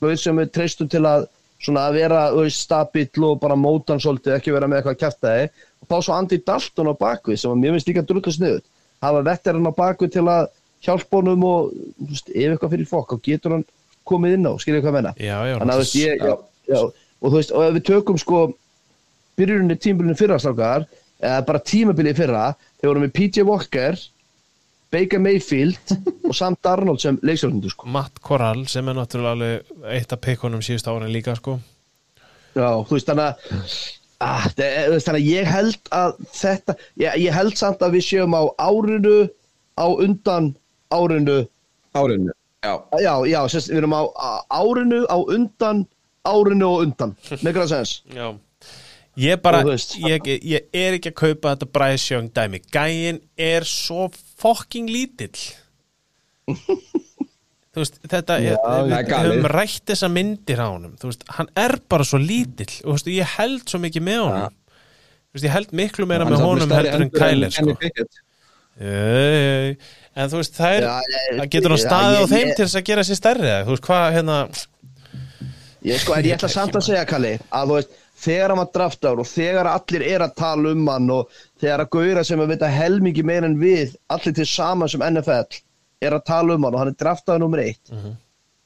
Speaker 2: þú veist sem við treystum til að svona að vera, þú veist, stabill og bara mótan svolítið, ekki vera með eitthvað kæftæði og fá svo Andy Dalton á bakvið sem að mér finnst líka drullu sniðut hafa vetterinn á bakvið til að hjálpa honum og, veist, ef eitthvað fyrir fokk þá getur hann komið inn á, skiljið hvað menna
Speaker 1: Já, já,
Speaker 2: Þannig veist, ég, já, og þú veist, og ef við tökum sko byrjuninni tímabilinu fyrra strákar, eða bara tímabilið fyrra, þegar vorum við PJ Walker, Baker Mayfield [LAUGHS] og Sam Darnold sem leikstjórnundu sko.
Speaker 1: Matt Corral sem er náttúrulega eitt af pekkunum síðust árin líka sko
Speaker 2: Já, þú veist, þannig að, ah, er- þannig að ég held að þetta, ég, ég held samt að við séum á árinu, á undan árinu,
Speaker 3: Árinu Já,
Speaker 2: já, já, sérst, við erum á árinu, á undan, árinu og undan, [LAUGHS] grann sens.
Speaker 1: Já. Ég bara, ég, ég er ekki að kaupa þetta Bryce Young dæmi. Gæin er svo fucking lítill [LAUGHS] veist, þetta
Speaker 2: Já,
Speaker 1: við
Speaker 3: galið.
Speaker 1: höfum rætt þessa myndir á honum. Þú veist, hann er bara svo lítill og þú veist, ég held svo mikið með honum. Þú veist, ég held miklu meira með honum heldur en Kyler sko. En þú veist, það er það getur hann staðið á þeim
Speaker 2: ég-
Speaker 1: til þess að gera sér stærri Þú veist, hvað, hérna
Speaker 2: Ég, sko, ég ætla samt að segja, Kalli, að þú veist, þegar hann var draftaður og þegar allir er að tala um hann og þegar að gauðra sem að vita helmingi meir en við, allir til saman sem NFL, er að tala um hann og hann er draftaður nummer eitt.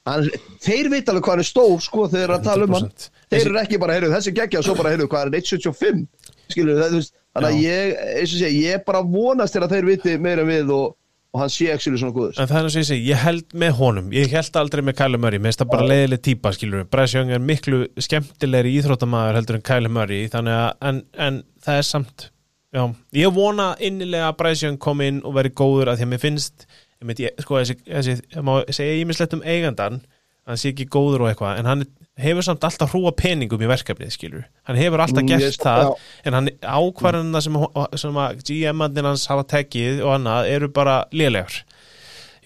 Speaker 2: hann, þeir vita alveg hvað hann er stór, sko, þeir eru að tala um hann.
Speaker 1: 100%.
Speaker 2: Þeir eru ekki bara, heyrðu, þessi geggja og svo bara, heyrðu, hvað er hann, 1.75? Skilur, það, þú veist, þannig að ég, eins og segja, ég bara vonast til að þeir viti meira við og, og hann sé ekki svona góður.
Speaker 1: En það er eins og ég segi, ég held með honum Ég held aldrei með Kyler Murray, mér finnst það bara leiðileg típa skilur Young er miklu skemmtilegri íþróttamaður heldur en Kyler Murray þannig að, en, en það er samt já, ég vona innilega að Young kom inn og veri góður að því að mér finnst ég mynd, ég, sko, þessi, þessi, má segja ímislegt um eigandan hann sé ekki góður og eitthvað en hann hefur samt alltaf hrúa peningum í verkefnið skilur, hann hefur alltaf
Speaker 2: Mm,
Speaker 1: gert
Speaker 2: ég-
Speaker 1: það
Speaker 2: já.
Speaker 1: en hann ákvarðanna sem, sem að GM-andinn hans hafa tekið og annað eru bara lélegur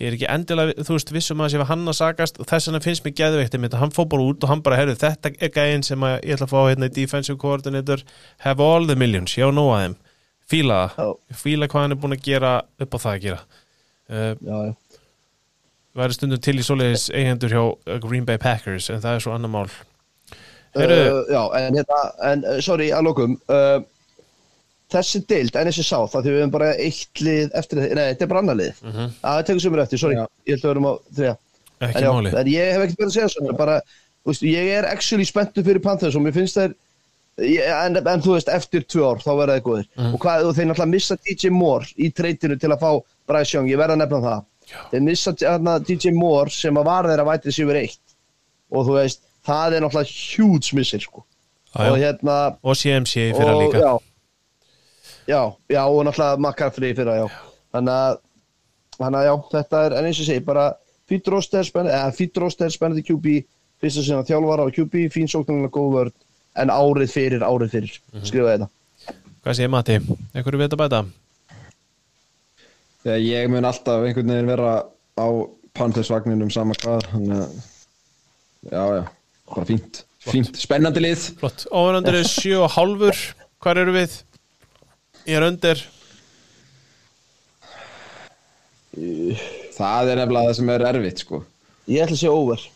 Speaker 1: ég er ekki endilega, þú veist, vissum að það sé hann að sagast og þess vegna finnst mér að hann fór bara út og hann bara, herru, þetta er gæinn sem að ég ætla að fá hérna í defensive coordinator. Have all the millions, já, nóa þeim. Fíla það, fíla hvað hann er búin að gera upp á það að gera uh, væri stundum til í svoleiðis eigendur hjá uh, Green Bay Packers en það er svo annar mál. Heyrðu,
Speaker 2: Uh, já, en hérna, en sorry, að lokum uh, þessi deild, NSC South það því við hefum bara eitt lið eftir nei, þetta er bara annar lið, mm -hmm. að það tekur sömur eftir sorry,
Speaker 3: Já.
Speaker 2: ég held að við erum á en,
Speaker 1: ekki
Speaker 2: já,
Speaker 1: máli
Speaker 2: en ég hef ekkert verið að segja svona bara, þú veist, ég er actually spenntu fyrir Panthers og mér finnst þær Ég- en, en þú veist, eftir tvö ár þá verða þeir góðir. Og, hvað, og þeir náttúrulega missa DJ Moore í treytinu til að fá Young, ég verða að nefna það. Þeir missa hérna, DJ Moore sem að var þeirra vætið sér eitt. Og þú veist, það er náttúrulega huge missir sko.
Speaker 1: Já,
Speaker 2: og
Speaker 1: já.
Speaker 2: hérna
Speaker 1: og CMC í fyrra
Speaker 2: og,
Speaker 1: líka.
Speaker 2: já, já, já, og náttúrulega McCaffrey í fyrra, já. Þannig að, að já, þetta er en eins og ég segi, bara fýtt roster spennandi, QB fyrsta sinna þjálfara á QB, fín sóknarlega góð vörd en árið fyrir, árið fyrir
Speaker 1: Mhm.
Speaker 2: skrifa þetta.
Speaker 1: Hvað sé Matti, einhverju veit að bæta
Speaker 3: Þegar ég mun alltaf einhvern veginn vera á Panthers-vagninum sama hvað þannig að já, já, bara fínt. Fínt, spennandi lið.
Speaker 1: Flott, ofuröndir er 7 og hálfur. Hvar eru við? Ég er undir.
Speaker 3: Það er nefnilega það sem er erfitt sko.
Speaker 2: Ég ætla að segja over.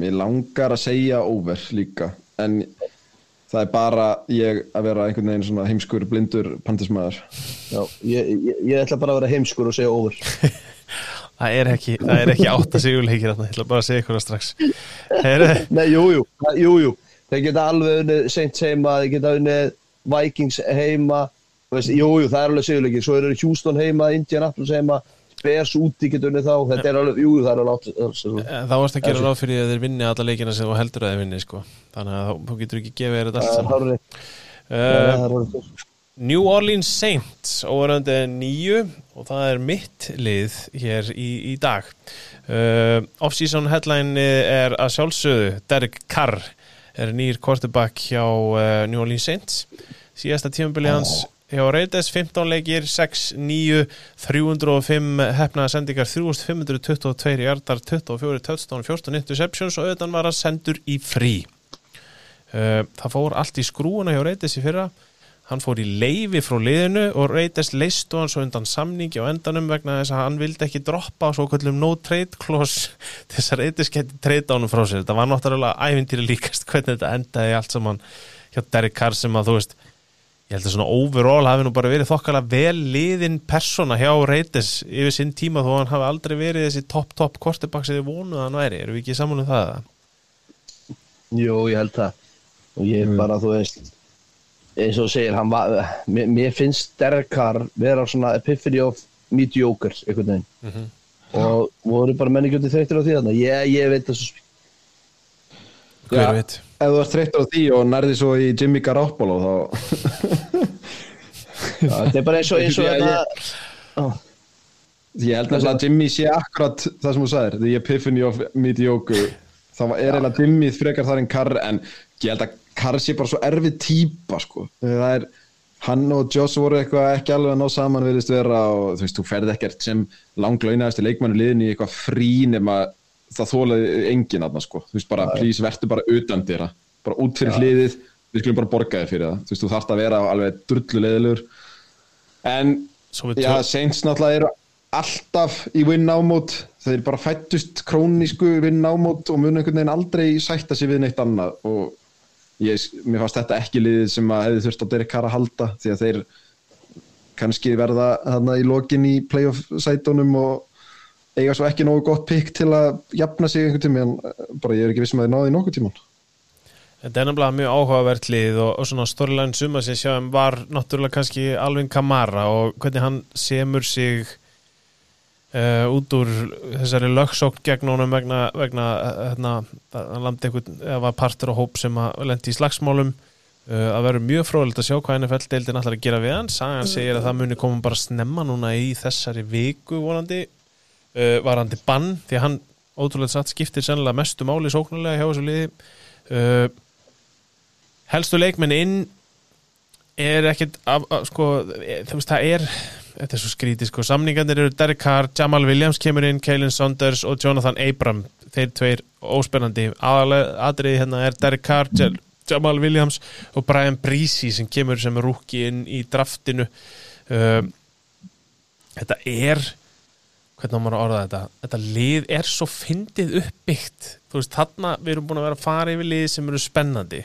Speaker 3: Mér langar að segja over líka en það er bara ég að vera einhvern veginn svona heimskur blindur Panthers-maður
Speaker 2: já, ég, ég, ég ætla bara að vera heimskur og segja over [LAUGHS]
Speaker 1: það er ekki, það er ekki átta sigurleikir þarna, ég ætla bara að segja ykkur það strax. Heyrðu, [LAUGHS]
Speaker 2: nei, jú, jú, jú, jú. Þeir geta alveg unnið Saints heima þeir geta unnið Vikings heima þú veist, jú, jú, það er alveg segjuleikir svo eru Houston heima, Indianapolis heima Bears úti geta unnið þá þetta er alveg, jú, það er alveg átt
Speaker 1: þá varst að gera ráð fyrir að þeir vinni alla leikina sem þú heldur að þeir vinni sko. þannig að þú getur ekki gefið þér þetta allt saman. uh, New Orleans Saints óverandi nýju og það er mitt lið hér í, í dag. Uh, Off-season headline er að sjálfsögðu Derek Carr er nýr quarterback hjá uh, New Orleans Saints. Síðasta tímabili hans hjá Raiders 15 leikir 6, 9 305 hefnaða sendingar 3522 hjartar 24 touchdown 14 interceptions og auðvitað var að sendur í frí. Uh, það fór allt í skrúuna hjá Raiders í fyrra. Hann fór í leifi frá liðinu og Raiders leistu hann svo undan samningi á endanum vegna þess að hann vildi ekki droppa svo kvöldum no trade clause [LAUGHS] þess að Raiders geti trade ánum frá sér. Þetta var náttúrulega ævintýri líkast hvernig þetta endaði allt saman hjá Derek Carr sem að þú veist ég held að svona overall hafi nú bara verið þokkala vel liðin persóna hjá Raiders yfir sinn tíma þó að hann hafi aldrei verið þessi topp topp kortebak sem þið vonuð hann væri, eru við ekki saman um það?
Speaker 2: Jú, ég held það. Og ég er bara, þú veist eins og segir, hann var mér, mér finnst Carr vera svona epiphany of mediocre einhvern veginn.
Speaker 1: Mhm.
Speaker 2: og voru bara menni gjöndi þreyttir á því þarna. Ég, ég veit þessu
Speaker 1: Hver
Speaker 3: Já.
Speaker 1: veit?
Speaker 3: ef þú ert þreyttur á því og nærði svo í Jimmy Garoppolo þá [LAUGHS]
Speaker 2: þetta er bara eins og eins og þetta Ó,
Speaker 3: Ég held nefnilega að Jimmy sé akkurat það sem þú sagðir, the epiphany of mediocre það var- er eiginlega Jimmy frekar þar en Carr en ég held að Carr sé bara svo erfið típa sko. það er, hann og Joss voru eitthvað ekki alveg að ná saman viðist vera og þú veist, þú ferð ekkert sem langlaunæðasti leikmannu liðin í eitthvað frí nema það þólaði enginn aðna sko, þú veist bara, please verður bara utan dýra, bara út fyrir hliðið við skulum bara borga þér fyrir það, þú veist, þú þarft að vera alveg drullu leiðilegur. En
Speaker 1: Svo við
Speaker 3: Já, Saints náttúrulega eru alltaf í win-námót. Þeir bara fættust krónísku win-námót og munu einhvern veginn aldrei sætta sig við neitt annað. Og ég, mér fannst þetta ekki liðið sem að hefði þurft á Derek Carr að halda því að þeir kannski verða þarna í lokin í playoff sætunum og eiga svo ekki nógu gott pick til að jafna sig einhvern tíma en eh, bara ég er ekki vissum að þeir náði nokkuð tíman
Speaker 1: Þetta er nefnilega mjög áhugavert lið og, og svona storyline suma sem sjáum var náttúrulega kannski Alvin Kamara og hvernig hann semur sig uh, út úr þessari lögsókn gegn honum vegna, vegna uh, hérna, hann landi einhvern, eða var partur á hóp sem lendi í slagsmálum. Uh, að verður mjög fróðilegt að sjá hvað NFL-deildin ætlar að gera við hann. Sagan segir að það muni koma bara snemma núna í þessari viku vonandi uh, varandi bann því að hann ótrúlega satt skiptir sennilega mestu máli sóknulega hjá þessu liði. Uh, helstu leikmenn inn er ekkit af, af, sko, e- þú veist það er þetta er svo skrítið sko, samningarnir eru Derek Carr, Jamal Williams kemur inn Kaelin Saunders og Jonathan Abram þeir tveir óspennandi. Atriði hérna er Derek Carr Jamal Williams og Brian Breezy sem kemur sem rúki inn í draftinu. Uh, þetta er hvernig maður að orða þetta. Þetta lið er svo fyndið uppbyggt. Þú veist, þarna við erum búin að vera að fara yfir lið sem eru spennandi.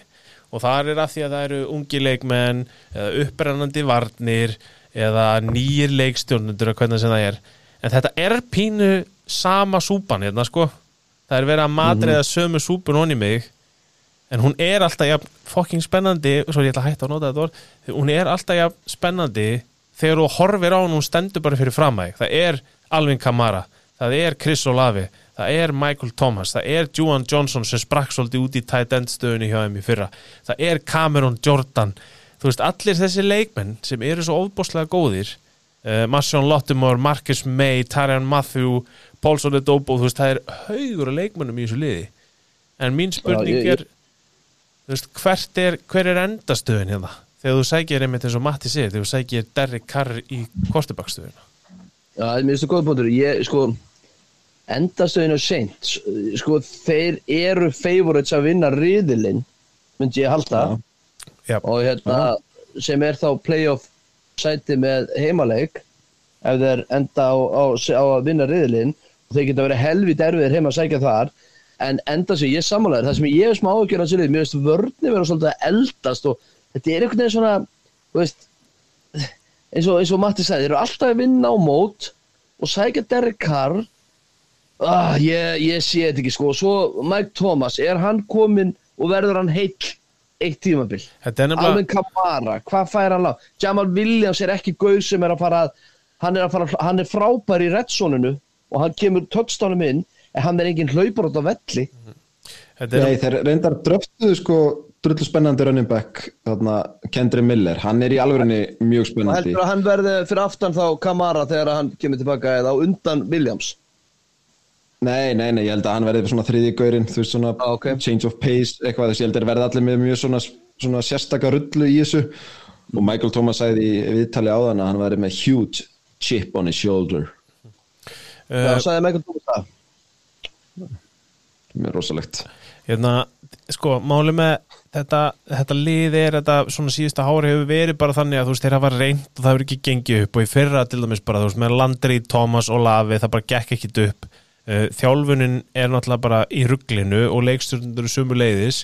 Speaker 1: Og það er að því að það eru ungi leikmenn eða upprennandi varnir eða nýjir leikstjórnundur eða hvernig sem það er. En þetta er pínu sama súpan hérna sko. Það er verið að matreiða sömu súpun onni mig. En hún er alltaf jafn fucking spennandi svo ég ætla að hætta að nota þetta orð. Hún er alltaf jafn spennandi þegar þú horfir á hún hún stendur bara fyrir framæg það er Alvin Kamara það er Chris Olavi það er Michael Thomas, það er Juan Johnson sem sprakk svolítið út í tight end stöðunni hjá þeim í fyrra, það er Cameron Jordan, þú veist, allir þessi leikmenn sem eru svo óbúslega góðir uh, Marshawn Lottimore, Marcus May Tyrann Matthew, Paulson Edobo þú veist, það er haugur leikmennum í þessu liði. En mín spurning
Speaker 2: Já, ég- ég-
Speaker 1: er þú veist, hvert er hver er endastöðun hérna? Þegar þú sækir einmitt eins og Matti segir, þegar þú sækir Derrick Carr í kortebakkstöðuna
Speaker 2: Já, mér finnst það góð búintur ég, sko, endastöðinu seint sko, þeir eru favorites að vinna riðilinn myndi ég halda.
Speaker 1: Já.
Speaker 2: og hérna sem er þá playoff sæti með heimaleik ef þeir enda á, á, á að vinna riðilinn þeir geta verið helvít erfiðir heima að sækja þar. En enda sig, ég samanlegar, það sem ég hef smá ágjör að sér, mér finnst vörni vera svolítið að eldast og þetta er einhvern veginn svona þú veist eins og, eins og Matti sagði, þeir eru alltaf að vinna á mót og sækja Derek Carr. Ah, ég, ég sé þetta ekki sko. Og svo Mike Thomas, er hann kominn og verður hann heill eitt tímabil?
Speaker 1: Þetta er nefnilega
Speaker 2: Alvin Kamara, hvað fær hann lág Jamal Williams er ekki gauð sem er að fara að hann er, að fara, hann er frábær í reddsoninu og hann kemur touchdownum inn en hann er engin hlaupar út á velli.
Speaker 1: Þetta er,
Speaker 3: Nei, þeir reyndar dröftuðu sko drullu spennandi running back þarna Kendri Miller, hann er í alvörinni mjög spennandi.
Speaker 2: heldur að hann verði fyrir aftan þá Kamara þegar hann kemur tilbaka eða á undan Williams?
Speaker 3: Nei, nei, nei, ég held að hann verði svona þriði gaurinn, þú veist svona
Speaker 2: Ah, ok.
Speaker 3: change of pace, eitthvað þess, ég held að verði allir með mjög svona, svona sérstaka rullu í þessu. Og Michael Thomas sagði í viðtali áðan að hann verði með huge chip on his shoulder.
Speaker 2: Það
Speaker 1: uh,
Speaker 2: sagði Michael Thomas það.
Speaker 3: Mjög rosalegt.
Speaker 1: Hérna, sko, máli með þetta, þetta lið er þetta svona síðasta hári hefur verið bara þannig að þú veist, þeir hafa reynd og það hefur ekki gengið upp. Og í fyrra til dæmis bara, þú veist, með Landry, Thomas og Lavi, það bara gekk ekkit upp. Uh, þjálfunin er náttúrulega bara í rugglinu og leikstjórnundur sumu leiðis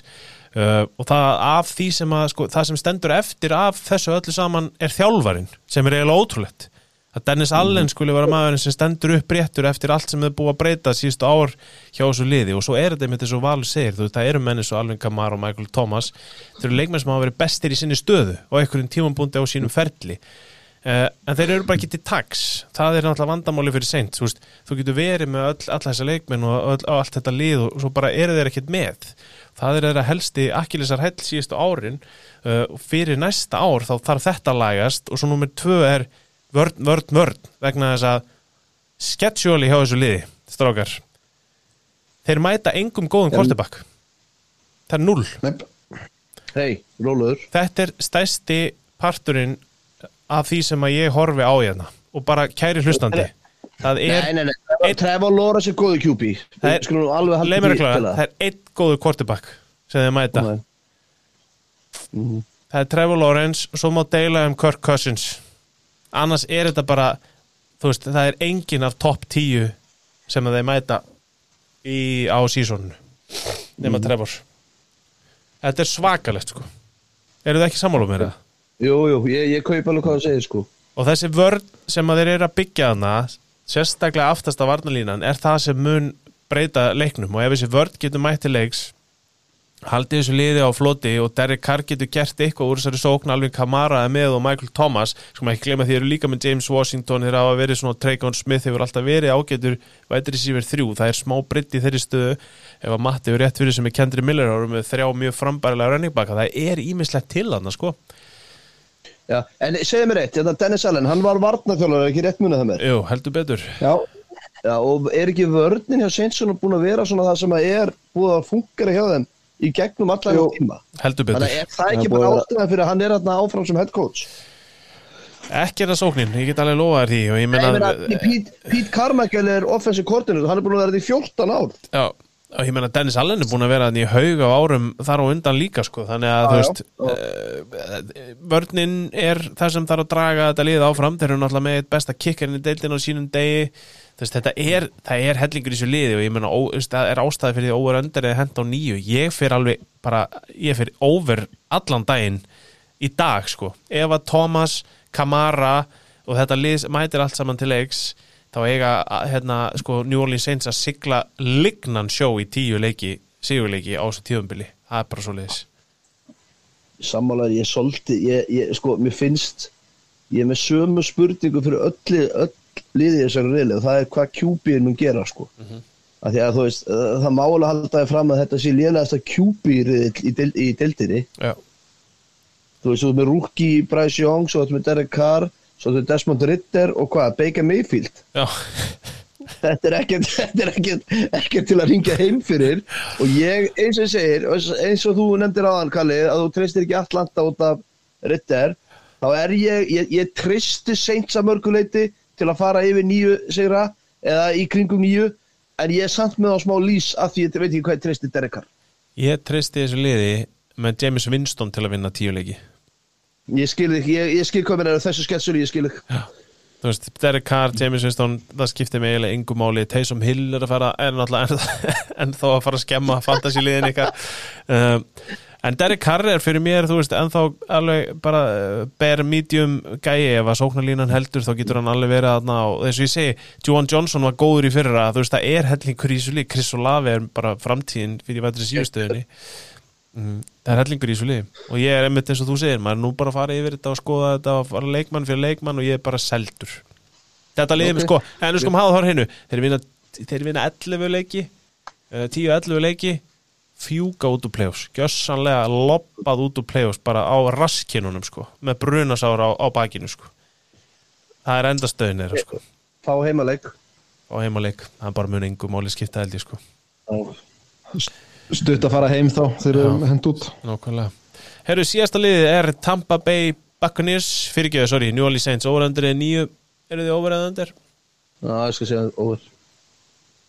Speaker 1: uh, og það af því sem að, sko, það sem stendur eftir af þessu öllu saman er þjálfarin sem er eiginlega ótrúlegt að Dennis Allen skuli vera maðurinn sem stendur upp réttur eftir allt sem er búið að breyta síðustu ár hjá þessu liði. Og svo er þetta með þessu valur segir, þú veist, það eru menni svo Alvin Kamara og Michael Thomas, þeir eru leikmenn sem hafa verið bestir í sinni stöðu og einhverjum tímambúndi á sínum ferli. Uh, en þeir eru bara ekki til tags það er náttúrulega vandamáli fyrir seint þú, veist, þú getur verið með öll, alla þessa leikmenn og, öll, og allt þetta lið og svo bara eru þeir ekkert með. Það er þeirra helsti akkilesar hell síðustu árin. Uh, fyrir næsta ár þá þarf þetta lagast og svo nummer tvö er vörn, vörn, vörn vegna þess að sketsjóli hjá þessu liði, strákar þeir mæta engum góðum kortebakk það er null
Speaker 2: róluður
Speaker 1: þetta er stæsti parturinn af því sem að ég horfi á hérna og bara kæri hlustandi. Það er,
Speaker 2: nei, nei, nei, Trevor Lawrence góðu QB
Speaker 1: Það er- er einn góður kortebakk sem þeir mæta.
Speaker 2: Nei.
Speaker 1: það er Trevor Lawrence og svo má deila um Kirk Cousins annars er þetta bara þú veist, það er engin af topp 10 sem að þeir mæta í, á sísónu nema Trevor. Þetta er svakalegt sko. Eru þið ekki sammála með það?
Speaker 2: Jú, jú, ég, ég kaup alveg hvað það segir sko.
Speaker 1: Og þessi vörn sem að þeir eru að byggja hana sérstaklega aftast af varnalínan er það sem mun breyta leiknum. Og ef þessi vörn getur mætti leiks haldið þessu liði á floti og Derek Carr getur gert eitthvað úr þessari sókn. Alveg Kamara er með og Michael Thomas sko maður ekki glemma því þeir eru líka með James Washington. Þeir hafa verið svona Traycon Smith hefur alltaf verið ágætur vætri síver þrjú. Það er smá britt í þeirri stöðu. Ef að Matti hefur rétt fyrir sem er Kendri Miller árum með þrjá mjög frambærilega running backa það er ímislegt til hann sko.
Speaker 2: Já, en segðu mér eitt, þetta Dennis Allen, hann var varnarþjólar, ekki rétt munið það mér?
Speaker 1: Jú, heldur betur.
Speaker 3: Já,
Speaker 2: Já, og er ekki vörnin hjá Sveinsson búin að vera svona það sem að er búið að fungera hjá þeim í gegnum allan
Speaker 3: Jú.
Speaker 2: tíma.
Speaker 1: Heldur betur.
Speaker 2: Þannig að er það
Speaker 3: Það
Speaker 2: ekki
Speaker 3: er
Speaker 2: bara ástæðan fyrir að hann er þarna áfram sem head coach?
Speaker 1: Ekki er það sóknin, ég get alveg lofa þér því og ég
Speaker 2: meina, Pete, Pete Carmichael er offensive coordinator, hann er búin að vera þetta í 14 ár.
Speaker 1: Já, og ég meina Dennis Allen er búin að vera þannig í haug á árum þar á undan líka sko, þannig að
Speaker 2: Já,
Speaker 1: þú veist uh, vörnin er það sem þarf að draga þetta lið áfram, þeir eru náttúrulega með eitt besta kikkarinn í deildin á sínum degi þess, þetta er, það er hellingur í þessu liði og ég veist, það er ástæði fyrir því over under eða henda á nýju, ég fyrir alveg bara, ég fyrir over allan daginn í dag sko, ef að Thomas, Kamara og þetta lið mætir allt saman til leiks þá eiga hérna, sko, New Orleans Saints að sigla lignan sjó í tíu leiki sigurleiki á þessu tíðumbili það er bara svo leiðis
Speaker 2: sammálaður, ég solti ég, ég, sko, mér finnst ég er með sömu spurningu fyrir öll, öll liðið þessari reyli og það er hvað QB-in mun gera sko. Mm -hmm. að að veist, uh, það mála haldaði fram að þetta sé lélægast að QB-riðil í, del, í deildinni.
Speaker 1: Já,
Speaker 2: þú veist, þú veist með Rookie, Bryce Young svo veist með Derek Carr, svo veist Desmond Ritter og hvað, Baker Mayfield?
Speaker 1: Já,
Speaker 2: þetta er ekkert, [LAUGHS] þetta er ekkert, ekkert til að ringja heim fyrir. Og ég, eins og segir eins og þú nefndir áðan Kalli að þú treystir ekki Atlanta út af Ritter þá er ég, ég, ég treysti Saints að mörguleiti til að fara yfir nýju sigra eða í kringum nýju en ég er samt með á smá lís af því ég veit ekki hvað ég treysti Derek Carr.
Speaker 1: Ég treysti þessu liði með James Winston til að vinna tíu leiki.
Speaker 2: Ég skil þig, ég, ég skil hvað mér er þessu sketsur ég skil þig.
Speaker 1: Þú veist, Derek Carr, James Winston það skiptir mig eiginlega yngu máli. Taysom Hill er að fara, er náttúrulega en, en þó að fara að skemma fantasíliðin ykkar. Um, [LAUGHS] en Derek Carr er fyrir mér, þú veist, ennþá alveg bara uh, bare medium gæi ef að sóknarlínan heldur, þá getur hann alveg verið aðna og þess að ég segi, Joan Johnson var góður í fyrra, þú veist, það er hellingur í þessu lík Chris Olave er bara framtíðin fyrir vætri síðustöðunni Mm, það er hellingur í þessu lið og ég er einmitt eins og þú segir, maður er nú bara að fara yfir þetta og skoða þetta og fara leikmann fyrir leikmann og ég er bara seldur. Þetta liðið okay. sko, en við skum hafa þar hennu þeir vinna, þeir vinna 11 leiki uh, 10-11 leiki fjúka út úr play-offs gjössanlega loppað út úr play-offs bara á raskinunum sko með brunasára á, á bakinu sko. Það er enda stöðin þeirra sko.
Speaker 2: Fá heimaleik.
Speaker 1: Á heimaleik, það er bara mjög engum máli skipta held ég sko.
Speaker 3: Stutt að fara heim þá þegar
Speaker 1: Já.
Speaker 3: við hend út.
Speaker 1: Nákvæmlega. Herru, síðasta liðið er Tampa Bay Buccaneers, fyrirgjöðu, sorry, New Orleans Saints, overendur er nýju, eru þið overendur?
Speaker 2: Já, ég skal segja over.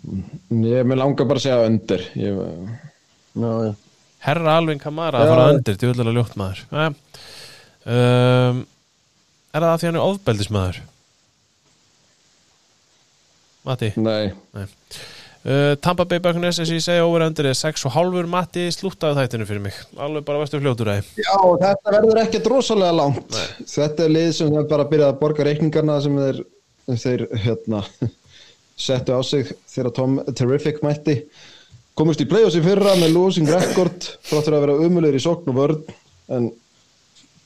Speaker 3: Ég með langar bara að segja undir ég,
Speaker 2: Já,
Speaker 1: Herra Alvin Kamara að
Speaker 3: Já.
Speaker 1: fara undir, djúðlega ljótt maður. Um, er það að því hann er ofbeldismadur? Matti?
Speaker 3: nei,
Speaker 1: Uh, Tampa Bay Buccaneers, eins og ég segja, overendur er 6,5 Matti, slúttaðu þættinu fyrir mig. Alveg bara vestu fljótur að
Speaker 3: Já, þetta verður ekkert rosalega langt Þetta er lið sem er bara að byrja að borga reikningarna sem þeir, þeir hérna, settu á sig þegar Tom Terrific mætti komist í play-offs í fyrra með losing record fráttur að vera umulir í sókn og vörn en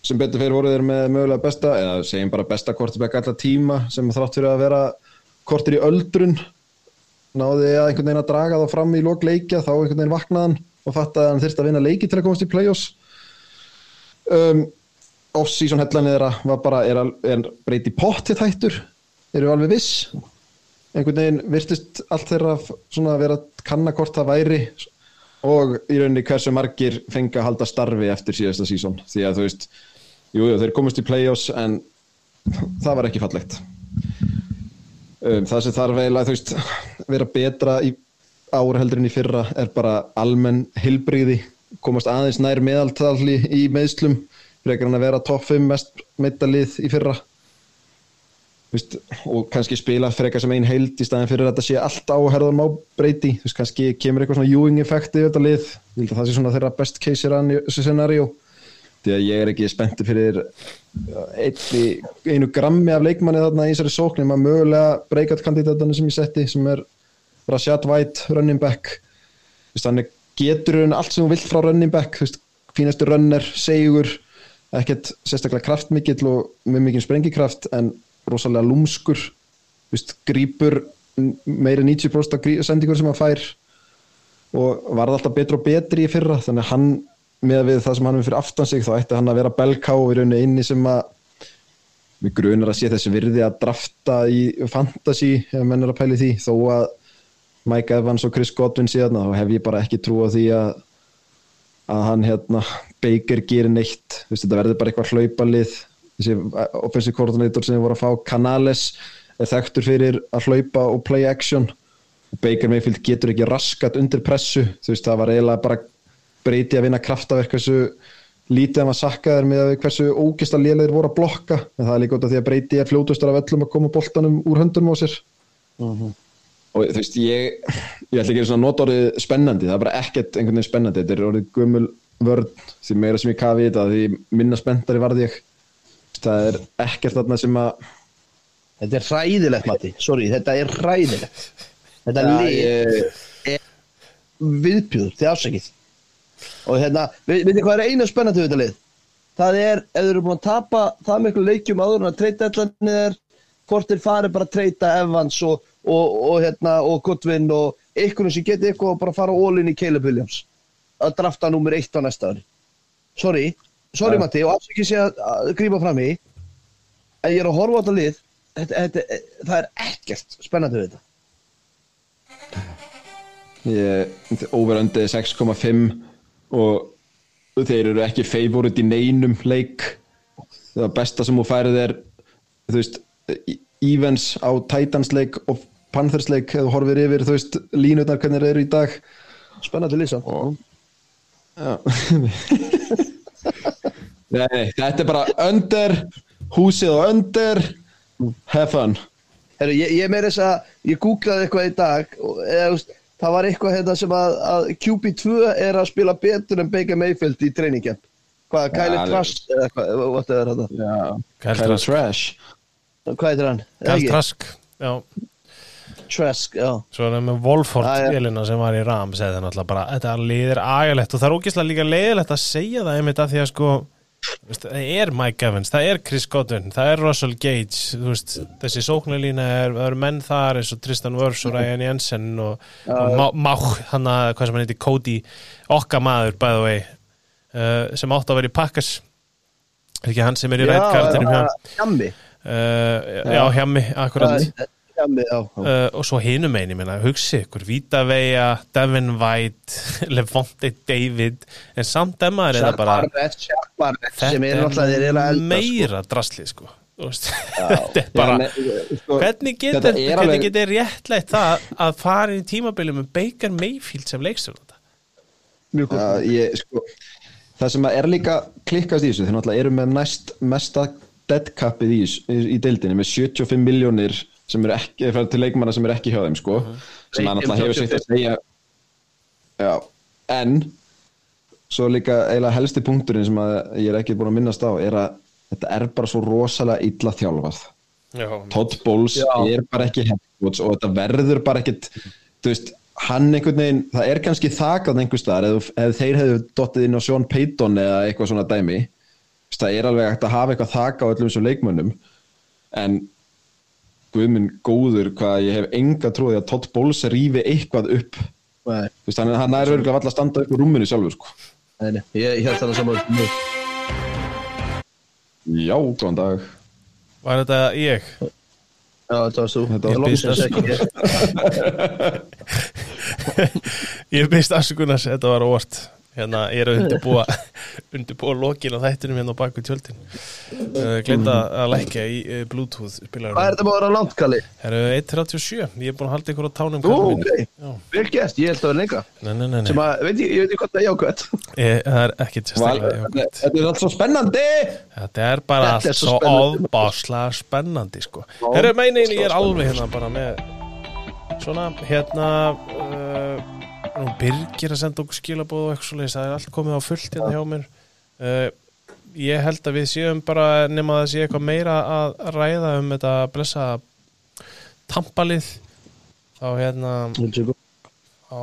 Speaker 3: sem betur fyrir voru þeir með mögulega besta eða segjum bara besta kortibæk alla tíma sem þrátt fyrir að vera kortir í öldrun náði að einhvern veginn að draga þá fram í lok leikja þá einhvern veginn vaknaðan og fattaði að hann þyrst að vinna leiki til að komast í play-offs. Um, off-season hellan þeirra var bara er, al- er breyti pottið hættur eru alveg viss einhvern veginn virtist allt þeirra að vera að kanna hvort það væri og í rauninni hversu margir fengi að halda starfi eftir síðasta season. Því að þú veist, jú, jú, þeir komast í play-offs en það var ekki fallegt. Um, það sem þarf eiginlega þú veist, vera betra í ár heldur en í fyrra er bara almenn hilbriði komast aðeins nær meðaltali í meðslum frekar hann að vera topp 5 mest meittalið í fyrra veist, og kannski spila frekar sem ein heild í staðin fyrir að þetta sé allt á herðum á breyti. Þú veist, kannski kemur eitthvað svona Ewing effekti í þetta lið, ég held að það sé svona þeirra best case scenario. Því að ég er ekki spennti fyrir einni, einu grammi af leikmanni þarna í þessari sóknum að mögulega breakout kandidatana sem ég setti sem er Rashad White, running back. Þú veist, hann getur hann allt sem hún vilt frá running back. Þú veist, fínastu runner, segur ekkert sérstaklega kraftmikill og með mikið sprengikraft en rosalega lúmskur veist, grípur meira en 90% af grí- sendingur sem hann fær og varð alltaf betri og betri í fyrra þannig að hann með við það sem hann er fyrir aftan sig þá ætti hann að vera belká í rauninni inni sem að við grunar að sé þessi virði að drafta í fantasy ef menn er að pæli því. Þó að Mike Evans og Chris Godwin síðan þá hef ég bara ekki trú á því að að hann hérna Baker gerir neitt, veist, þetta verður bara eitthvað hlaupalið þessi offensive coordinator sem voru að fá Canales er þekktur fyrir að hlaupa og play action. Og Baker Mayfield getur ekki raskat undir pressu. Þú veist það var eiginlega bara breyti að vinna kraftaverk hversu lítið hann var sakkaður með að hversu ógista lélegir voru að blokka. En það er líka út af því að breyti er fljótustur af öllum að koma boltanum úr höndunum á sér. Og þú veist ég ég ætla ekki að nota orðið spennandi. Það er bara ekkert einhvern veginn spennandi. Þetta er orðið gömul vörn. Því meira sem ég kafi þetta því minna spenntari varð ég það er ekkert þarna sem að
Speaker 2: Þetta er hræðilegt, Matti, sorry, þetta er hræðilegt. Þetta lið
Speaker 3: ég-
Speaker 2: er viðbjúður, þið afsakið Og hérna, við, veitir hvað er eina spennandi við þetta lið? Það er, ef þeir eru búin að tapa það miklu leikjum áður en að treyta allan er hvort þeir fari bara að treyta Evans og, og, og, hérna, og Goodwin og einhvern sem geti eitthvað og bara fara all-in í Caleb Williams. Að drafta nummer eitt á næsta ári. Sorry, sorry. Matti og ekki sé að, grípa fram í en ég er að horfa á þetta lið þetta, þetta, það er ekkert spennandi við þetta
Speaker 3: Ég, overöndið 6,5 og þeir eru ekki favorit í neinum leik það besta sem þú færið er þú veist Evans á Titans leik og Panthers leik eða horfir yfir þú veist línutnar hvernig þeir eru í dag
Speaker 2: spennandi lýsa
Speaker 3: Já. [LAUGHS] Nei, þetta er bara under húsið og under have fun
Speaker 2: Heru, ég, ég meira þess að ég googlaði eitthvað í dag og, eða, veist, það var eitthvað hérna sem að, að QB2 er að spila betur en Baker Mayfield í treiningkjent hvað,
Speaker 3: er-
Speaker 2: Trask eða eitthvað, what er þetta
Speaker 3: Já,
Speaker 1: Kyle
Speaker 3: Kyle
Speaker 1: Trask.
Speaker 3: Trash
Speaker 2: hvað heitir hann? Er
Speaker 1: Kyle? Trask Já,
Speaker 2: Trask, já
Speaker 1: svo er það með Wolford
Speaker 2: Já, já.
Speaker 1: vélina sem var í Rams eða náttúrulega bara, þetta liðir agalegt og það er ógeðslega líka leiðilegt að segja það einmitt að því að sko það er Mike Evans, það er Chris Godwin það er Russell Gage, veist þessi sóknarlína er, eru menn þar eins og Tristan Wirfs og Ryan Jensen og, og Má, Mák, hann að hvað sem hann heiti, Cody okkar maður, by the way uh, sem átt að vera í Packers. Ekki hann sem er í rætkartinum hjá uh, já, hjá mig, akkurat. Uh, og svo hinum einu minna, hugsi ykkur Vita Veja, Devin White [LAUGHS] Levante David en samt emmaður er það
Speaker 2: Shaq
Speaker 1: bara
Speaker 2: Barrett sem
Speaker 1: þetta
Speaker 2: er
Speaker 1: er
Speaker 2: sko.
Speaker 1: meira drasli sko [LAUGHS] þetta er bara
Speaker 3: sko,
Speaker 1: hvernig getur,
Speaker 3: þetta
Speaker 1: hvernig
Speaker 3: alveg-
Speaker 1: réttleitt það að fara í tímabili með Baker Mayfield sem leikstur þetta
Speaker 2: mjög góð
Speaker 3: Já, ég, sko, það sem er líka klikkast í þessu, þeir náttúrulega eru með næst mesta deadcapið í, í, í deildinni með 75 miljónir sem eru ekki, til leikmanna sem eru ekki hjá þeim sko, sem að náttúrulega hefur sitt að segja já, en svo líka eiginlega helsti punkturinn sem að ég er ekki búin að minnast á er að þetta er bara svo rosalega illa þjálfað.
Speaker 1: Já,
Speaker 3: Todd Bowles
Speaker 2: Já.
Speaker 3: er bara ekki coach og þetta verður bara ekkit þú veist, hann einhvern veginn það er kannski þakað einhver staðar ef, ef þeir hefðu dottið inn á Sean Payton eða eitthvað svona dæmi. Það er alveg hægt að hafa eitthvað þak á öllum þessum leikmönnum en guðminn góður hvað ég hef enga trúið að Todd Bowles rífi eitthvað upp Þú
Speaker 2: Nei,
Speaker 3: veist, hann, hann er örgulega valla að standa upp úr rúminu sjálfur sko.
Speaker 2: nei, nei, ég ég held það saman
Speaker 3: já, góðan dag
Speaker 1: var þetta ég?
Speaker 2: Já, þetta var þú
Speaker 3: Þetta var
Speaker 2: Ég
Speaker 1: business.
Speaker 2: ekki
Speaker 1: Ég [LAUGHS] beist afsökunars, þetta var óvart hérna, ég er að undirbúa [LAUGHS] undirbúa lokin á þættinum hérna á baku tjöldin uh, glinda að lækja í uh, Bluetooth
Speaker 2: Hvað er
Speaker 1: spilarum
Speaker 2: þetta búin að vera langt, Kalli?
Speaker 1: Það eru 1.37, ég er búin að halda ykkur á tánum kallinn
Speaker 2: ok, vel gert, ég held að vera lengra
Speaker 1: Nei, nei, nei, nei.
Speaker 2: sem að, veit ég, ég veit ekki hvað það er jákvæmt
Speaker 1: Ég, það er ekkit
Speaker 3: Val,
Speaker 1: sérstaklega jákvæmt.
Speaker 3: þetta er allt svo spennandi
Speaker 1: Þetta er bara
Speaker 2: Þetta er
Speaker 1: allt
Speaker 2: svo
Speaker 1: svo
Speaker 2: spennandi.
Speaker 1: ofbáslega spennandi sko. Herru, meinin, ég er alveg hérna bara með svona, hérna uh, nú Birgir að senda okkur skilabóð og eitthvað svoleiðis, það er allt komið á fullt hérna hjá mér. Uh, Ég held að við séum bara nema að það sé eitthvað meira að ræða um þetta blessa tampalið þá hérna á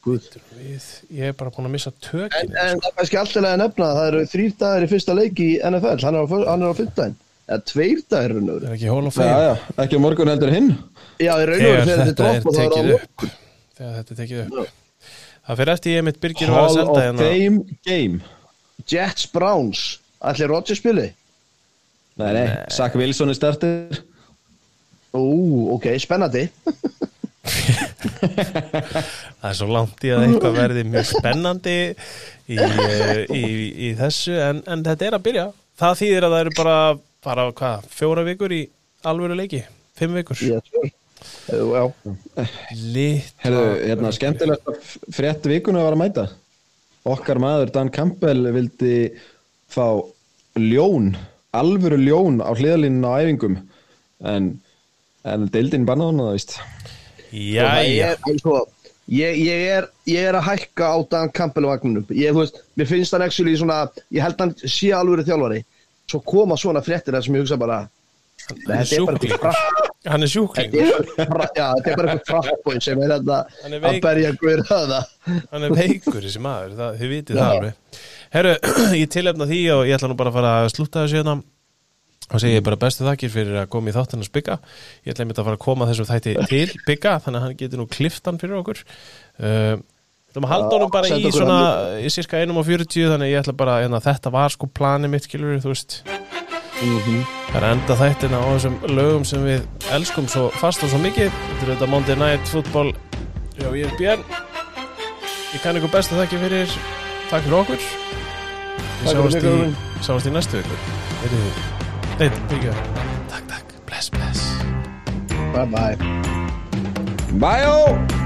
Speaker 2: Guð.
Speaker 1: við, ég er bara búin að missa
Speaker 2: En,
Speaker 1: tökinu
Speaker 2: en það er kannski alltaf að nefna að það eru þrýr dagar í fyrsta leik í NFL hann er á, er á fimmtæðin eða tveir dagar
Speaker 1: er ekki hól og
Speaker 3: já, ekki á morgun heldur hinn.
Speaker 2: Já, í raun og veru
Speaker 1: þegar þetta er
Speaker 2: dropp og það er á
Speaker 1: tekið upp þegar þetta tekið upp. Það fyrir eftir ég mitt Birgir var að
Speaker 3: Hall
Speaker 1: senda
Speaker 3: of
Speaker 1: hérna.
Speaker 3: Fame game.
Speaker 2: Jets Browns, allir Rodgers spili?
Speaker 3: Nei, nei, Zach Wilson er startir
Speaker 2: Ú, ok, spennandi. [LAUGHS]
Speaker 1: Það er svo langt í að eitthvað verði mjög spennandi í, eh, í, í þessu en, en þetta er að byrja. Það þýðir að það eru bara, bara hvað, fjóra vikur í alvöru leiki? Fimm vikur?
Speaker 2: Já
Speaker 1: lit
Speaker 3: Herðu, hérna, skemmtilegt að frétt vikuna var að mæta. Okkar maður Dan Campbell vildi fá ljón alvöru ljón á hliðalínu á æfingum. En, en deildin bannaði hann það,
Speaker 2: er, sko, ég, ég, er, ég er að hækka á Dan Campbell vagnunum ég, veist, mér finnst hann actually svona ég held hann sé alveg þjálfari. Svo koma svona fréttir þar sem ég hugsa bara þetta er bara eitthvað frapp
Speaker 1: Hann er sjúkling
Speaker 2: er já, þetta er bara eitthvað frappbói sem er þetta að berja guður að það.
Speaker 1: Hann er veikur þessi maður, það, þið vitið það alveg. Herru, [CLEARS THROAT] ég tilefna því og ég ætla nú bara að fara að slúta þessu hérna. Og segi ég bara bestu þakkir fyrir að koma í þáttan að spygga ég ætla einmitt að fara að koma þessum þætti [LAUGHS] til bygga þannig að hann getur nú kliftan fyrir okkur. Uh, Það maður halda honum bara í svona í cirka 1 og 40 þannig ég ætla bara, hérna, þetta var sko planið mitt skilur þú veist Það er enda þættina á þessum lögum sem við elskum svo fast og svo mikið. Þetta er þetta Monday Night Football. Já, ég er Björn. Ég kann ykkur bestu þakki fyrir. Takk fyrir okkur. Við
Speaker 2: Takk fyrir
Speaker 1: sjáumst
Speaker 2: mig,
Speaker 1: í, sjáumst í næstu viku. Nei, byggja Takk, takk, bless, bless.
Speaker 2: Bye bye
Speaker 3: Bye!